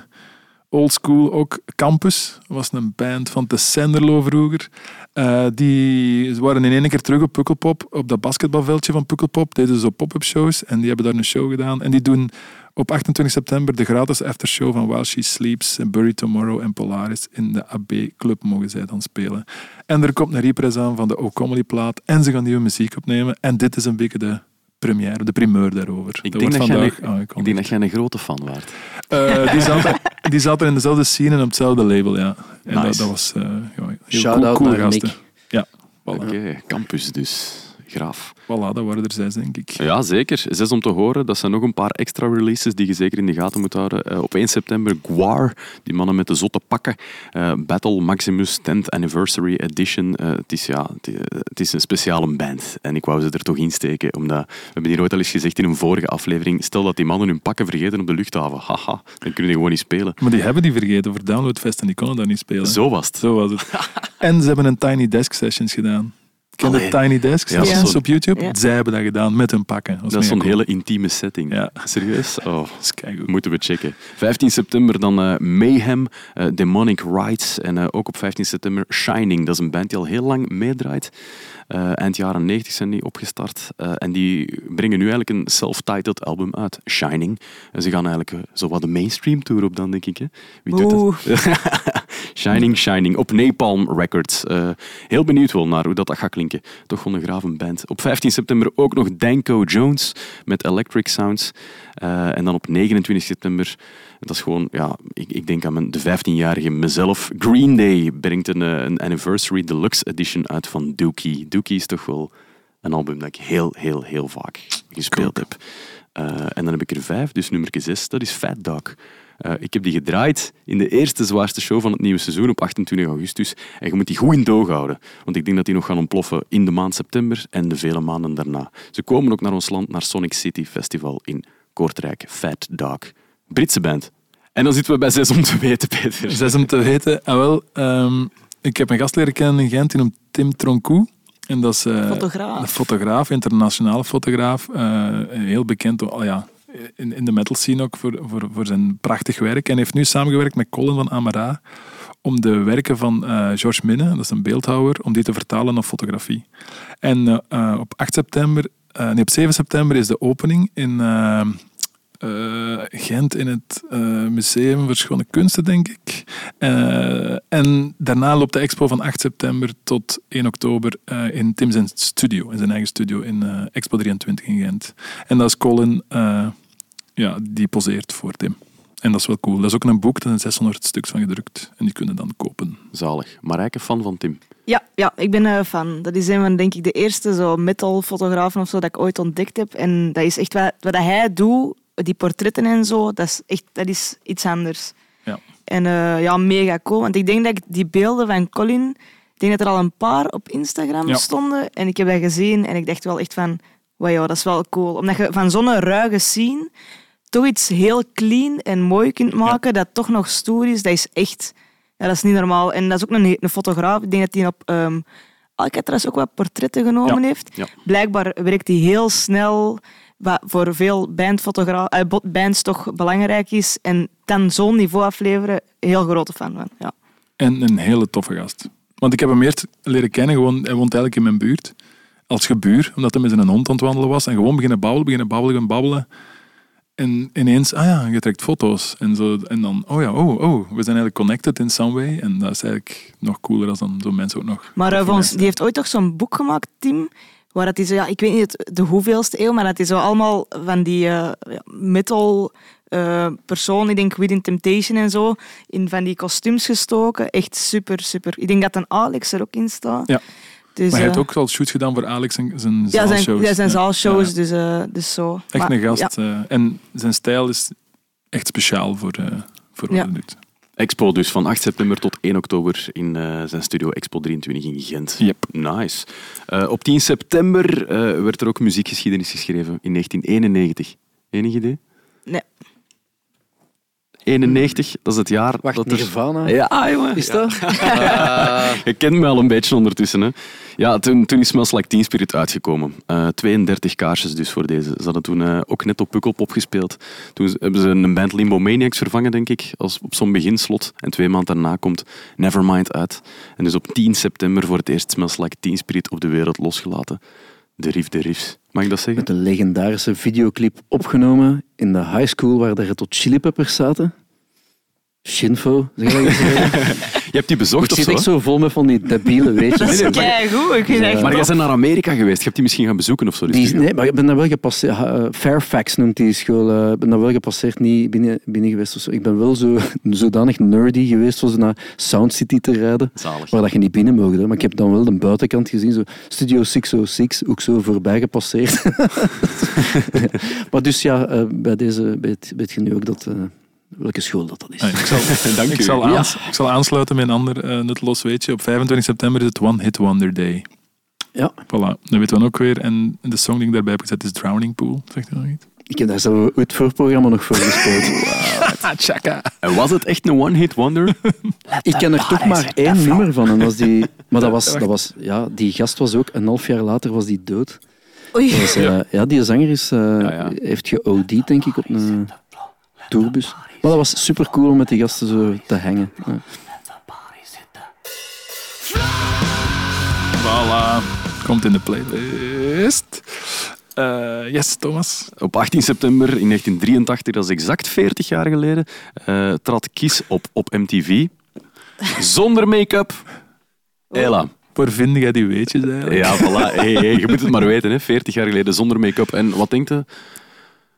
Old School ook. Campus was een band van de Senderlo vroeger. Eh, die waren in één keer terug op Pukkelpop, op dat basketbalveldje van Pukkelpop. Deden ze zo pop-up shows en die hebben daar een show gedaan. En die doen op 28 september de gratis aftershow van While She Sleeps, Bury Tomorrow en Polaris in de AB Club mogen zij dan spelen. En er komt een reprise aan van de O-Comedy plaat en ze gaan nieuwe muziek opnemen. En dit is een beetje de première, de primeur daarover. Ik Dat denk, wordt dat jij vandaag een, ik denk dat jij een grote fan waart. Eh, die, zaten, die zaten in dezelfde scene en op hetzelfde label, ja. En Nice. dat, dat was eh ja, heel Shout-out cool, coole naar gasten. Nick. Ja, voilà. Oké, campus dus. Graaf. Voilà, dat waren er zes, denk ik. Ja, zeker. Zes om te horen. Dat zijn nog een paar extra releases die je zeker in de gaten moet houden. Eh, op 1 september Guar, die mannen met de zotte pakken. Eh, Battle Maximus 10th Anniversary Edition. Eh, het, is, ja, het, is een speciale band. En ik wou ze er toch in steken. Omdat, we hebben hier ooit al eens gezegd in een vorige aflevering, stel dat die mannen hun pakken vergeten op de luchthaven. Haha, dan kunnen die gewoon niet spelen. Maar die hebben die vergeten voor Downloadfest en die konden dat niet spelen. Zo was het. Zo was het. en ze hebben een Tiny Desk Sessions gedaan. Ken Allee. Tiny Desk Ja, op YouTube? Ja. Zij hebben dat gedaan met hun pakken. Dat is zo'n hele intieme setting. Ja. Serieus? Oh. Dat is keigoed. Moeten we checken. 15 september dan eh, Mayhem, eh, Demonic Rights en eh, ook op 15 september Shining. Dat is een band die al heel lang meedraait. Eh, eind jaren 90 zijn die opgestart. Eh, en die brengen nu eigenlijk een self-titled album uit, Shining. En ze gaan eigenlijk zo wat de mainstream tour op dan, denk ik. Hè? Wie doet Oeh. dat? Shining, Shining. Op Napalm Records. Eh, heel benieuwd wel naar hoe dat, dat gaat klinken. Toch gewoon een grave band. Op 15 september ook nog Danko Jones met Electric Sounds. Eh, en dan op 29 september, dat is gewoon, ja, ik, ik denk aan mijn, de 15-jarige mezelf. Green Day brengt een, eh, een Anniversary Deluxe Edition uit van Dookie. Dookie is toch wel een album dat ik heel, heel, heel vaak gespeeld heb. En dan heb ik er vijf, dus nummer zes, dat is Fat Dog. Eh, ik heb die gedraaid in de eerste zwaarste show van het nieuwe seizoen op 28 augustus. En je moet die goed in doog houden. Want ik denk dat die nog gaan ontploffen in de maand september en de vele maanden daarna. Ze komen ook naar ons land, naar Sonic City Festival in Kortrijk. Fat Dog. Britse band. En dan zitten we bij zes om te weten, Peter. Zes om te weten. Ah, wel, ehm, ik heb een gast leren kennen in Gent, die noemt Tim Troncoux. En dat is eh, Fotograaf. een fotograaf, internationale fotograaf. eh, heel bekend oh, ja, in, in de metal scene ook voor, voor, voor zijn prachtig werk. En heeft nu samengewerkt met Colin van Amara om de werken van eh George Minne, dat is een beeldhouwer, om die te vertalen naar fotografie. En eh, eh, op 8 september, eh, nee, op 7 september is de opening in Gent in het Museum voor Schone Kunsten, denk ik. En daarna loopt de expo van 8 september tot 1 oktober in Tim zijn studio, in zijn eigen studio in Expo 23 in Gent. En dat is Colin, ja, die poseert voor Tim. En dat is wel cool. Dat is ook een boek, daar zijn 600 stuks van gedrukt. En die kunnen dan kopen. Zalig. Marijke, fan van Tim. Ja, ja, ik ben een fan. Dat is een van, denk ik, de eerste zo metal-fotografen of zo dat ik ooit ontdekt heb. En dat is echt wat, wat hij doet, die portretten en zo, dat is echt dat is iets anders. Ja. En eh, ja, mega cool. Want ik denk dat ik die beelden van Colin, ik denk dat er al een paar op Instagram Ja. stonden. En ik heb dat gezien en ik dacht wel echt van, wauw, dat is wel cool. Omdat je van zo'n ruige scene toch iets heel clean en mooi kunt maken, dat toch nog stoer is, dat is echt... Ja, dat is niet normaal. En dat is ook een, een fotograaf. Ik denk dat hij op ehm Alcatraz ook wat portretten genomen Ja. heeft. Ja. Blijkbaar werkt hij heel snel, wat voor veel bandfotogra- eh, bo- bands toch belangrijk is. En dan zo'n niveau afleveren, heel grote fan van. Ja. En een hele toffe gast. Want ik heb hem eerst leren kennen, gewoon, hij woont eigenlijk in mijn buurt. Als gebuur, omdat hij met zijn hond aan het wandelen was. En gewoon beginnen babbelen, beginnen babbelen, beginnen babbelen. En ineens, ah ja, je trekt foto's. En, zo, en dan, oh ja, oh, oh, we zijn eigenlijk connected in some way. En dat is eigenlijk nog cooler als dan zo'n mensen ook nog. Maar eh, ons, die heeft ooit toch zo'n boek gemaakt, Tim, waar dat is, ja, ik weet niet het- de hoeveelste eeuw, maar dat is zo allemaal van die ja, metal eh personen, ik denk Within Temptation en zo, in van die kostuums gestoken. Echt super, super. Ik denk dat een Alex er ook in staat. Ja. Dus, Maar hij heeft eh, ook al shoots gedaan voor Alex zijn, zijn ja, zijn, zaalshows. ja, zijn zaalshows, Ja. dus, eh, dus zo. Echt Maar, een gast. ja, eh, en zijn stijl is echt speciaal voor, eh, voor wat Ja. hij doet. Expo dus van 8 september tot 1 oktober in eh, zijn studio Expo 23 in Gent. Yep. Nice. Eh, op 10 september eh, werd er ook muziekgeschiedenis geschreven in 1991. Enig idee? Nee. 91, dat is het jaar Wacht, dat er... Nirvana? Ja, jongen. Is Ja. dat? Je kent me al een beetje ondertussen. Hè? Ja, toen, toen is Smells Like Teen Spirit uitgekomen. Eh 32 kaarsjes dus voor deze. Ze hadden toen eh, ook net op Pukkelpop gespeeld. Toen hebben ze een band Limbo Maniacs vervangen, denk ik, als op zo'n beginslot. En twee maanden daarna komt Nevermind uit. En dus op 10 september voor het eerst Smells Like Teen Spirit op de wereld losgelaten. De riff, de riffs. Mag ik dat zeggen? Met een legendarische videoclip opgenomen in de high school waar de Red Hot Chili Peppers zaten. Shinfo, zeg even. Je hebt die bezocht Ik of zit zo? echt zo vol met van die debiele weetjes. Dat is keigoed. Ik echt Maar jij bent naar Amerika geweest. Je hebt die misschien gaan bezoeken of zo. die nee, maar ik ben daar wel gepasseerd. eh, Fairfax noemt die school. eh, Ik ben daar wel gepasseerd, niet binnen, binnen geweest. Of zo. Ik ben wel zo, zodanig nerdy geweest om zo naar Sound City te rijden. Zalig. Waar dat je niet binnen mogen. hè. Maar ik heb dan wel de buitenkant gezien. Zo Studio 606, ook zo voorbij gepasseerd. maar dus ja, eh, bij deze weet, weet je nu ook dat, eh, welke school dat, dat is. Ah, ik, zal, Dank ik, u. zal Ja. ik zal aansluiten met een ander eh nutteloos weetje. Op 25 september is het One Hit Wonder Day. Ja, Voilà, dat weten we ook weer. En de song die ik daarbij heb gezet is Drowning Pool. Zegt u nog iets? ik heb daar voor het programma nog voor gespeeld. Chaka. En was het echt een one-hit wonder? Ik ken er toch maar één nummer van. En die, maar dat was, dat was, ja, die gast was ook, een half jaar later was die dood. Oei. Eh, ja. die zanger is, eh, ja. heeft geOD'd, denk ik, op een tourbus. Maar dat was super cool om met die gasten zo te hangen. Ja. Voilà. Komt in de playlist. Eh, yes, Thomas. Op 18 september in 1983, dat is exact 40 jaar geleden, eh, trad Kies op op MTV. Zonder make-up. Ella. Waar vind jij die weetjes eigenlijk? Ja, voilà. Hey, hey, je moet het maar weten, hè. 40 jaar geleden zonder make-up. En wat denkt je?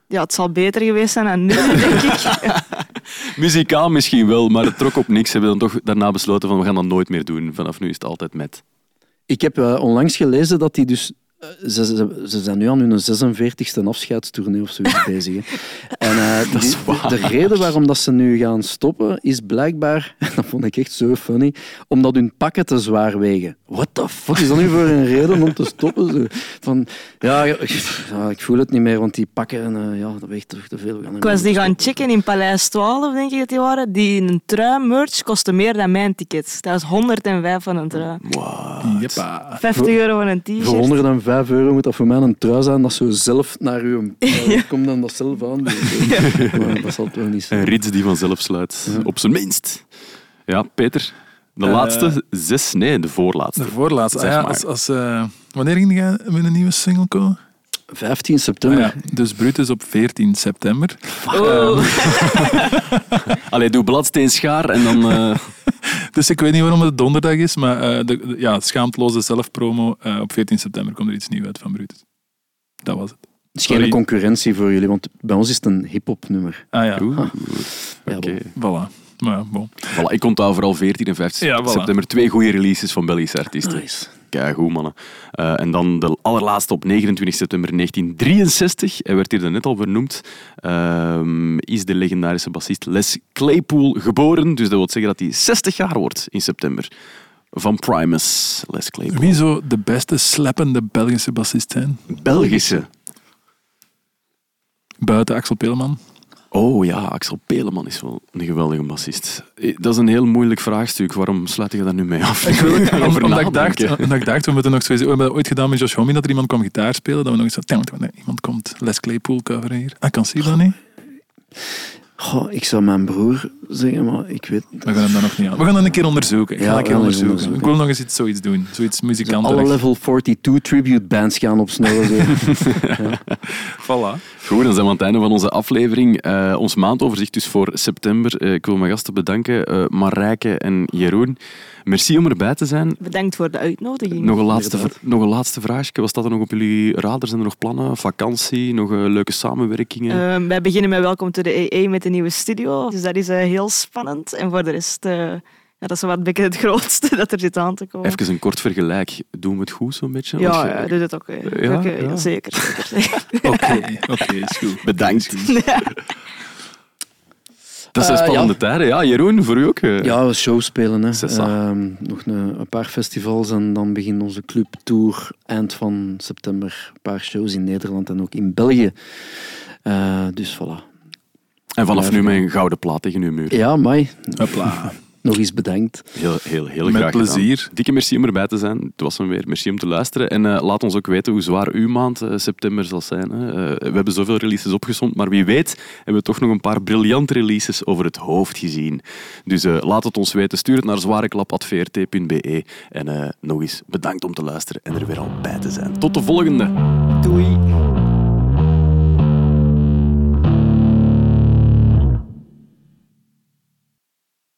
Ja, het zal beter geweest zijn dan nu, denk ik. Muzikaal misschien wel, maar het trok op niks. Ze hebben dan toch daarna besloten van we gaan dat nooit meer doen. Vanaf nu is het altijd met. Ik heb eh, onlangs gelezen dat die dus... eh, Ze, ze, ze zijn nu aan hun 46e afscheidstournee of zoiets bezig. Hè. En eh, Dat is die- waar. de reden waarom dat ze nu gaan stoppen is blijkbaar, dat vond ik echt zo funny, omdat hun pakken te zwaar wegen. What the fuck is dat nu voor een reden om te stoppen? Zo, van, ja, ik, ja, ik voel het niet meer, want die pakken, eh, ja, dat weegt toch te veel. Ik was die gaan checken in Paleis 12, denk ik dat die waren. Die een trui merch kostte meer dan mijn tickets. Dat was 105 van een trui. Jeppa. 50 euro van een t-shirt. Voor 105 euro moet dat voor mij een trui zijn dat zo zelf naar u komt dan dat zelf aan. Maar dat zal toch niet Een zijn. rits die vanzelf sluit. Op zijn minst. Ja, Peter. De Eh, laatste zes, nee, de voorlaatste. De voorlaatste. Zeg Ah ja, maar. als, als, eh, wanneer ging jij met een nieuwe single komen? 15 Ah september. ja, dus Brutus op 14 september. Oh. Allee, doe bladsteen schaar en dan... eh, Dus ik weet niet waarom het donderdag is, maar eh, de, de- ja, schaamteloze zelfpromo. eh, op 14 september komt er iets nieuws uit van Brutus. Dat was het. Het is geen Sorry. concurrentie voor jullie, want bij ons is het een hip-hop nummer. Ah ja, Oeh, Ja, oké. bon. voilà. Maar ja, bon. Voilà, ik onthoud vooral 14 en 15 Ja, voilà. september. Twee goede releases van Belgische artiesten. Nice. Keigoed, mannen. Eh, en dan de allerlaatste op 29 september 1963. Hij werd hier net al vernoemd. ehm, is de legendarische bassist Les Claypool geboren. Dus dat wil zeggen dat hij 60 jaar wordt in september. Van Primus, Les Claypool. Wie zou de beste slappende Belgische bassist zijn? Belgische. Buiten Axel Peleman. Oh ja, Axel Peleman is wel een geweldige bassist. Eh, Dat is een heel moeilijk vraagstuk. Waarom sluit je daar nu mee af? Ik wil om- Over omdat, ik dacht, omdat ik dacht, we moeten nog sowieso... We hebben dat ooit gedaan met Josh Homme, dat er iemand kwam gitaar spelen. Dat we nog eens zo... nee, Iemand komt Les Claypool coveren hier. Ah, kan zie je dat niet? Goh, ik zou mijn broer zeggen, maar ik weet... We gaan hem dan nog niet aan. We gaan dat een keer onderzoeken. Ik ga Ja, dat een keer onderzoeken. onderzoeken. Ik wil nog eens iets, zoiets doen. Zoiets Alle level 42 tribute bands gaan opsnellen. Zo. Voilà. Goed, dan zijn we aan het einde van onze aflevering. Eh, ons maandoverzicht dus voor september. Eh, ik wil mijn gasten bedanken, eh Marijke en Jeroen. Merci om erbij te zijn. Bedankt voor de uitnodiging. Nog een, laatste, nog een laatste vraagje. Wat staat er nog op jullie radar? Zijn er nog plannen? Vakantie? Nog leuke samenwerkingen? Ehm, wij beginnen met Welkom to the EE met een nieuwe studio. Dus dat is heel spannend. En voor de rest, eh, ja, dat is wat een beetje het grootste dat er zit aan te komen. Even een kort vergelijk. Doen we het goed zo'n beetje? ja, Als je- ja, doe het ook. eh. Ja. Zeker, zeker. Oké, oké, is goed. Bedankt. Dat zijn Eh, spannende ja. tijden. Ja, Jeroen, voor u ook? eh? Ja, shows spelen. Hè. Ehm, nog een, een paar festivals en dan begint onze clubtour eind van september. Een paar shows in Nederland en ook in België. Eh, dus voilà. En vanaf nu met een gouden plaat tegen uw muur. Ja, Mai, Hopla. Nog eens bedankt. Heel, heel, heel Met graag gedaan. plezier. Dikke merci om erbij te zijn. Het was hem weer. Merci om te luisteren. En eh, laat ons ook weten hoe zwaar uw maand eh, september zal zijn. Hè. Eh, we hebben zoveel releases opgesomd, maar wie weet hebben we toch nog een paar briljante releases over het hoofd gezien. Dus eh, laat het ons weten. Stuur het naar zwareklap.vrt.be. En eh, nog eens bedankt om te luisteren en er weer al bij te zijn. Tot de volgende. Doei.